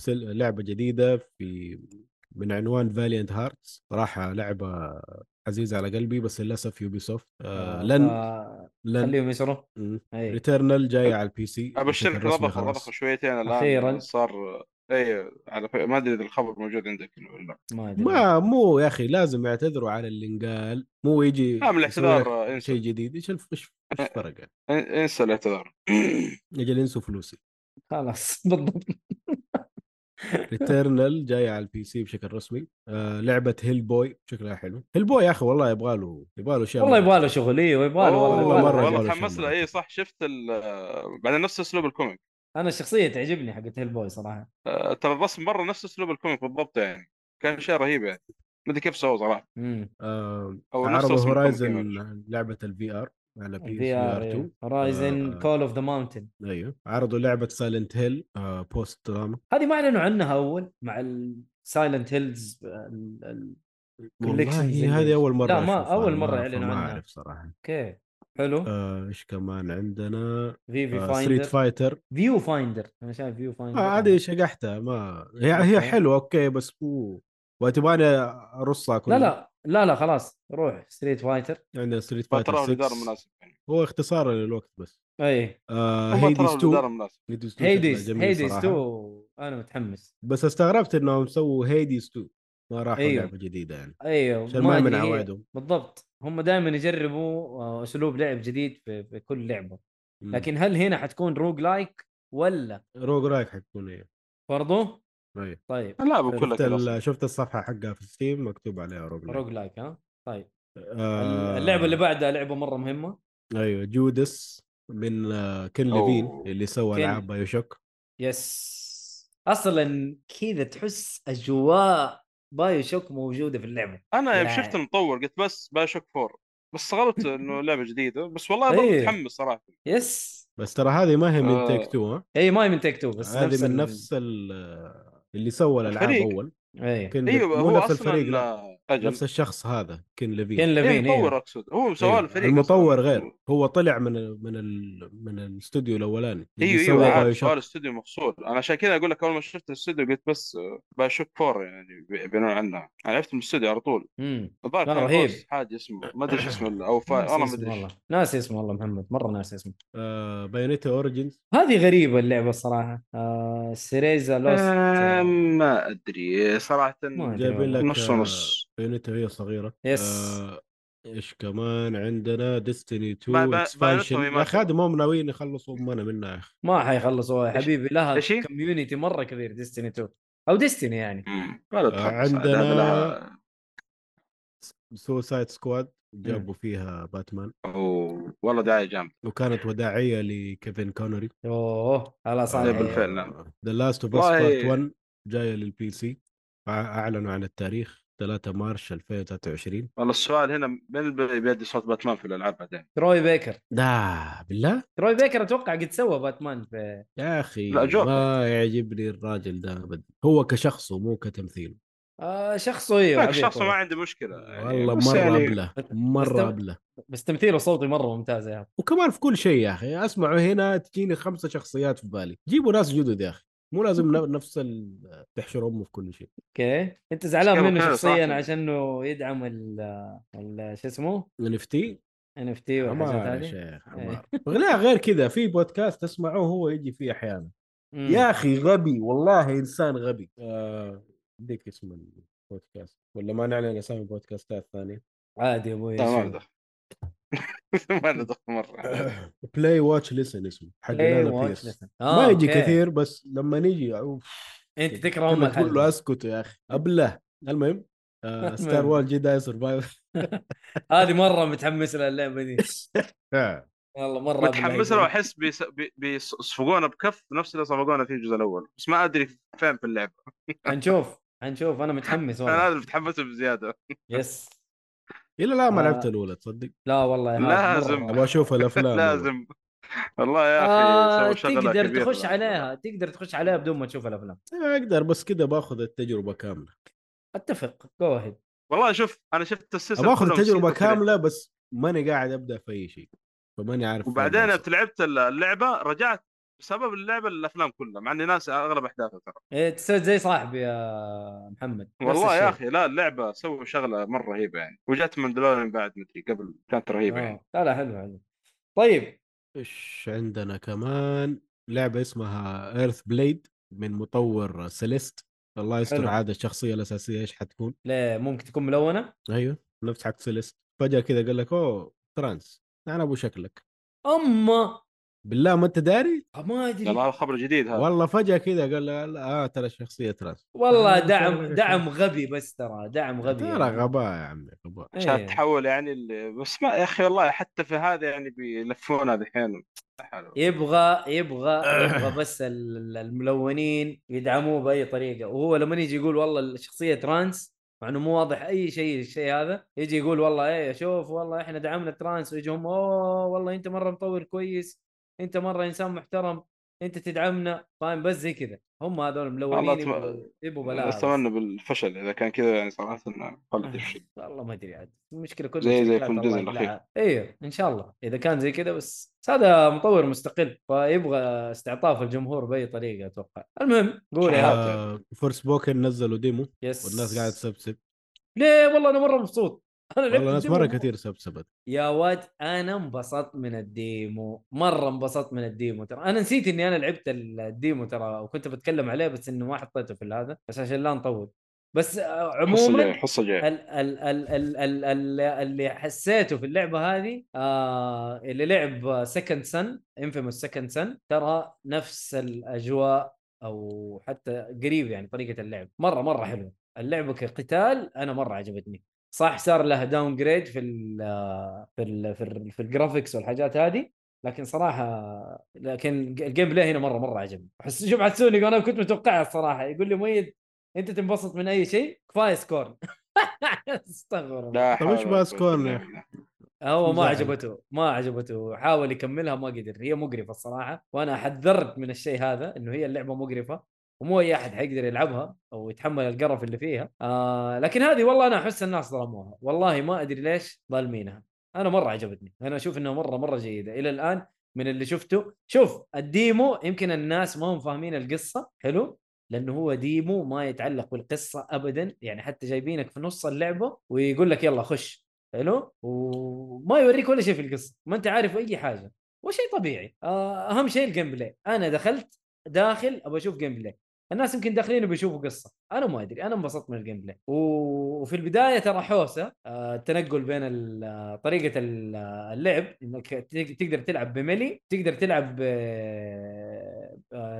[SPEAKER 4] سل... لعبة جديدة في من عنوان Valiant Hearts صراحة لعبة عزيزه على قلبي بس للأسف Ubisoft آه لن
[SPEAKER 2] ف-
[SPEAKER 4] لن
[SPEAKER 2] خليهم يسروا اي
[SPEAKER 4] Returnal جاي على ال PC
[SPEAKER 3] ابشرك
[SPEAKER 4] خلاص.
[SPEAKER 3] رضخوا شويتين الآن
[SPEAKER 2] أخيراً.
[SPEAKER 3] صار اي على ف... ما أدري إذا الخبر موجود عندك ولا لا
[SPEAKER 2] ما أدري
[SPEAKER 4] ما مو يا أخي لازم يعتذروا على اللي انقال مو يجي
[SPEAKER 3] لا، من
[SPEAKER 4] يسوي
[SPEAKER 3] الاعتذار، آه،.
[SPEAKER 4] شيء جديد إيش إيش فرق؟
[SPEAKER 3] ان- إنسى الاعتذار
[SPEAKER 4] أجل ينسوا فلوسي
[SPEAKER 2] خلاص بالضبط
[SPEAKER 4] Returnal جاي على ال PC بشكل رسمي. آه لعبة Hellboy شكلها حلو. Hellboy يا أخي والله يبغى له يبغى له شيء
[SPEAKER 2] والله. يبغى له شغل أيوه يبغى له
[SPEAKER 4] والله مرة
[SPEAKER 3] والله
[SPEAKER 4] يبغى له
[SPEAKER 3] تحمس له. اي صح شفت ال... بعدين نفس أسلوب ال
[SPEAKER 2] comic. أنا الشخصيه تعجبني حقت Hellboy صراحة.
[SPEAKER 3] آه، ترى الرسم مرة نفس أسلوب ال comic بالضبط يعني. كان شيء رهيب يعني. ما أدري كيف سووا صراحة.
[SPEAKER 2] امم
[SPEAKER 4] آه عرضوا
[SPEAKER 3] Horizon
[SPEAKER 4] لعبة ال VR على PS
[SPEAKER 2] VR
[SPEAKER 4] 2
[SPEAKER 2] Horizon
[SPEAKER 4] آه.
[SPEAKER 2] Call of the Mountain
[SPEAKER 4] أيوه. عرضوا لعبة Silent Hill آه Post Trauma
[SPEAKER 2] هذه ما أعلنوا عنها أول مع
[SPEAKER 4] ال
[SPEAKER 2] Silent
[SPEAKER 4] Hills
[SPEAKER 2] والله
[SPEAKER 4] هذه أول مرة
[SPEAKER 2] لا، ما-
[SPEAKER 4] ما-
[SPEAKER 2] يعلنوا
[SPEAKER 4] فما
[SPEAKER 2] عنها.
[SPEAKER 4] أعرف صراحة.
[SPEAKER 2] okay حلو.
[SPEAKER 4] آه، إيش كمان عندنا؟
[SPEAKER 2] في في Street
[SPEAKER 4] Finder
[SPEAKER 2] Fighter Viewfinder أنا شايف Viewfinder
[SPEAKER 4] آه هذه شقحتها ما هي هي. حلوة okay بس مو وتبغاني
[SPEAKER 2] أرصها
[SPEAKER 4] كلها
[SPEAKER 2] لا لا لا خلاص روح Street Fighter
[SPEAKER 4] عندنا
[SPEAKER 3] Street
[SPEAKER 4] Fighter
[SPEAKER 3] ترى الاداره
[SPEAKER 4] 6
[SPEAKER 3] مناسب يعني.
[SPEAKER 4] هو اختصار للوقت بس.
[SPEAKER 2] اي
[SPEAKER 4] آه Hades
[SPEAKER 3] ترى
[SPEAKER 4] 2
[SPEAKER 3] الاداره مناسب.
[SPEAKER 4] Hades 2
[SPEAKER 2] Hades
[SPEAKER 4] شكلها جميل
[SPEAKER 2] Hades
[SPEAKER 4] صراحة.
[SPEAKER 2] 2 أنا متحمس.
[SPEAKER 4] بس استغربت إنهم سووا Hades 2 ما راحوا
[SPEAKER 2] أيوه.
[SPEAKER 4] لعبة جديدة يعني.
[SPEAKER 2] أيوه
[SPEAKER 4] عشان ما من عوادهم
[SPEAKER 2] بالضبط. هم دائما يجربوا آه، أسلوب لعب جديد في, في كل
[SPEAKER 4] لعبة.
[SPEAKER 2] لكن هل هنا حتكون roguelike ولا؟
[SPEAKER 4] روج رايك حتكون إيه.
[SPEAKER 2] برضو؟ طيب
[SPEAKER 3] اللعبه كلها
[SPEAKER 4] شفت, ال-. شفت الصفحة حقها في Steam مكتوب عليها روج رايك
[SPEAKER 2] روج لايك ها طيب
[SPEAKER 4] آه
[SPEAKER 2] اللعبة اللي بعدها لعبة مرة مهمة
[SPEAKER 4] أيوه Judas من آه Ken
[SPEAKER 3] أوه.
[SPEAKER 4] Levine اللي سوى. العاب BioShock
[SPEAKER 2] yes أصلا كذا تحس أجواء BioShock موجودة في اللعبة
[SPEAKER 3] أنا يوم
[SPEAKER 2] لا.
[SPEAKER 3] شفت المطور قلت بس BioShock four بس استغربت إنه لعبة جديدة بس والله. ضل متحمس صراحة
[SPEAKER 2] yes
[SPEAKER 4] بس ترى هذه ما هي من
[SPEAKER 3] آه.
[SPEAKER 4] Take-Two ها
[SPEAKER 2] اي ما هي من Take-Two بس
[SPEAKER 4] هذه
[SPEAKER 2] نفس
[SPEAKER 4] من
[SPEAKER 2] ال-
[SPEAKER 4] نفس ال- اللي سوى الالعاب. أول
[SPEAKER 3] Ken
[SPEAKER 4] أيوه
[SPEAKER 3] هو
[SPEAKER 4] نفس الفريق لا
[SPEAKER 3] أجل.
[SPEAKER 4] نفس الشخص هذا Ken Levine
[SPEAKER 2] Ken
[SPEAKER 3] إيه
[SPEAKER 2] Levine
[SPEAKER 3] المطور
[SPEAKER 2] إيه.
[SPEAKER 3] أقصد. هو سوى
[SPEAKER 4] أيوة.
[SPEAKER 3] الفريق
[SPEAKER 4] المطور
[SPEAKER 3] أصلاً.
[SPEAKER 4] غير. هو طلع من ال من ال من الاستوديو الأولاني.
[SPEAKER 3] أيوه
[SPEAKER 4] سوى أيوه.
[SPEAKER 3] سؤال الاستوديو مفصول أنا عشان كذا أقول لك أول ما شفت الاستوديو قلت بس آه، BioShock four يعني بي- بينون عنها أنا عرفت من الاستوديو على طول. الظاهر كان
[SPEAKER 2] رهيب.
[SPEAKER 3] حاجة اسمه. ما أدري إيش اسمه أو فا...
[SPEAKER 2] ناسي
[SPEAKER 3] والله ما
[SPEAKER 2] اسمه
[SPEAKER 3] أدري.
[SPEAKER 2] والله. ناسي اسمه والله محمد. مرة ناسي اسمه.
[SPEAKER 4] آه Bayonetta Origins
[SPEAKER 2] هذه غريبة اللعبة الصراحة. آه Cereza Lost
[SPEAKER 3] آه، ما
[SPEAKER 2] أدري.
[SPEAKER 4] صراحة
[SPEAKER 2] جايبين.
[SPEAKER 4] لك
[SPEAKER 3] نص
[SPEAKER 4] آه،
[SPEAKER 3] ونص.
[SPEAKER 4] Bayonetta وهي صغيرة.
[SPEAKER 2] yes.
[SPEAKER 4] آه إيش كمان عندنا؟ Destiny
[SPEAKER 3] با-
[SPEAKER 4] 2
[SPEAKER 3] با- expansion
[SPEAKER 4] يا أخي
[SPEAKER 3] ما
[SPEAKER 4] هم ناويين يخلصوا منها منها يا أخي.
[SPEAKER 2] ما حيخلصوا يا حبيبي. لها؟ community مرة كبير Destiny 2 أو Destiny يعني.
[SPEAKER 3] عاد،
[SPEAKER 4] عندنا-
[SPEAKER 3] هذا
[SPEAKER 4] Suicide Squad جابوا فيها باتمان
[SPEAKER 3] أوه، والله دعاية جامدة.
[SPEAKER 4] وكانت وداعية لكيفن كونري.
[SPEAKER 2] أوه على صالح
[SPEAKER 3] بالفعل، نعم.
[SPEAKER 4] The Last of
[SPEAKER 3] Us
[SPEAKER 4] Part 1 جاية لل PC أعلنوا عن التاريخ. 3 March 2023
[SPEAKER 3] والله السؤال هنا من اللي بيدي صوت باتمان في الألعاب بعدين.
[SPEAKER 2] تروي بيكر.
[SPEAKER 4] لا بالله؟
[SPEAKER 2] تروي بيكر أتوقع قد سوى باتمان في
[SPEAKER 4] يا أخي
[SPEAKER 3] لا، جوكر.
[SPEAKER 4] ما يعجبني الراجل ده ابدا. هو كشخصه مو كتمثيل.
[SPEAKER 2] آه شخصه أيوه
[SPEAKER 3] لك
[SPEAKER 2] عبيط
[SPEAKER 3] شخص ما. عندي مشكلة يعني
[SPEAKER 4] والله مرة
[SPEAKER 3] يعني
[SPEAKER 4] أبله
[SPEAKER 2] بس
[SPEAKER 4] مره أبله.
[SPEAKER 2] بس تمثيله صوتي مرة ممتاز يا أخي.
[SPEAKER 4] وكمان في كل شيء يا أخي. أسمعه هنا تجيني خمسة شخصيات في بالي. جيبوا ناس جدد يا أخي. مو لازم ن- نفس ال- تحشر امه في كل شيء.
[SPEAKER 2] okay. أنت زعلان منه شخصيا. عشان انه يدعم ال ال- شو اسمه؟
[SPEAKER 4] إن إف تي؟
[SPEAKER 2] إن إف تي والحاجات هذه.
[SPEAKER 4] شيخ
[SPEAKER 2] إيه.
[SPEAKER 4] حمار لا غير كذا في بودكاست اسمعوه هو يجي فيه
[SPEAKER 2] أحيانا.
[SPEAKER 4] يا أخي غبي والله إنسان غبي. آه، اديك اسم البودكاست ولا ما نعلن أسامي بودكاستات ثانية؟
[SPEAKER 2] عادي يا أبوي
[SPEAKER 3] لا ما ندخل مرة
[SPEAKER 4] بلاي واتش ليسن اسمه. حق
[SPEAKER 2] أنا. آه،
[SPEAKER 4] ما يجي
[SPEAKER 2] أوكي.
[SPEAKER 4] كثير بس لما نيجي أوف،
[SPEAKER 2] أنت تكره ام
[SPEAKER 4] كنا تقول له
[SPEAKER 2] الحلقة
[SPEAKER 4] أسكت يا أخي. أبله. المهم آه ستار. وور جداي سرفايف
[SPEAKER 2] هذه مرة متحمس لها اللعبة دي. والله مرة
[SPEAKER 3] متحمس له
[SPEAKER 2] بالله.
[SPEAKER 3] وأحس بيس- بي- بيصفقونا بكف نفس اللي صفقونا فيه الجزء الأول. بس ما أدري فين في اللعبة.
[SPEAKER 2] حنشوف حنشوف أنا متحمس
[SPEAKER 3] أنا
[SPEAKER 2] والله.
[SPEAKER 3] هذا متحمس بزيادة.
[SPEAKER 2] yes
[SPEAKER 4] إلا لا ما
[SPEAKER 2] آه.
[SPEAKER 4] لعبت الأولى تصدق؟
[SPEAKER 2] لا والله
[SPEAKER 3] لازم.
[SPEAKER 4] أبغى أشوف الأفلام
[SPEAKER 3] لازم. والله يا
[SPEAKER 2] آه
[SPEAKER 3] أخي شغلة
[SPEAKER 2] تقدر
[SPEAKER 3] كبيرة.
[SPEAKER 2] تخش عليها تقدر تخش عليها بدون ما تشوف الأفلام.
[SPEAKER 4] أقدر بس كده بأخذ التجربة كاملة.
[SPEAKER 2] أتفق go ahead
[SPEAKER 3] والله شوف أنا شفت السلسله
[SPEAKER 4] باخذ
[SPEAKER 3] التجربة.
[SPEAKER 4] كاملة بس ماني قاعد أبدأ في أي شيء فماني عارف
[SPEAKER 3] وبعدين أنت لعبت اللعبة رجعت بسبب اللعبة الأفلام كلها مع إني ناس أغلب أحداثها ترى.
[SPEAKER 2] إيه تسوي زي صاحبي يا محمد
[SPEAKER 3] والله يا. أخي لا اللعبة سووا شغلة مرة رهيبة يعني. وجت ماندلوريان بعد مدري قبل كانت رهيبة يعني.
[SPEAKER 2] آه. لا لا حلو حلو. طيب.
[SPEAKER 4] إيش عندنا كمان؟ لعبة اسمها Earthblade من مطور Celeste الله يستر. عاد الشخصية الأساسية إيش حتكون؟
[SPEAKER 2] ليه ممكن تكون ملونة؟
[SPEAKER 4] أيوه نفس حق Celeste فجأة كذا قال لك أوه trans أنا أبو شكلك.
[SPEAKER 2] اما
[SPEAKER 4] بالله ما أنت داري؟
[SPEAKER 2] ما
[SPEAKER 3] أدري. هذا خبر جديد هذا.
[SPEAKER 4] والله فجأة كذا قال له آه ترى الشخصية trans
[SPEAKER 2] والله
[SPEAKER 4] آه،
[SPEAKER 2] دعم دعم غبي بس ترى دعم غبي
[SPEAKER 4] ترى
[SPEAKER 2] يعني.
[SPEAKER 4] غباء يا عمي غباء.
[SPEAKER 3] عشان
[SPEAKER 2] إيه.
[SPEAKER 3] تحول يعني بس ما يا أخي والله حتى في هذا يعني بيلفونا الحين.
[SPEAKER 2] يبغى يبغى يبغى بس ال- الملونين يدعموه بأي طريقة. وهو لما يجي يقول والله الشخصية trans مع إنه مو واضح أي شيء الشيء هذا يجي يقول والله إيه شوف والله إحنا دعمنا trans ويجي هم أوه والله أنت مرة مطور كويس. أنت مرة إنسان محترم أنت تدعمنا فاهم بس زي كذا. هم هذول يبغوا بلاها بس.
[SPEAKER 3] أتمنى بالفشل إذا كان كذا يعني صراحة إنه قلت الشيء
[SPEAKER 2] والله ما أدري عاد. المشكلة كلها
[SPEAKER 3] زي- زي فيلم ديزني.
[SPEAKER 2] يبلعها. أيوه إن شاء الله. إذا كان زي كذا بس بس هذا مطور مستقل فيبغى استعطاف الجمهور بأي طريقة أتوقع. المهم قول يا.
[SPEAKER 4] آه Forspoken نزلوا demo
[SPEAKER 2] yes
[SPEAKER 4] والناس قاعدة تسبسب.
[SPEAKER 2] ليه؟ والله أنا مرة مبسوط. أنا لعبت
[SPEAKER 4] والله ناس. مرة كثير سبسبت
[SPEAKER 2] يا واد أنا انبسطت من ال demo مرة انبسطت من ال demo ترى. أنا نسيت إني أنا لعبت ال demo ترى وكنت بتكلم عليه بس إنه ما حطيته في هذا بس عشان لا نطول. بس عموما
[SPEAKER 3] جاية حصه جاية
[SPEAKER 2] ال ال ال ال ال ال اللي حسيته في اللعبة هذه آه اللي لعب Second Son Infamous Second Son ترى نفس الأجواء أو حتى قريب يعني طريقة اللعب. مرة مرة حلوة. اللعبة كقتال أنا مرة عجبتني. صح صار لها downgrade في ال في ال في, ال في ال graphics والحاجات هذه. لكن صراحة لكن ال gameplay هنا مرة مرة عجبني. أحس شوف حسوني أنا كنت متوقعها الصراحة. يقول لي مؤيد أنت تنبسط من أي شيء؟ كفاية Scorn استغفر الله.
[SPEAKER 3] لا
[SPEAKER 4] طيب
[SPEAKER 3] ولا
[SPEAKER 4] بقى
[SPEAKER 3] قوة
[SPEAKER 4] Scorn يا.
[SPEAKER 2] هو ما. عجبته ما عجبته. حاول يكملها ما قدر. هي مقرفة الصراحة وأنا حذرت من الشيء هذا إنه هي اللعبة مقرفة. ومو أي أحد حيقدر يلعبها أو يتحمل القرف اللي فيها. آه لكن هذه والله أنا أحس الناس ظلموها. والله ما أدري ليش ظالمينها. أنا مرة عجبتني. أنا أشوف انها مرة مرة جيدة. إلى الآن من اللي شفته شوف الديمو يمكن الناس ما هم فاهمين القصة حلو؟ لأنه هو ديمو ما يتعلق بالقصة ابدا. يعني حتى جايبينك في نص اللعبة ويقول لك يلا خش حلو؟ وما يوريك ولا شيء في القصة. ما أنت عارف أي حاجة. وشيء طبيعي. آه، أهم شيء ال gameplay أنا دخلت داخل أبغى أشوف gameplay الناس يمكن داخلين بيشوفوا قصة. أنا ما أدري أنا انبسطت من ال gameplay وفي البداية ترى حوسة آه، التنقل بين آه، طريقة آه، اللعب إنك تق- تقدر تلعب ب melee تقدر تلعب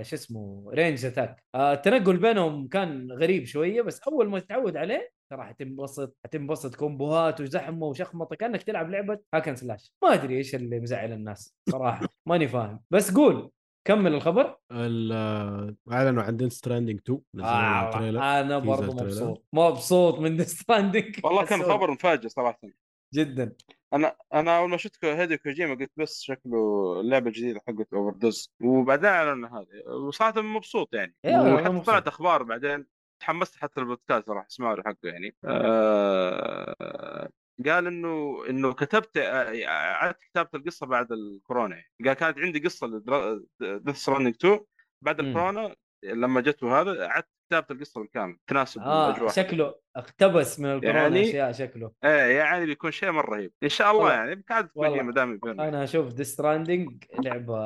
[SPEAKER 2] شو اسمه range attack التنقل بينهم كان غريب شوية بس أول ما تتعود عليه ترى حتنبسط حتنبسط. combo هات وزحمة وشخمطة كأنك تلعب لعبة hack and slash ما أدري إيش اللي مزعل الناس صراحة. ماني فاهم. بس قول. كمل الخبر.
[SPEAKER 4] ال- أعلنوا عن Death Stranding 2 نزلوا لها
[SPEAKER 2] آه أنا
[SPEAKER 4] trailer.
[SPEAKER 2] مبسوط مبسوط من Stranding
[SPEAKER 3] والله كان خبر مفاجئ صراحة.
[SPEAKER 2] جدا.
[SPEAKER 3] أنا أنا أول ما شفت هيديو كوجيما قلت بس شكله اللعبه الجديده حقت Overdose وبعدين اعلن هذا وصراحة مبسوط يعني.
[SPEAKER 2] إيه،
[SPEAKER 3] وحتى. طلعت أخبار بعدين تحمست حتى البودكاست راح اسمعه حقه يعني. آه قال إنه إنه كتبت آه، عدت كتابة القصة بعد الكورونا. قال كانت عندي قصة Death Stranding 2 بعد. الكورونا لما جته هذا عدت كتابة القصة بالكامل تناسب
[SPEAKER 2] آه
[SPEAKER 3] الأجواء.
[SPEAKER 2] شكله اقتبس من الكورونا
[SPEAKER 3] يعني-
[SPEAKER 2] أشياء شكله.
[SPEAKER 3] إيه يعني بيكون شيء مرة رهيب. إن شاء الله
[SPEAKER 2] والله-
[SPEAKER 3] يعني كانت
[SPEAKER 2] والله.
[SPEAKER 3] كوجيما دائما يبين
[SPEAKER 2] أنا أشوف Death Stranding لعبة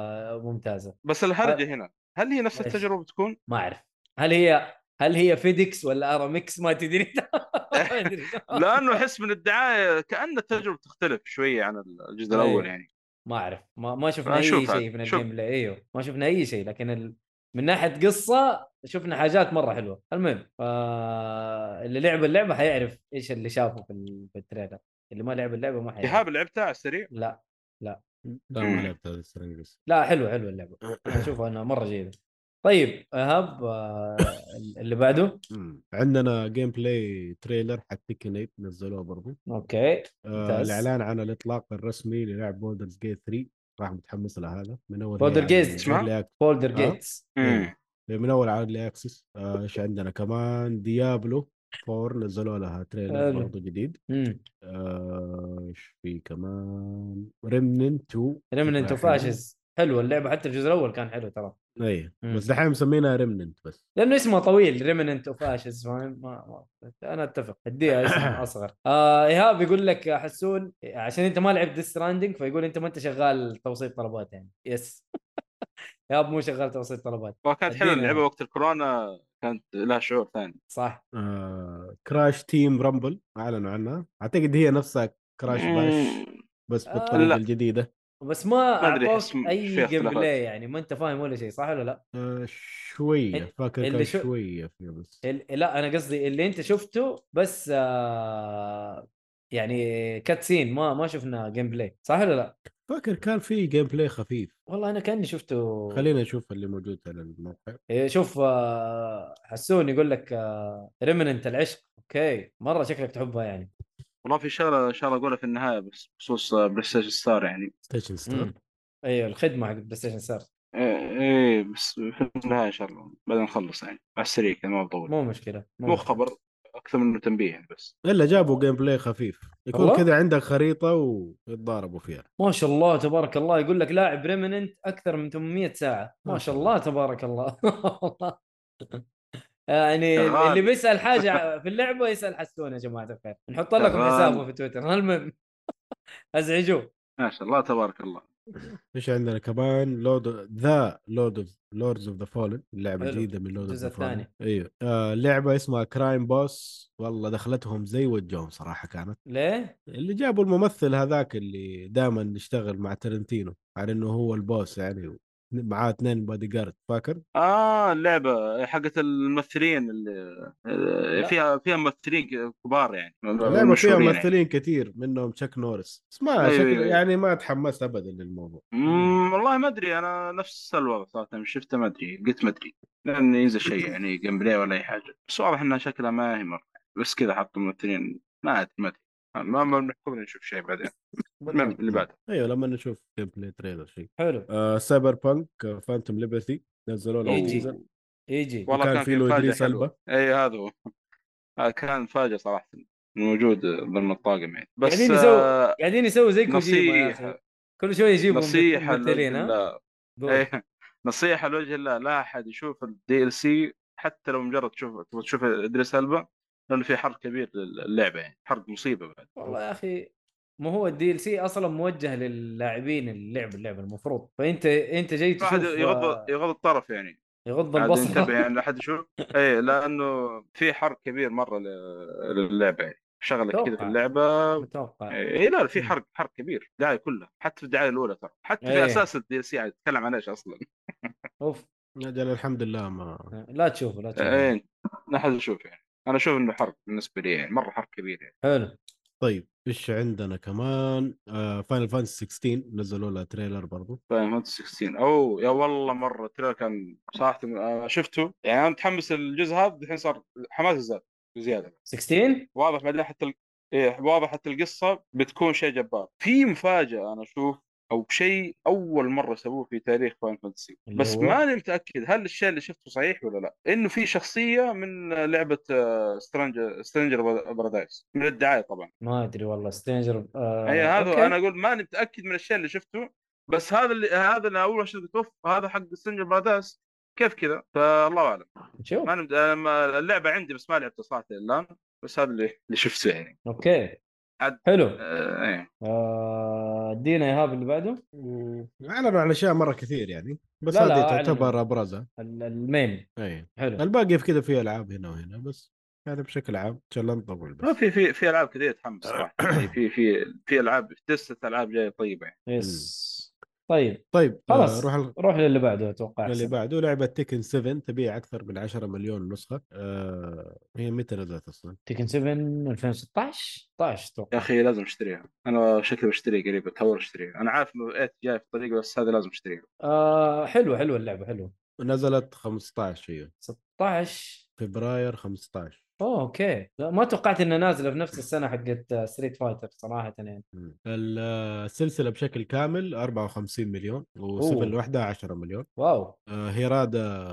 [SPEAKER 2] ممتازة.
[SPEAKER 3] بس الهرجة هنا هل هي نفس؟ التجربة بتكون؟
[SPEAKER 2] ما أعرف. هل هي هل هي FedEx ولا أرامكس؟ ما تدري.
[SPEAKER 3] لأنه احس من الدعاية كأن التجربة تختلف شوية عن الجزء الأول
[SPEAKER 2] أيوه.
[SPEAKER 3] يعني.
[SPEAKER 2] ما أعرف. ما, ما شفنا
[SPEAKER 3] أي
[SPEAKER 2] شيء من. ال gameplay أيوه. ما شفنا أي شيء. لكن ال... من ناحية قصة شفنا حاجات مرة حلوة. المهم آه... اللي لعب اللعبة حيعرف إيش اللي شافه في, ال... في ال trailer. اللي ما لعب اللعبة ما حيعرف.
[SPEAKER 3] إيهاب لعبتها على السريع؟
[SPEAKER 2] لا.
[SPEAKER 4] لا. ما
[SPEAKER 3] مم.
[SPEAKER 4] لعبت هذا السرنجس
[SPEAKER 2] لا حلو حلو اللعبة. أنا أشوفها إنها مرة جيدة. طيب إيهاب آه... اللي بعده.
[SPEAKER 4] عندنا gameplay trailer حق Tekken 8 نزلوه برضو.
[SPEAKER 2] أوكي
[SPEAKER 4] آه. الإعلان عن الإطلاق الرسمي للعبة Baldur's Gate 3 راح متحمس لهذا من أول.
[SPEAKER 2] Baldur's
[SPEAKER 4] آه.
[SPEAKER 2] Gate
[SPEAKER 3] امم
[SPEAKER 4] من أول على ال early access آه، إيش عندنا؟ كمان Diablo 4 نزلوا لها
[SPEAKER 2] trailer.
[SPEAKER 4] برضو جديد.
[SPEAKER 2] امم
[SPEAKER 4] آه، إيش في كمان؟ Remnant 2
[SPEAKER 2] Remnant
[SPEAKER 4] شكلها
[SPEAKER 2] اوف
[SPEAKER 4] حلو.
[SPEAKER 2] اسز حلو اللعبة حتى الجزء الأول كان حلو ترى
[SPEAKER 4] إي. بس دحين مسمينها Remnant بس
[SPEAKER 2] لأنه اسمه طويل Remnant of Ashes فاهم ما, ما أنا أتفق اديها اسم أصغر آه إيهاب يقول لك حسون عشان أنت ما لعبت Death Stranding فيقول أنت ما أنت شغال توصيل طلبات يعني بس إيهاب مو شغال توصيل طلبات
[SPEAKER 3] وكانت
[SPEAKER 2] حلوة.
[SPEAKER 3] اللعبة وقت الكورونا كانت لها شعور ثاني
[SPEAKER 2] صح
[SPEAKER 4] آه، Crash Team Rumble أعلنوا عنها أعتقد هي نفسها Crash
[SPEAKER 3] Bash.
[SPEAKER 4] بس
[SPEAKER 2] آه.
[SPEAKER 4] بالطريقة
[SPEAKER 3] لا.
[SPEAKER 4] الجديدة
[SPEAKER 2] بس ما أعطوك
[SPEAKER 3] أي
[SPEAKER 2] gameplay يعني ما أنت فاهم ولا شيء صح ولا لا؟
[SPEAKER 4] آه، شوية
[SPEAKER 2] ال-
[SPEAKER 4] فاكر
[SPEAKER 2] اللي
[SPEAKER 4] كان
[SPEAKER 2] شو-
[SPEAKER 4] شوية فيها بس
[SPEAKER 2] ال- لا أنا قصدي اللي أنت شفته بس آه يعني cutscene ما ما شفنا gameplay صح ولا لا؟
[SPEAKER 4] فاكر كان في gameplay خفيف
[SPEAKER 2] والله أنا كأني شفته
[SPEAKER 4] خلينا نشوف اللي موجود على الموقع
[SPEAKER 2] إيه، شوف آه، حسون يقول لك Remnant العشق okay مرة شكلك تحبها يعني
[SPEAKER 3] والله في شغلة ان شاء الله أقولها في النهاية بس بخصوص PlayStation Stars يعني.
[SPEAKER 4] Station
[SPEAKER 2] Stars. أيوه الخدمة حق PlayStation Stars
[SPEAKER 3] إيه إيه، بس في النهاية إن شاء الله بعد نخلص يعني. على السريع كذا ما بطول.
[SPEAKER 2] مو مشكلة
[SPEAKER 3] مو
[SPEAKER 2] مشكلة.
[SPEAKER 3] خبر أكثر منه تنبيه يعني بس.
[SPEAKER 4] إلا جابوا gameplay خفيف. يكون؟ كذا عندك خريطة ويتضاربوا فيها.
[SPEAKER 2] ما شاء الله تبارك الله. يقول لك لاعب Remnant أكثر من 800 ساعة. ما شاء
[SPEAKER 4] شاء
[SPEAKER 2] الله. تبارك الله. والله. يعني
[SPEAKER 3] شغال.
[SPEAKER 2] اللي بيسأل حاجة في اللعبة يسأل حسون يا جماعة الخير نحط لكم. حسابه في تويتر المهم أزعجوه
[SPEAKER 3] ما شاء الله تبارك الله
[SPEAKER 4] إيش عندنا كمان Lord the Lord of Lords of the Fallen
[SPEAKER 2] اللعبة.
[SPEAKER 4] الجديده من Lords
[SPEAKER 2] of
[SPEAKER 4] the Fallen
[SPEAKER 2] الثاني.
[SPEAKER 4] إيوه آه لعبة اسمها Crime Boss والله دخلتهم زي وجههم صراحة كانت
[SPEAKER 2] ليه؟
[SPEAKER 4] اللي جابوا الممثل هذاك اللي دائما يشتغل مع ترنتينو على إنه هو ال boss يعني معاه اثنين بادي جارد فاكر؟
[SPEAKER 3] آه اللعبة حقت الممثلين اللي
[SPEAKER 2] لا.
[SPEAKER 3] فيها فيها ممثلين كبار يعني
[SPEAKER 4] اللعبة فيها
[SPEAKER 3] يعني.
[SPEAKER 4] ممثلين كثير منهم تشاك نورس بس ما
[SPEAKER 3] أيوة،
[SPEAKER 4] شكل
[SPEAKER 3] أيوة.
[SPEAKER 4] يعني ما تحمست ابدا للموضوع
[SPEAKER 3] والله ما أدري أنا نفس الوضع صراحة مش شفته ما أدري قلت ما أدري لأن ينزل شيء يعني gameplay ولا أي حاجة بس واضح إنها شكلها ما هي مرة بس كذا حطوا ممثلين ما أدري ما أدري ما ما بنحكم نشوف شيء بعدين. المهم اللي بعده.
[SPEAKER 4] أيوه لما نشوف gameplay trailer شيء
[SPEAKER 2] حلو.
[SPEAKER 4] آه Cyberpunk Phantom Liberty نزلوا له
[SPEAKER 2] يجي
[SPEAKER 4] teaser.
[SPEAKER 2] يجي
[SPEAKER 3] والله
[SPEAKER 4] وكان
[SPEAKER 3] كان
[SPEAKER 4] في له ألبا.
[SPEAKER 3] إي هذا هو. كان مفاجأة صراحة. موجود ضمن الطاقم يعني. بس
[SPEAKER 2] قاعدين يسووا
[SPEAKER 3] آه
[SPEAKER 2] قاعدين يسووا زي كوجيما كل شوية يجيبوا
[SPEAKER 3] نصيحة
[SPEAKER 2] ممثلين
[SPEAKER 3] لوجه
[SPEAKER 2] ها؟
[SPEAKER 3] الله. إيه نصيحة لوجه الله. لا أحد يشوف ال DLC حتى لو مجرد تشوف تبغى تشوف إدريس ألبا. لأنه في حرق كبير للعبة يعني حرق مصيبة بعد.
[SPEAKER 2] والله يا أخي ما هو ال DLC أصلا موجه للاعبين اللعب اللعبه المفروض. فأنت أنت جاي
[SPEAKER 3] ما حد
[SPEAKER 2] تشوف
[SPEAKER 3] يغض
[SPEAKER 2] آه،
[SPEAKER 3] يغض الطرف يعني.
[SPEAKER 2] يغض البصر.
[SPEAKER 3] ينتبه يعني لا حد يشوف إيه لأنه في حرق كبير مرة للعبة يعني. شغلة كذا في. اللعبة
[SPEAKER 2] متوقع.
[SPEAKER 3] إيه لا في. حرق حرق كبير الدعايه كلها حتى في الدعاية الأولى ترى. حتى في
[SPEAKER 2] إيه.
[SPEAKER 3] أساس ال DLC تتكلم عن إيش أصلا؟
[SPEAKER 2] أوف.
[SPEAKER 4] أجل الحمد لله ما
[SPEAKER 2] لا تشوفه لا تشوفه.
[SPEAKER 3] إيه لا حد يشوف يعني. أنا أشوف إنه حرق بالنسبة لي يعني مرة حرق كبير يعني.
[SPEAKER 2] حلو.
[SPEAKER 4] طيب إيش عندنا كمان؟ آه Final Fantasy 16 نزلوا لها trailer برضو.
[SPEAKER 3] Final Fantasy 16 أوه يا والله مرة ال trailer كان صراحة آه، شفته. يعني أنا متحمس الجزء هذا الحين صار حماس زاد بزيادة.
[SPEAKER 2] 16
[SPEAKER 3] واضح بعدين حتى ال... إيه واضح حتى القصة بتكون شيء جبار. في مفاجأة أنا أشوف أو شيء أول مرة سووه في تاريخ Final
[SPEAKER 2] Fantasy.
[SPEAKER 3] بس
[SPEAKER 2] هو؟
[SPEAKER 3] ماني متأكد هل الشيء اللي شفته صحيح ولا لا. إنه في شخصية من لعبة Stranger Stranger Paradise من الدعاية طبعا.
[SPEAKER 2] ما أدري والله. Stranger آه
[SPEAKER 3] هي هذا
[SPEAKER 2] okay.
[SPEAKER 3] أنا أقول ماني متأكد من الشيء اللي شفته. بس هذا اللي هذا اللي أول شيء قلت اوف هذا حق Stranger Paradise كيف كذا؟ فالله أعلم.
[SPEAKER 2] نشوف
[SPEAKER 3] ما ما- اللعبة عندي بس ما لعبتها صراحة الآن. بس هذا اللي اللي شفته يعني.
[SPEAKER 2] okay.
[SPEAKER 3] عاد-
[SPEAKER 2] حلو.
[SPEAKER 3] آه إيه.
[SPEAKER 2] آه، ادينا إيهاب اللي بعده؟
[SPEAKER 4] اعلنوا عن أشياء مرة كثير يعني بس
[SPEAKER 2] لا، لا،
[SPEAKER 4] هذه
[SPEAKER 2] أعلنوا.
[SPEAKER 4] تعتبر أبرزها.
[SPEAKER 2] ال- المين
[SPEAKER 4] اي
[SPEAKER 2] حلو.
[SPEAKER 4] الباقي في كذا في ألعاب هنا وهنا بس يعني بشكل عام ان شاء الله نطول
[SPEAKER 3] ما
[SPEAKER 4] بس
[SPEAKER 3] في في في ألعاب كثير تحمس صراحة. يعني في في في ألعاب لسه ألعاب جاية طيبة يعني.
[SPEAKER 2] يس. طيب
[SPEAKER 4] طيب
[SPEAKER 2] خلاص
[SPEAKER 4] آه روح ال-
[SPEAKER 2] روح للي بعده أتوقع
[SPEAKER 4] اللي. بعده لعبة تيكن 7 تبيع أكثر من 10 مليون نسخة آه هي متى نزلت أصلا؟
[SPEAKER 2] تيكن 7 2016 16
[SPEAKER 3] يا
[SPEAKER 2] أتوقع.
[SPEAKER 3] أخي لازم أشتريها. أنا شكلي بشتري قريب بتهور أشتريها. أنا عارف إنه 8 جاي في الطريق بس هذا لازم أشتريها.
[SPEAKER 2] آه حلوة حلوة اللعبة حلوة.
[SPEAKER 4] نزلت 15 هي.
[SPEAKER 2] 16
[SPEAKER 4] فبراير 15
[SPEAKER 2] أوه okay. لا ما توقعت انها نازلة في نفس السنة حقت Street Fighter صراحة يعني.
[SPEAKER 4] السلسلة بشكل كامل 54 مليون
[SPEAKER 2] أوه.
[SPEAKER 4] و7 لوحدها 10 مليون.
[SPEAKER 2] wow.
[SPEAKER 4] آه هيرادا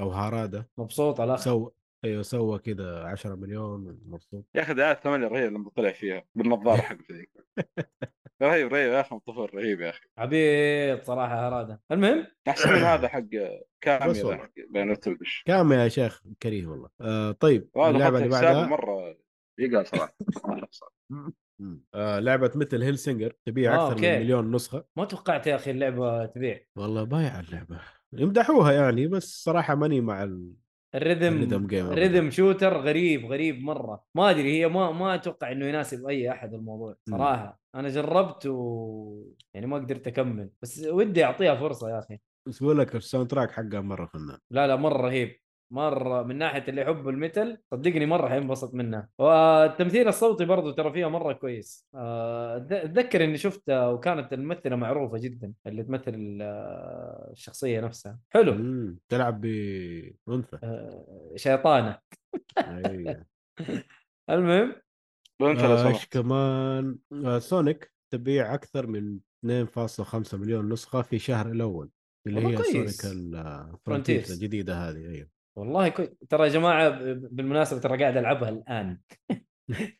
[SPEAKER 4] أو هارادا
[SPEAKER 2] مبسوط على
[SPEAKER 4] سوى أيوه سوى كذا 10 مليون مبسوط.
[SPEAKER 3] يا أخي دعايه ثمانية رهيب لما طلع فيها بالنظارة حقته ذيك رهيب رهيب يا أخي طفل رهيب يا أخي.
[SPEAKER 2] عبيد صراحة هراده المهم؟
[SPEAKER 3] أحسن من هذا حق
[SPEAKER 4] بس
[SPEAKER 3] كامي ذا
[SPEAKER 4] والله.
[SPEAKER 3] حق بيانات وش
[SPEAKER 4] كام يا شيخ كريه والله. آه طيب اللعبة اللي بعدها؟
[SPEAKER 3] مرة يقال
[SPEAKER 4] صراحة. آه لعبة مثل هيلسينجر تبيع
[SPEAKER 2] آه،
[SPEAKER 4] أكثر
[SPEAKER 2] أوكي.
[SPEAKER 4] من مليون نسخة.
[SPEAKER 2] ما توقعت يا أخي اللعبة تبيع.
[SPEAKER 4] والله بايعه اللعبة. يمدحوها يعني بس صراحة ماني مع ال...
[SPEAKER 2] ال
[SPEAKER 4] rhythm ال
[SPEAKER 2] rhythm game rhythm shooter غريب غريب مرة. ما أدري هي ما ما أتوقع إنه يناسب أي أحد الموضوع. صراحة. أنا جربت و يعني ما قدرت أكمل. بس ودي أعطيها فرصة يا أخي.
[SPEAKER 4] بس بقول لك ال soundtrack حقها مرة فنان.
[SPEAKER 2] لا لا مرة رهيب. مرة من ناحية اللي يحب ال metal صدقني مرة حينبسط منها والتمثيل الصوتي برضو ترى فيها مرة كويس. آه، اتذكر إني شفتها وكانت الممثلة معروفة جدا اللي تمثل آه، الشخصية نفسها. حلو.
[SPEAKER 4] مم. تلعب بأنثى.
[SPEAKER 2] آه، شيطانة.
[SPEAKER 4] أيوة.
[SPEAKER 2] المهم.
[SPEAKER 4] آه،
[SPEAKER 3] إيش
[SPEAKER 4] كمان؟ آه Sonic تبيع أكثر من 2.5 مليون نسخة في شهر الأول. اللي هي.
[SPEAKER 2] Sonic
[SPEAKER 4] ال Frontiers
[SPEAKER 2] Frontiers.
[SPEAKER 4] الجديدة هذه أيوه
[SPEAKER 2] والله كويس ترى يا جماعة بالمناسبة ترى قاعد ألعبها الآن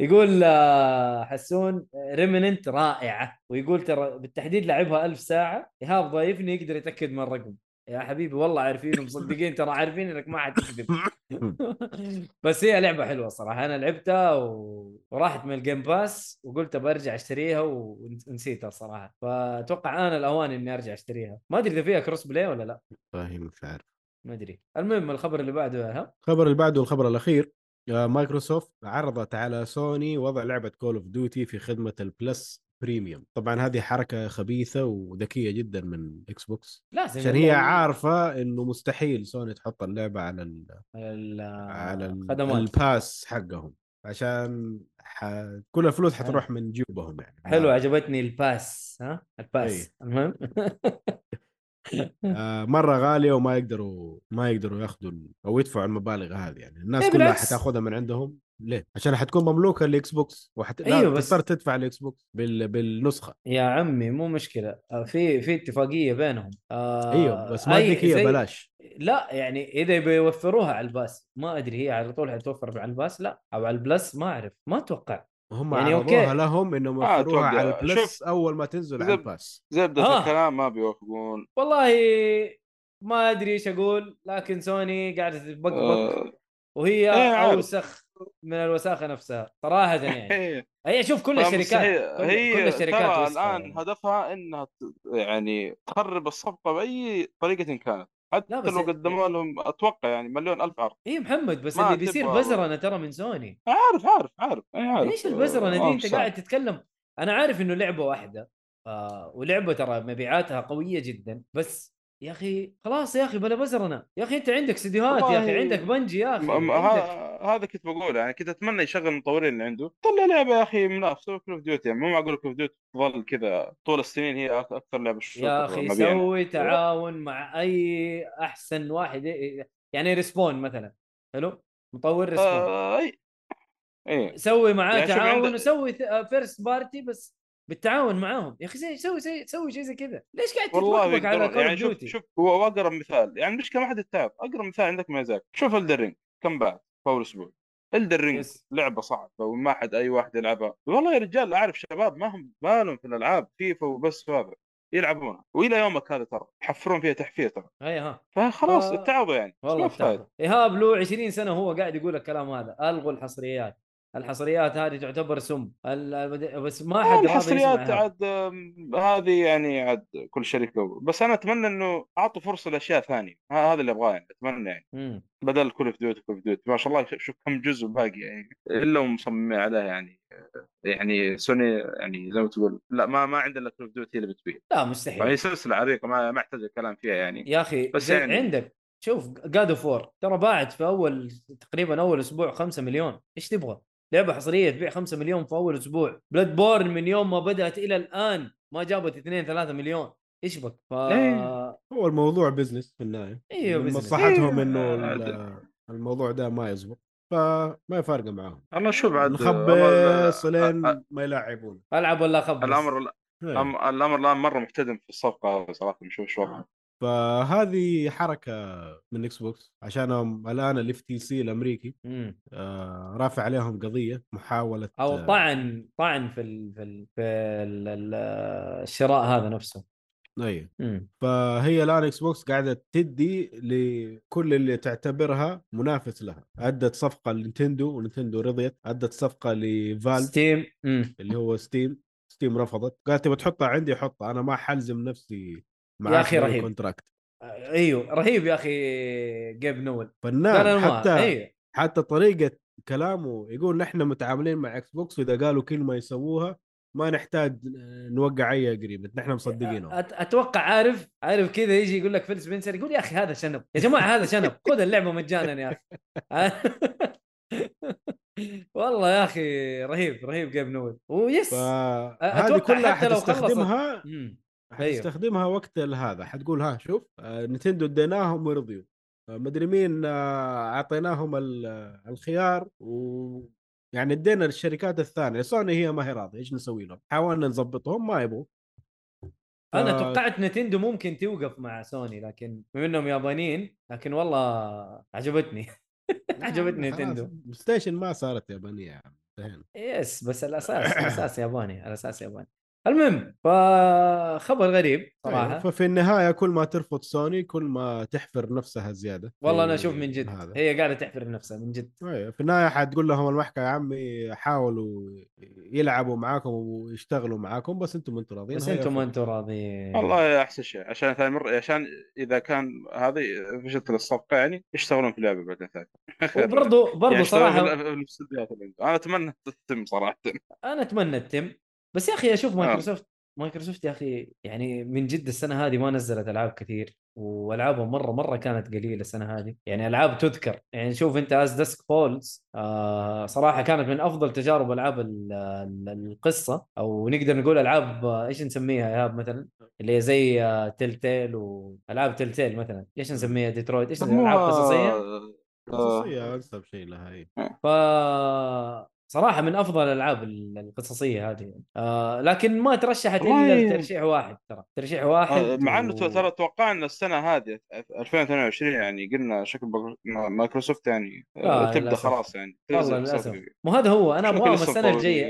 [SPEAKER 2] يقول آه، حسون Remnant رائعة ويقول ترى بالتحديد لعبها ألف ساعة إيهاب ضايفني يقدر يتأكد من الرقم يا حبيبي والله عارفين ومصدقين ترى عارفين إنك ما حتكذب. بس هي لعبة حلوة صراحة. أنا لعبتها و... وراحت من ال Game Pass وقلت برجع أشتريها ونسيتها صراحة. فأتوقع أنا الأوان إني أرجع أشتريها. ما أدري إذا فيها cross play ولا لا.
[SPEAKER 4] فاهم مش عارف.
[SPEAKER 2] ما أدري. المهم الخبر اللي بعده ها؟
[SPEAKER 4] الخبر اللي بعده الخبر الأخير آه، مايكروسوفت عرضت على سوني وضع لعبة Call of Duty في خدمة ال Plus Premium طبعا هذه حركة خبيثة وذكية جدا من Xbox
[SPEAKER 2] لازم
[SPEAKER 4] عشان هي عارفة إنه مستحيل سوني تحط اللعبة على ال
[SPEAKER 2] ال-
[SPEAKER 4] على ال-
[SPEAKER 2] الخدمات
[SPEAKER 4] ال Pass حقهم. عشان ح... كل الفلوس حتروح من جيوبهم يعني.
[SPEAKER 2] حلو عجبتني ال Pass ها؟ ال Pass
[SPEAKER 4] أي.
[SPEAKER 2] المهم.
[SPEAKER 4] آه مرة غالية وما يقدروا ما يقدروا ياخذوا أو يدفعوا المبالغ هذه يعني. الناس
[SPEAKER 2] إيه
[SPEAKER 4] كلها. حتاخذها من عندهم. ليه؟ عشان حتكون مملوكة لل Xbox وحت...
[SPEAKER 2] أيوة
[SPEAKER 4] لا
[SPEAKER 2] بس-
[SPEAKER 4] تضطر تدفع ال Xbox بال... بالنسخة
[SPEAKER 2] يا عمي مو مشكلة آه، في في اتفاقية بينهم آه
[SPEAKER 4] أيوه بس ما
[SPEAKER 2] أي
[SPEAKER 4] ادريك هي
[SPEAKER 2] زي-
[SPEAKER 4] بلاش
[SPEAKER 2] لا يعني إذا بيوفروها على ال Pass ما أدري هي على طول حتوفر على ال Pass لا أو على ال Plus ما أعرف ما أتوقع
[SPEAKER 4] هم
[SPEAKER 2] يعني
[SPEAKER 4] عرضوها
[SPEAKER 2] أوكي.
[SPEAKER 4] لهم انهم
[SPEAKER 3] آه،
[SPEAKER 4] يوفروها
[SPEAKER 3] أتوقع.
[SPEAKER 4] على ال
[SPEAKER 3] Plus.
[SPEAKER 4] أول ما تنزل على
[SPEAKER 3] ال
[SPEAKER 4] Pass
[SPEAKER 3] زبدة
[SPEAKER 2] آه.
[SPEAKER 3] الكلام ما بيوافقون
[SPEAKER 2] والله ما أدري إيش أقول لكن سوني قاعدة تبقبق
[SPEAKER 3] آه،
[SPEAKER 2] وهي
[SPEAKER 3] إيه،.
[SPEAKER 2] أوسخ من الوساخه نفسها صراحة يعني.
[SPEAKER 3] هي
[SPEAKER 2] هي شوف كل الشركات كل,
[SPEAKER 3] هي
[SPEAKER 2] كل الشركات
[SPEAKER 3] ترى الآن
[SPEAKER 2] يعني.
[SPEAKER 3] هدفها إنها يعني تخرب الصفقة بأي طريقة كانت. حتى لو قدموا لهم أتوقع يعني مليون ألف عرض.
[SPEAKER 2] اي محمد بس اللي بيصير بزرنة ترى من سوني.
[SPEAKER 3] عارف عارف عارف اي عارف.
[SPEAKER 2] إيش البزرنة
[SPEAKER 3] آه،
[SPEAKER 2] دي؟
[SPEAKER 3] ما أنت.
[SPEAKER 2] قاعد تتكلم. أنا عارف إنه لعبة واحدة. آه ولعبة ترى مبيعاتها قوية جدا بس يا أخي خلاص يا أخي بلا بزرنه يا أخي أنت عندك استديوهات يا
[SPEAKER 3] أخي
[SPEAKER 2] عندك Bungie يا أخي
[SPEAKER 3] م-
[SPEAKER 2] عندك.
[SPEAKER 3] هذا كنت بقول يعني كنت أتمنى يشغل المطورين اللي عنده. طلع لعبة يا أخي منافسه Call of Duty يعني مو معقول Call of Duty تظل كذا طول السنين هي أكثر لعبة
[SPEAKER 2] يا
[SPEAKER 3] أخي.
[SPEAKER 2] سوي تعاون مع أي أحسن واحد يعني Respawn مثلا. حلو؟ مطور Respawn
[SPEAKER 3] آه، اي اي
[SPEAKER 2] سوي معاه
[SPEAKER 3] يعني
[SPEAKER 2] تعاون
[SPEAKER 3] عندك-
[SPEAKER 2] وسوي first party بس. بالتعاون معاهم. يا أخي زي- سوي سوي سوي شيء زي كذا. ليش قاعد تتوقف على Call
[SPEAKER 3] يعني شوف شوف هو أقرب مثال. يعني مش ما حد يتعب أقرب مثال عندك ميزاك شوف Elden Ring كم بعد؟ في اول أسبوع Elden
[SPEAKER 2] Ring
[SPEAKER 3] yes. لعبة صعبة وما حد أي واحد يلعبها. والله يا رجال أعرف شباب ما هم بالهم في الألعاب فيفا وبس هذا يلعبونها وإلى يومك هذا ترى. يحفرون فيها تحفير ترى.
[SPEAKER 2] هيا ها.
[SPEAKER 3] فخلاص
[SPEAKER 2] ف-
[SPEAKER 3] اتعبوا يعني. بس
[SPEAKER 2] والله
[SPEAKER 3] ما
[SPEAKER 2] إيهاب له 20 سنة هو قاعد يقول الكلام هذا. ألغوا الحصريات. الحصريات هذه تعتبر سم. بس ما
[SPEAKER 3] آه،
[SPEAKER 2] حد
[SPEAKER 3] الحصريات عاد هذه يعني عاد كل شركة بس أنا أتمنى إنه أعطوا فرصة لأشياء ثانية. هذا اللي أبغاه يعني أتمنى يعني. بدل Call of Duty Call of Duty ما شاء الله شوف كم جزء باقي يعني. إلا ومصممين عليها يعني يعني سوني يعني زي ما تقول. لا ما ما عندنا Call of Duty اللي بتبيع.
[SPEAKER 2] لا مستحيل.
[SPEAKER 3] سلسلة عريقة ما ما يحتاج الكلام فيها يعني.
[SPEAKER 2] يا أخي
[SPEAKER 3] بس يعني-
[SPEAKER 2] عندك شوف God of War ترى باعت في أول تقريبا أول أسبوع 5 مليون. إيش تبغى؟ لعبة حصرية تبيع 5 مليون في أول أسبوع. Bloodborne من يوم ما بدأت إلى الآن ما جابت 2 3 مليون. إيش بك؟ ف
[SPEAKER 3] إيه.
[SPEAKER 4] هو الموضوع business في
[SPEAKER 2] النهاية.
[SPEAKER 4] أيوه
[SPEAKER 2] business.
[SPEAKER 4] مصلحتهم
[SPEAKER 3] إيه،
[SPEAKER 4] إنه الموضوع ده ما يزبط. فما فارقه معاهم.
[SPEAKER 3] الله شوف عاد
[SPEAKER 4] نخبص لين ما يلعبون
[SPEAKER 2] ألعب ولا أخبص؟
[SPEAKER 3] الأمر
[SPEAKER 4] إيه.
[SPEAKER 3] الامر الآن مرة محتدم في الصفقة صراحة نشوف شو وضعه؟
[SPEAKER 4] فهذه حركة من Xbox عشانهم الآن ال FTC الأمريكي
[SPEAKER 2] مم.
[SPEAKER 4] آه رافع عليهم قضية محاولة
[SPEAKER 2] أو
[SPEAKER 4] آه،
[SPEAKER 2] طعن طعن في ال في ال في ال ال الشراء هذا نفسه. أيوه.
[SPEAKER 4] فهي الآن Xbox قاعدة تدي لكل اللي تعتبرها منافس لها. أدت صفقة ل Nintendo و Nintendo رضيت. أدت صفقة ل
[SPEAKER 2] Valve Steam مم.
[SPEAKER 4] اللي هو Steam. Steam رفضت. قالت تبغى تحطها عندي حطها. أنا ما حلزم نفسي
[SPEAKER 2] يا أخي رهيب.
[SPEAKER 4] contract
[SPEAKER 2] أيوه رهيب يا أخي Gabe Newell
[SPEAKER 4] فنان حتى
[SPEAKER 2] أيوه.
[SPEAKER 4] حتى طريقة كلامه يقول نحن متعاملين مع Xbox وإذا قالوا كلمه يسووها ما نحتاج نوقع أي agreement نحن مصدقينهم.
[SPEAKER 2] أت- أتوقع عارف عارف كذا يجي يقول لك Phil Spencer يقول يا أخي هذا شنب. يا جماعة هذا شنب خذ اللعبة مجانا يا أخي. والله يا أخي رهيب رهيب Gabe Newell ويس أتوقع
[SPEAKER 4] كلها
[SPEAKER 2] حتى لو خلصت-
[SPEAKER 4] حتستخدمها وقت هذا حتقول ها شوف آه، Nintendo اديناهم ورضيوا. آه، مدري مين آه، أعطيناهم ال- الخيار و يعني ادينا للشركات الثانية. سوني هي ما هي راضية. إيش نسوي لهم؟ حاولنا نظبطهم ما يبغوا.
[SPEAKER 2] أنا
[SPEAKER 4] ف-
[SPEAKER 2] توقعت Nintendo ممكن توقف مع سوني لكن بما إنهم يابانيين لكن والله عجبتني. عجبتني Nintendo.
[SPEAKER 4] Station ما صارت يابانية. يا عم انتهينا
[SPEAKER 2] yes بس الاساس الاساس ياباني الاساس ياباني. المهم فخبر غريب صراحة.
[SPEAKER 4] أيوة، ففي النهاية كل ما ترفض سوني كل ما تحفر نفسها زيادة.
[SPEAKER 2] والله أنا
[SPEAKER 4] في
[SPEAKER 2] أشوف من جد
[SPEAKER 4] هذا.
[SPEAKER 2] هي قاعدة تحفر نفسها من جد.
[SPEAKER 4] أيوة، في النهاية حتقول لهم المحكمة يا عمي حاولوا يلعبوا معاكم ويشتغلوا معاكم بس أنتم أنتم راضيين
[SPEAKER 2] بس
[SPEAKER 4] أنتم.
[SPEAKER 2] أنتم راضيين.
[SPEAKER 3] والله أحسن شيء عشان ثاني مره عشان إذا كان هذه فشلت الصفقة يعني يشتغلون في اللعبه بعدين ثاني
[SPEAKER 2] وبرضه برضه
[SPEAKER 3] يعني صراحة. أنا أتمنى تتم صراحة.
[SPEAKER 2] أنا أتمنى تتم. بس يا أخي أشوف
[SPEAKER 3] آه.
[SPEAKER 2] مايكروسوفت مايكروسوفت يا أخي يعني من جد السنة هذه ما نزلت ألعاب كثير وألعابهم مرة مرة كانت قليلة السنة هذه. يعني ألعاب تذكر يعني شوف أنت As Dusk Falls آه صراحة كانت من أفضل تجارب ألعاب ال- ال- القصة أو نقدر نقول ألعاب آه، إيش نسميها يا هاب مثلا؟ اللي هي زي آه Telltale وألعاب Telltale مثلا. إيش نسميها ديترويت إيش ألعاب قصصية؟
[SPEAKER 4] قصصية انسب شيء لها هي
[SPEAKER 2] ف صراحة من أفضل الألعاب ال- القصصية هذه. آه لكن ما ترشحت
[SPEAKER 3] إلا
[SPEAKER 2] لترشيح واحد ترى. ترشيح واحد
[SPEAKER 3] آه، مع إنه
[SPEAKER 2] و-
[SPEAKER 3] ترى توقعنا السنة هذه 2022 يعني قلنا شكل مايكروسوفت يعني آه،
[SPEAKER 2] لا،
[SPEAKER 3] تبدأ
[SPEAKER 2] للأسف.
[SPEAKER 3] خلاص يعني.
[SPEAKER 2] والله
[SPEAKER 3] للأسف.
[SPEAKER 2] مو هذا هو
[SPEAKER 3] أنا
[SPEAKER 2] أبغاهم السنة
[SPEAKER 3] الجاية.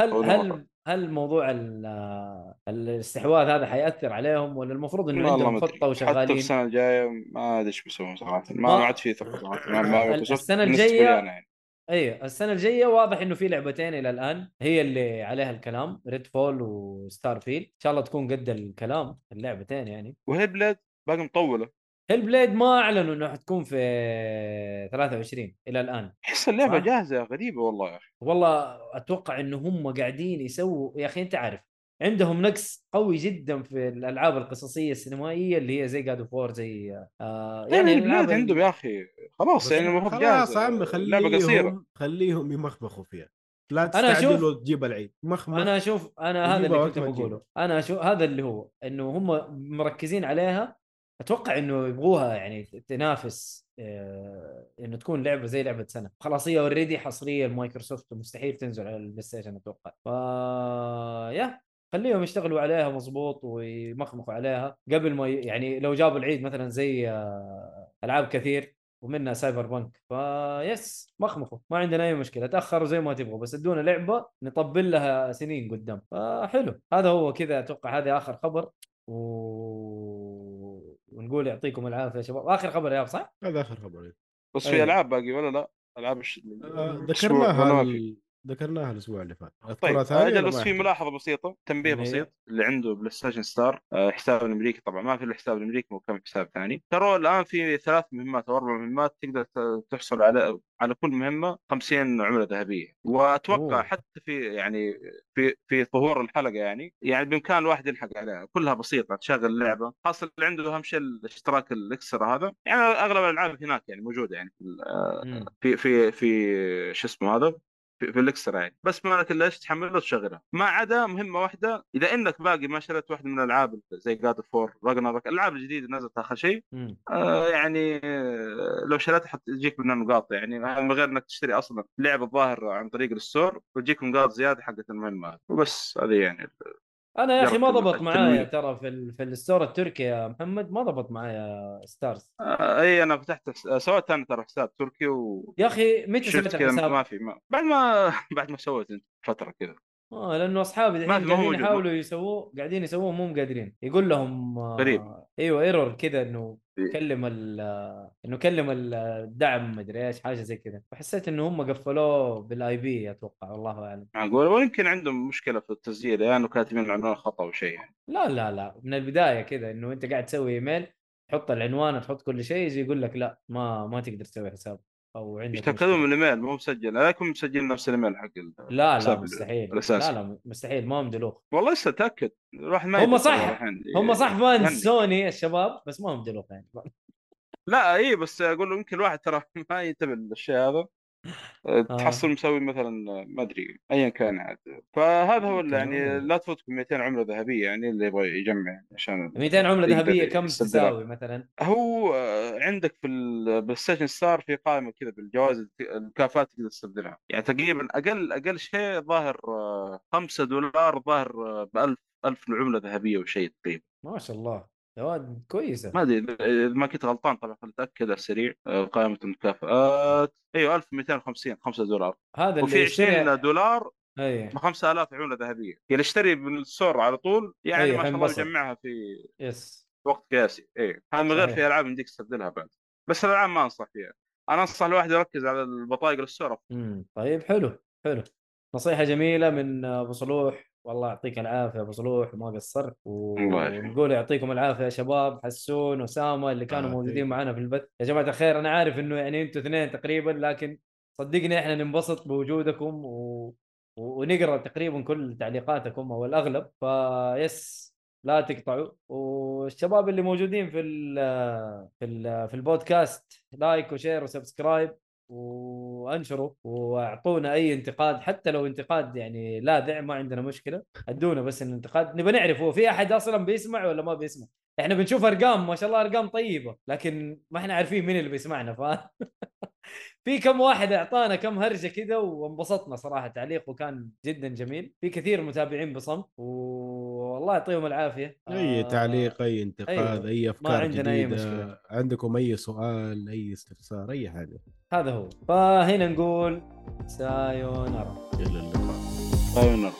[SPEAKER 2] هل. هل هل موضوع ال- الاستحواذ هذا حيأثر عليهم ولا المفروض
[SPEAKER 3] إنه
[SPEAKER 2] عندهم خطه
[SPEAKER 3] أدري. حتى
[SPEAKER 2] وشغالين؟
[SPEAKER 3] السنة الجاية ما أدري إيش بيسوون صراحة. ما عاد في ثقة صراحة. مع مايكروسوفت
[SPEAKER 2] السنة
[SPEAKER 3] بالنسبة لي
[SPEAKER 2] الجاية-
[SPEAKER 3] أنا يعني.
[SPEAKER 2] أيوه السنة الجاية واضح إنه في لعبتين إلى الآن. هي اللي عليها الكلام Redfall و Starfield إن شاء الله تكون قد الكلام اللعبتين يعني.
[SPEAKER 3] و Hellblade باقي
[SPEAKER 2] مطولة. Hellblade ما أعلنوا إنه حتكون في 23 إلى الآن.
[SPEAKER 3] احس اللعبة
[SPEAKER 2] صح؟
[SPEAKER 3] جاهزة غريبة والله يا أخي.
[SPEAKER 2] والله أتوقع إنه هم قاعدين يسووا يا أخي أنت عارف عندهم نقص قوي جدا في الألعاب القصصية السينمائية اللي هي زي God of War زي آه
[SPEAKER 3] يعني
[SPEAKER 2] Hellblade
[SPEAKER 3] عندهم يا أخي خلاص يعني المفروض
[SPEAKER 4] خلاص يا عم
[SPEAKER 3] اللعبة قصيرة.
[SPEAKER 4] خليهم خليهم يمخمخوا فيها. لا
[SPEAKER 2] أشوف-
[SPEAKER 4] تستعجلوا تجيب العيد. مخمخ
[SPEAKER 2] أنا أشوف أنا هذا اللي كنت
[SPEAKER 4] ما
[SPEAKER 2] بقوله. أنا أشوف هذا اللي هو إنه هم مركزين عليها. أتوقع إنه يبغوها يعني تنافس آه، إنه تكون لعبة زي لعبة سنة. خلاص هي already حصريه لمايكروسوفت ومستحيل تنزل على البلاي ستيشن أتوقع. ف يا. خليهم يشتغلوا عليها مظبوط ويمخمخوا عليها قبل ما ي... يعني لو جابوا العيد مثلا زي آه، ألعاب كثير ومنها Cyberpunk ف بس مخمخوا ما عندنا أي مشكلة تأخروا زي ما تبغوا بس ادونا لعبة نطبل لها سنين قدام فحلو هذا هو كذا أتوقع هذا آخر خبر و... ونقول يعطيكم العافية يا شباب آخر خبر يا صح؟
[SPEAKER 4] هذا آخر خبر
[SPEAKER 3] بس في. ألعاب باقي ولا لا؟ ألعاب.
[SPEAKER 4] آه، ذكرناها ذكرناها الأسبوع اللي فات
[SPEAKER 3] طيب أجل
[SPEAKER 4] ولا
[SPEAKER 3] بس في؟ ملاحظة بسيطة تنبيه
[SPEAKER 2] هي؟
[SPEAKER 3] بسيط اللي عنده PlayStation Star آه، حساب الامريكي طبعا ما في الا حساب الامريكي وكم حساب ثاني ترى الآن في ثلاث مهمات أو أربع مهمات تقدر تحصل على على كل مهمة 50 عملة ذهبية وأتوقع
[SPEAKER 2] أوه.
[SPEAKER 3] حتى في يعني في في ظهور الحلقة يعني يعني بإمكان الواحد يلحق عليها كلها بسيطة تشغل اللعبة خاصة اللي عنده أهم شيء الاشتراك ال Extra هذا يعني أغلب الألعاب هناك يعني موجودة يعني في
[SPEAKER 2] مم.
[SPEAKER 3] في في في شو اسمه هذا في, في ال Extra يعني. بس ما لك إلا إيش تحملها وتشغلها ما عدا مهمة واحدة إذا إنك باقي ما شريت واحدة من الألعاب زي God of War Ragnarok الالعاب الجديده نزلت آخر شيء. آه يعني آه لو شريتها حتجيك منها نقاط يعني من غير إنك تشتري أصلا لعبة الظاهر عن طريق ال store وتجيك نقاط زيادة حقت المهمة هذه. وبس هذه يعني
[SPEAKER 2] أنا يا أخي ما ضبط. معايا ترى في ال... في ال store التركي يا محمد ما ضبط معايا Stars
[SPEAKER 3] آه إي أنا فتحت سويت أنا ترى حساب تركي و
[SPEAKER 2] يا أخي متى سويت
[SPEAKER 3] كذا
[SPEAKER 2] الحساب؟
[SPEAKER 3] ما في ما بعد ما بعد ما سويت فترة كذا
[SPEAKER 2] آه لأنه
[SPEAKER 3] أصحابي
[SPEAKER 2] الحين قاعدين. يحاولوا يسووه قاعدين يسووه مو قادرين يقول لهم آه
[SPEAKER 3] غريب.
[SPEAKER 2] أيوه error كذا إنه
[SPEAKER 3] إيه.
[SPEAKER 2] كلم ال آه، إنه كلم ال- الدعم مدري إيش حاجة زي كذا فحسيت إنه هم قفلوه بال IP أتوقع والله أعلم
[SPEAKER 3] معقول ويمكن عندهم مشكلة في التسجيل يعني إنه كاتبين العنوان خطا أو شيء يعني
[SPEAKER 2] لا لا لا من البداية كذا إنه أنت قاعد تسوي إيميل تحط العنوان تحط كل شيء يجي يقول لك لا ما ما تقدر تسوي حساب أو عندك
[SPEAKER 3] يتاكدون من. الايميل مو مسجل لا يكون مسجل نفس الإيميل حق
[SPEAKER 2] لا لا مستحيل
[SPEAKER 3] الأساسي.
[SPEAKER 2] لا لا مستحيل ما هم دلوخ
[SPEAKER 3] والله لسه أتأكد الواحد ما
[SPEAKER 2] هم صح.
[SPEAKER 3] الحين.
[SPEAKER 2] هم صح فان
[SPEAKER 3] يعني.
[SPEAKER 2] سوني الشباب بس ما هم دلوخ يعني
[SPEAKER 3] لا اي بس أقول له يمكن الواحد ترى ما ينتبه للشيء هذا. تحصل مسوي مثلا ما أدري ايا كان عاد فهذا هو يعني. لا تفوتكم 200 عملة ذهبية يعني اللي يبغى يجمع عشان
[SPEAKER 2] 200
[SPEAKER 3] عملة
[SPEAKER 2] ذهبية كم. تساوي مثلا؟
[SPEAKER 3] هو آه، عندك في ال PlayStation Star في قائمة كذا بالجوائز المكافآت تقدر تستبدلها يعني تقريبا أقل أقل شيء ظاهر 5 دولار ظاهر ب 1000 1000 عملة ذهبية وشيء تقريبا
[SPEAKER 2] ما شاء الله كويسة.
[SPEAKER 3] ما أدري إذا ما كنت غلطان طبعا أتأكد على السريع. آه، قائمة المكافآت أيوه 1250 5 دولار.
[SPEAKER 2] هذا اللي
[SPEAKER 3] وفي
[SPEAKER 2] يشتري
[SPEAKER 3] 20 دولار
[SPEAKER 2] أي.
[SPEAKER 3] ب 5000 عمله ذهبية. يعني اشتري من السور على طول يعني ما شاء الله. يجمعها في
[SPEAKER 2] يس.
[SPEAKER 3] وقت قياسي. إيه هذا من غير. في ألعاب يمديك تستبدلها بعد. بس الألعاب ما أنصح فيها. أنا أنصح الواحد يركز على البطايق السور.
[SPEAKER 2] امم طيب حلو حلو. نصيحة جميلة من أبو صلوح. والله يعطيك العافية أبو صلوح ما قصرت. ونقول يعطيكم العافية يا شباب حسون وسامة اللي كانوا
[SPEAKER 4] آه،
[SPEAKER 2] موجودين. معنا في البث يا جماعة الخير أنا عارف إنه يعني أنتم اثنين تقريبا لكن صدقني إحنا ننبسط بوجودكم و... ونقرأ تقريبا كل تعليقاتكم أو الأغلب ف بس لا تقطعوا والشباب اللي موجودين في ال في ال في البودكاست like و share و subscribe وأنشروا وأعطونا أي انتقاد حتى لو انتقاد يعني لاذع ما عندنا مشكلة ادونا بس الانتقاد نبغى نعرف هو في أحد أصلا بيسمع ولا ما بيسمع؟ إحنا بنشوف أرقام ما شاء الله أرقام طيبة لكن ما إحنا عارفين مين اللي بيسمعنا ف في كم واحد أعطانا كم هرجة كذا وانبسطنا صراحة. تعليقه كان جدا جميل. في كثير متابعين بصمت والله يعطيهم العافية.
[SPEAKER 4] أي
[SPEAKER 2] آه،
[SPEAKER 4] تعليق أي انتقاد
[SPEAKER 2] أيوة.
[SPEAKER 4] اي أفكار
[SPEAKER 2] عندنا أي
[SPEAKER 4] جديدة
[SPEAKER 2] مشكلة.
[SPEAKER 4] عندكم أي سؤال أي استفسار أي حاجة.
[SPEAKER 2] هذا هو. فهنا نقول سايونارا.
[SPEAKER 4] إلى اللقاء.
[SPEAKER 3] طيب